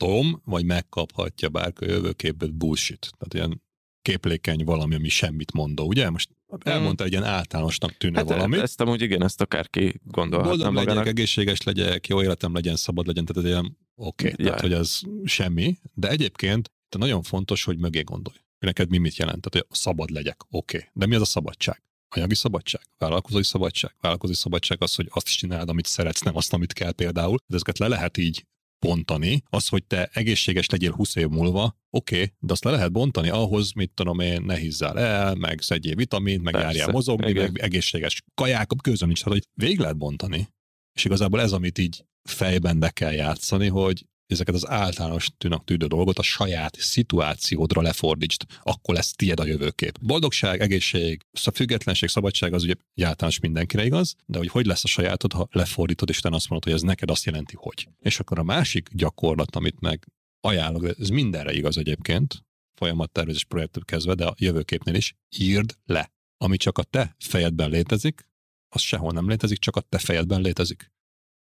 A: megkaphatom, vagy megkaphatja bárki a jövőképet bullshit. Tehát ilyen képlékeny valami, ami semmit mondó, ugye? Most elmondta, hogy ilyen általánosnak tűnne hát valami.
C: Ezt amúgy igen, ezt akárki gondolhatna
A: Boldog magának. legyek, egészséges legyek, jó életem legyen, szabad legyen, tehát ez ilyen oké, okay, tehát hogy ez semmi, de egyébként nagyon fontos, hogy mögé gondolj. Neked mi mit jelent? Tehát, hogy szabad legyek, oké. Okay. De mi az a szabadság? Anyagi szabadság, vállalkozói szabadság. Vállalkozói szabadság az, hogy azt csináld, amit szeretsz, nem azt, amit kell például. De ezeket le lehet így bontani. Az, hogy te egészséges legyél 20 év múlva, oké, okay, de azt le lehet bontani ahhoz, mit tudom én, ne hízzál el, meg szedjél vitamint, meg Persze, járjál mozogni, igen. meg egészséges kaják, közön nincs, hát, hogy végig lehet bontani. És igazából ez, amit így fejben be kell játszani, hogy ezeket az általános tűnök tűdő dolgot a saját szituációdra lefordítsd, akkor lesz tied a jövőkép. Boldogság, egészség, a függetlenség, szabadság az ugye általános mindenkire igaz, de hogy hogy lesz a sajátod, ha lefordítod, és te azt mondod, hogy ez neked azt jelenti, hogy. És akkor a másik gyakorlat, amit meg ajánlok, ez mindenre igaz egyébként, folyamattervezés projektől kezdve, de a jövőképnél is, írd le. Ami csak a te fejedben létezik, az sehol nem létezik, csak a te fejedben létezik.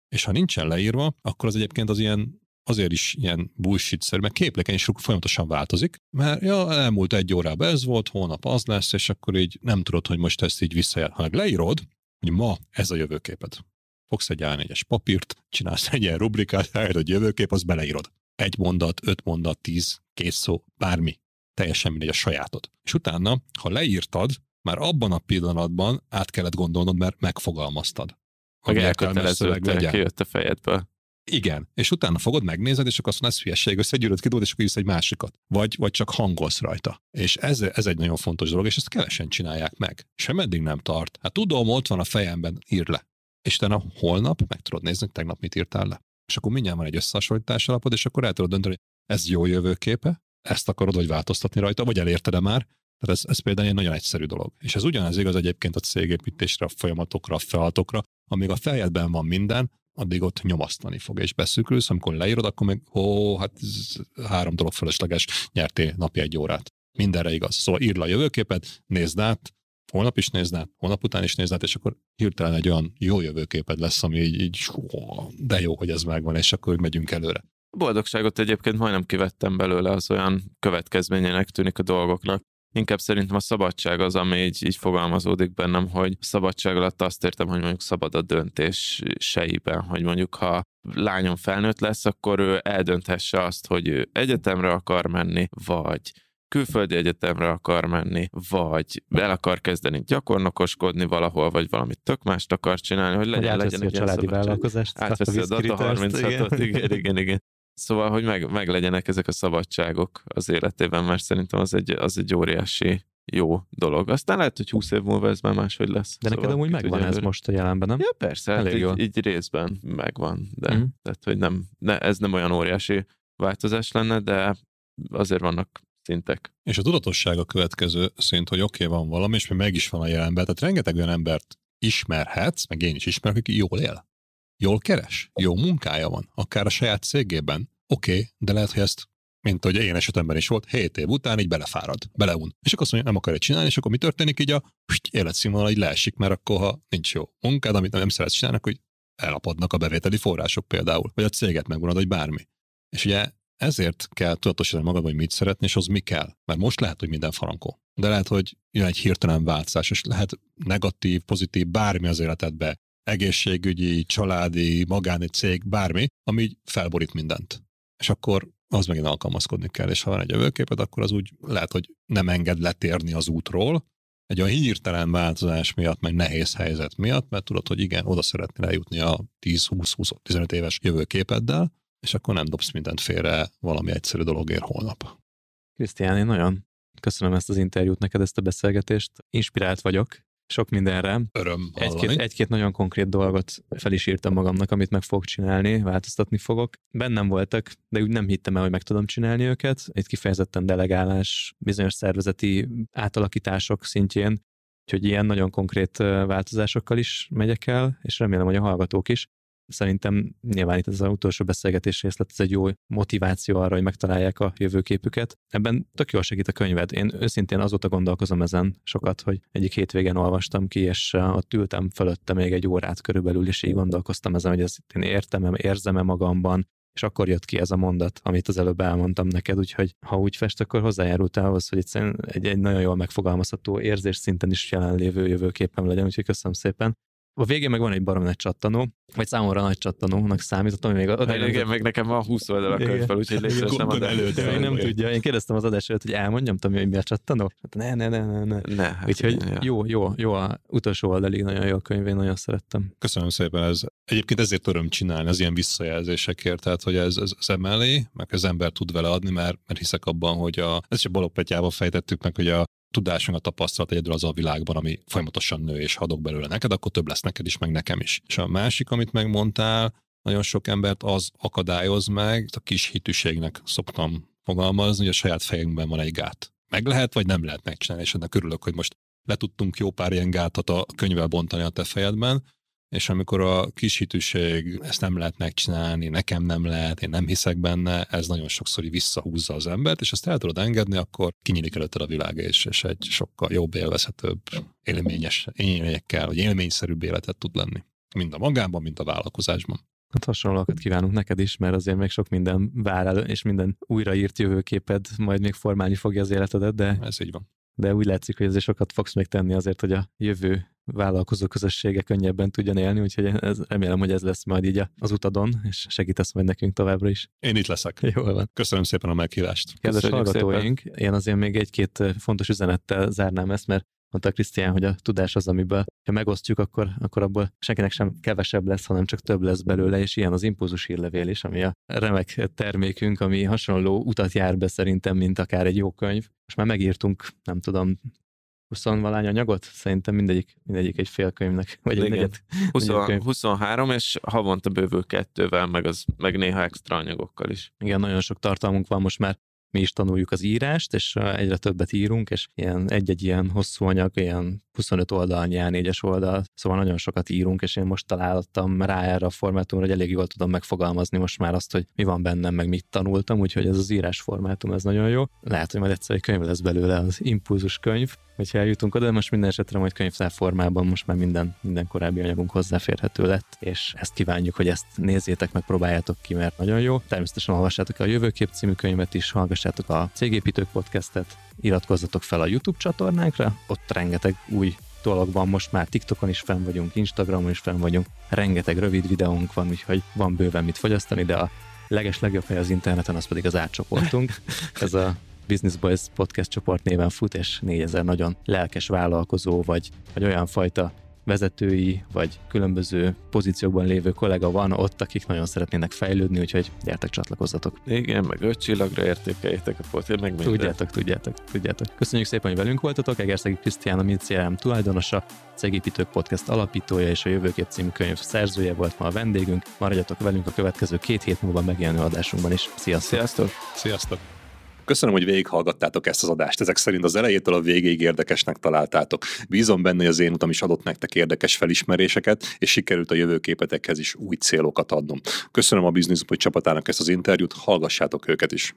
A: És ha nincsen leírva, akkor az egyébként az ilyen azért is ilyen bullshit mert képlékeny és folyamatosan változik, mert ja, elmúlt egy órában ez volt, holnap az lesz, és akkor így nem tudod, hogy most ezt így visszajel. Ha meg leírod, hogy ma ez a jövőképed. Fogsz egy A4-es papírt, csinálsz egy ilyen rubrikát, rájön, hogy jövőkép, az beleírod. Egy mondat, öt mondat, tíz, két szó, bármi. Teljesen mindegy a sajátod. És utána, ha leírtad, már abban a pillanatban át kellett gondolnod, mert megfogalmaztad.
C: Meg elköteleződtél, kijött a fejedből.
A: Igen, és utána fogod, megnézed, és akkor azt mondod, ez hülyeség, összegyűröd, kidobod, és akkor írsz egy másikat. Vagy, vagy csak hangolsz rajta. És ez, ez egy nagyon fontos dolog, és ezt kevesen csinálják meg. Sem eddig nem tart. Hát tudom, ott van a fejemben, ír le. És utána holnap meg tudod nézni, tegnap mit írtál le. És akkor mindjárt van egy összehasonlítás alapod, és akkor el tudod dönteni, hogy ez jó jövőképe, ezt akarod, hogy változtatni rajta, vagy elérted-e már, tehát ez, ez például egy nagyon egyszerű dolog. És ez ugyanez igaz egyébként a cégépítésre, a folyamatokra, a feladatokra, amíg a fejedben van minden, addig ott nyomasztani fog, és beszűkülsz, amikor leírod, akkor meg, ó, hát három dolog fölösleges, nyertél napi egy órát. Mindenre igaz. Szóval írd le a jövőképet, nézd át, holnap is nézd át, holnap után is nézd át, és akkor hirtelen egy olyan jó jövőképed lesz, ami így, így de jó, hogy ez megvan, és akkor megyünk előre.
C: A boldogságot egyébként majdnem kivettem belőle, az olyan következményének tűnik a dolgoknak. Inkább szerintem a szabadság az, ami így, így fogalmazódik bennem, hogy szabadság alatt azt értem, hogy mondjuk szabad a döntéseiben, hogy mondjuk ha lányom felnőtt lesz, akkor ő eldönthesse azt, hogy ő egyetemre akar menni, vagy külföldi egyetemre akar menni, vagy el akar kezdeni gyakornokoskodni valahol, vagy valamit tök mást akar csinálni, hogy legyen, legyen
B: egy családi vállalkozást.
C: Átveszi a Data 36-ot, igen. igen, igen, igen. Szóval, hogy meg, meg legyenek ezek a szabadságok az életében, mert szerintem az egy, az egy óriási jó dolog. Aztán lehet, hogy 20 év múlva ez már máshogy lesz.
B: De neked amúgy megvan ez most a jelenben, nem?
C: Ja, persze, hát
B: Elég
C: így,
B: jó.
C: így részben megvan, de
B: Mhm.
C: tehát, hogy nem, ne, ez nem olyan óriási változás lenne, de azért vannak szintek.
A: És a tudatosság a következő szint, hogy oké, okay, van valami, és még meg is van a jelenben. Tehát rengeteg olyan embert ismerhetsz, meg én is ismerek, aki jól él. Jól keres, jó munkája van, akár a saját cégében. Oké, okay, de lehet, hogy ezt mint hogy én esetemben is volt, 7 év után így belefárad, beleun. És akkor azt mondja, nem akarja csinálni, és akkor mi történik így a életszínvonal így leesik, mert akkor ha nincs jó munkád, amit nem szeretsz csinálni, akkor így elapadnak a bevételi források például, vagy a céget megvonod, vagy bármi. És ugye ezért kell tudatosítani magad, hogy mit szeretni, és az mi kell. Mert most lehet, hogy minden farankó. De lehet, hogy jön egy hirtelen változás, és lehet negatív, pozitív, bármi az életedbe, egészségügyi, családi, magáni cég, bármi, ami így felborít mindent. És akkor az megint alkalmazkodni kell, és ha van egy jövőképed, akkor az úgy lehet, hogy nem enged letérni az útról, egy olyan hirtelen változás miatt, meg nehéz helyzet miatt, mert tudod, hogy igen, oda szeretnél eljutni a 10-20-15 éves jövőképeddel, és akkor nem dobsz mindent félre valami egyszerű dologért holnap.
B: Krisztián, én nagyon köszönöm ezt az interjút neked, ezt a beszélgetést. Inspirált vagyok sok mindenre.
A: Öröm
B: Egy-két, egy-két nagyon konkrét dolgot fel is írtam magamnak, amit meg fogok csinálni, változtatni fogok. Bennem voltak, de úgy nem hittem el, hogy meg tudom csinálni őket. Itt kifejezetten delegálás, bizonyos szervezeti átalakítások szintjén, úgyhogy ilyen nagyon konkrét változásokkal is megyek el, és remélem, hogy a hallgatók is. Szerintem nyilván itt ez az utolsó beszélgetés részlet, ez egy jó motiváció arra, hogy megtalálják a jövőképüket. Ebben tök jól segít a könyved. Én őszintén azóta gondolkozom ezen sokat, hogy egyik hétvégen olvastam ki, és uh, ott ültem fölötte még egy órát körülbelül, és így gondolkoztam ezen, hogy ezt én értem érzem-e magamban, és akkor jött ki ez a mondat, amit az előbb elmondtam neked, úgyhogy ha úgy fest, akkor hozzájárult ahhoz, hogy egy, egy nagyon jól megfogalmazható érzés szinten is jelenlévő jövőképem legyen, úgyhogy köszönöm szépen. A végén meg van egy barom nagy csattanó, vagy számomra nagy csattanónak számítottam, hogy még oda
C: igen, meg nekem van 20 oldal a könyvből, úgyhogy légy szíves, nem adom.
A: előtte,
B: még nem tudja. Én kérdeztem az adás előtt, hogy elmondjam, Tomi, hogy mi a csattanó? Hát ne, ne, ne, ne, ne.
C: Ne, hát
B: Úgyhogy
C: igen,
B: jó, jó, jó, a utolsó oldalig nagyon jó a könyv, én nagyon szerettem.
A: Köszönöm szépen, ez egyébként ezért öröm csinálni az ilyen visszajelzésekért, tehát hogy ez, ez, ez emellé, meg az ember tud vele adni, mert, mert hiszek abban, hogy a, ezt is a Balogh Petyával fejtettük meg, hogy a tudásunk, a tapasztalat egyedül az a világban, ami folyamatosan nő, és adok belőle neked, akkor több lesz neked is, meg nekem is. És a másik, amit megmondtál, nagyon sok embert az akadályoz meg, a kis hitűségnek szoktam fogalmazni, hogy a saját fejünkben van egy gát. Meg lehet, vagy nem lehet megcsinálni, és ennek örülök, hogy most le tudtunk jó pár ilyen gátat a könyvvel bontani a te fejedben, és amikor a kis hitűség, ezt nem lehet megcsinálni, nekem nem lehet, én nem hiszek benne, ez nagyon sokszor visszahúzza az embert, és azt el tudod engedni, akkor kinyílik előtted a világ, és, és egy sokkal jobb, élvezhetőbb, élményes, élményekkel, vagy élményszerűbb életet tud lenni. Mind a magában, mind a vállalkozásban.
B: Hát hasonlókat kívánunk neked is, mert azért még sok minden vár el, és minden újraírt jövőképed majd még formálni fogja az életedet, de,
A: Ez így van.
B: de úgy látszik, hogy azért sokat fogsz még tenni azért, hogy a jövő vállalkozó közössége könnyebben tudjon élni, úgyhogy ez, remélem, hogy ez lesz majd így a- az utadon, és segítesz majd nekünk továbbra is.
A: Én itt leszek.
B: Jól van.
A: Köszönöm szépen a meghívást.
B: Kedves
C: Köszönjük
B: hallgatóink, én azért még egy-két fontos üzenettel zárnám ezt, mert mondta Krisztián, hogy a tudás az, amiből ha megosztjuk, akkor, akkor abból senkinek sem kevesebb lesz, hanem csak több lesz belőle, és ilyen az impulzus hírlevél is, ami a remek termékünk, ami hasonló utat jár be szerintem, mint akár egy jó könyv. Most már megírtunk, nem tudom, 20 valány anyagot? Szerintem mindegyik, mindegyik egy fél könyvnek, vagy egy negyed.
C: 20,
B: könyv.
C: 23, és havonta bővül kettővel, meg, az, meg néha extra anyagokkal is.
B: Igen, nagyon sok tartalmunk van most már, mi is tanuljuk az írást, és egyre többet írunk, és ilyen egy-egy ilyen hosszú anyag, ilyen 25 oldal, A4-es oldal, szóval nagyon sokat írunk, és én most találtam rá erre a formátumra, hogy elég jól tudom megfogalmazni most már azt, hogy mi van bennem, meg mit tanultam, úgyhogy ez az írás formátum, ez nagyon jó. Lehet, hogy majd egyszer egy könyv lesz belőle, az impulzus könyv, hogyha eljutunk oda, de most minden esetre majd könyvtár formában most már minden, minden korábbi anyagunk hozzáférhető lett, és ezt kívánjuk, hogy ezt nézzétek meg, próbáljátok ki, mert nagyon jó. Természetesen olvassátok a Jövőkép című könyvet is, hallgassátok a Cégépítők podcastet, iratkozzatok fel a YouTube csatornánkra, ott rengeteg új dolog van, most már TikTokon is fenn vagyunk, Instagramon is fenn vagyunk, rengeteg rövid videónk van, úgyhogy van bőven mit fogyasztani, de a leges legjobb hely az interneten, az pedig az átcsoportunk. Ez a Business Boys podcast csoport néven fut, és 4000 nagyon lelkes vállalkozó, vagy, vagy olyan fajta vezetői, vagy különböző pozíciókban lévő kollega van ott, akik nagyon szeretnének fejlődni, úgyhogy gyertek, csatlakozzatok.
C: Igen, meg öt csillagra értékeljétek a potit, meg minden.
B: Tudjátok, tudjátok, tudjátok. Köszönjük szépen, hogy velünk voltatok. Egerszegi Krisztián, a mi CRM tulajdonosa, Cegépítők Podcast alapítója és a Jövőkép című könyv szerzője volt ma a vendégünk. Maradjatok velünk a következő két hét múlva megjelenő adásunkban is. Sziasztok!
C: Sziasztok!
A: Sziasztok! Köszönöm, hogy végighallgattátok ezt az adást. Ezek szerint az elejétől a végéig érdekesnek találtátok. Bízom benne, hogy az én utam is adott nektek érdekes felismeréseket, és sikerült a jövőképetekhez is új célokat adnom. Köszönöm a Business Boy csapatának ezt az interjút, hallgassátok őket is.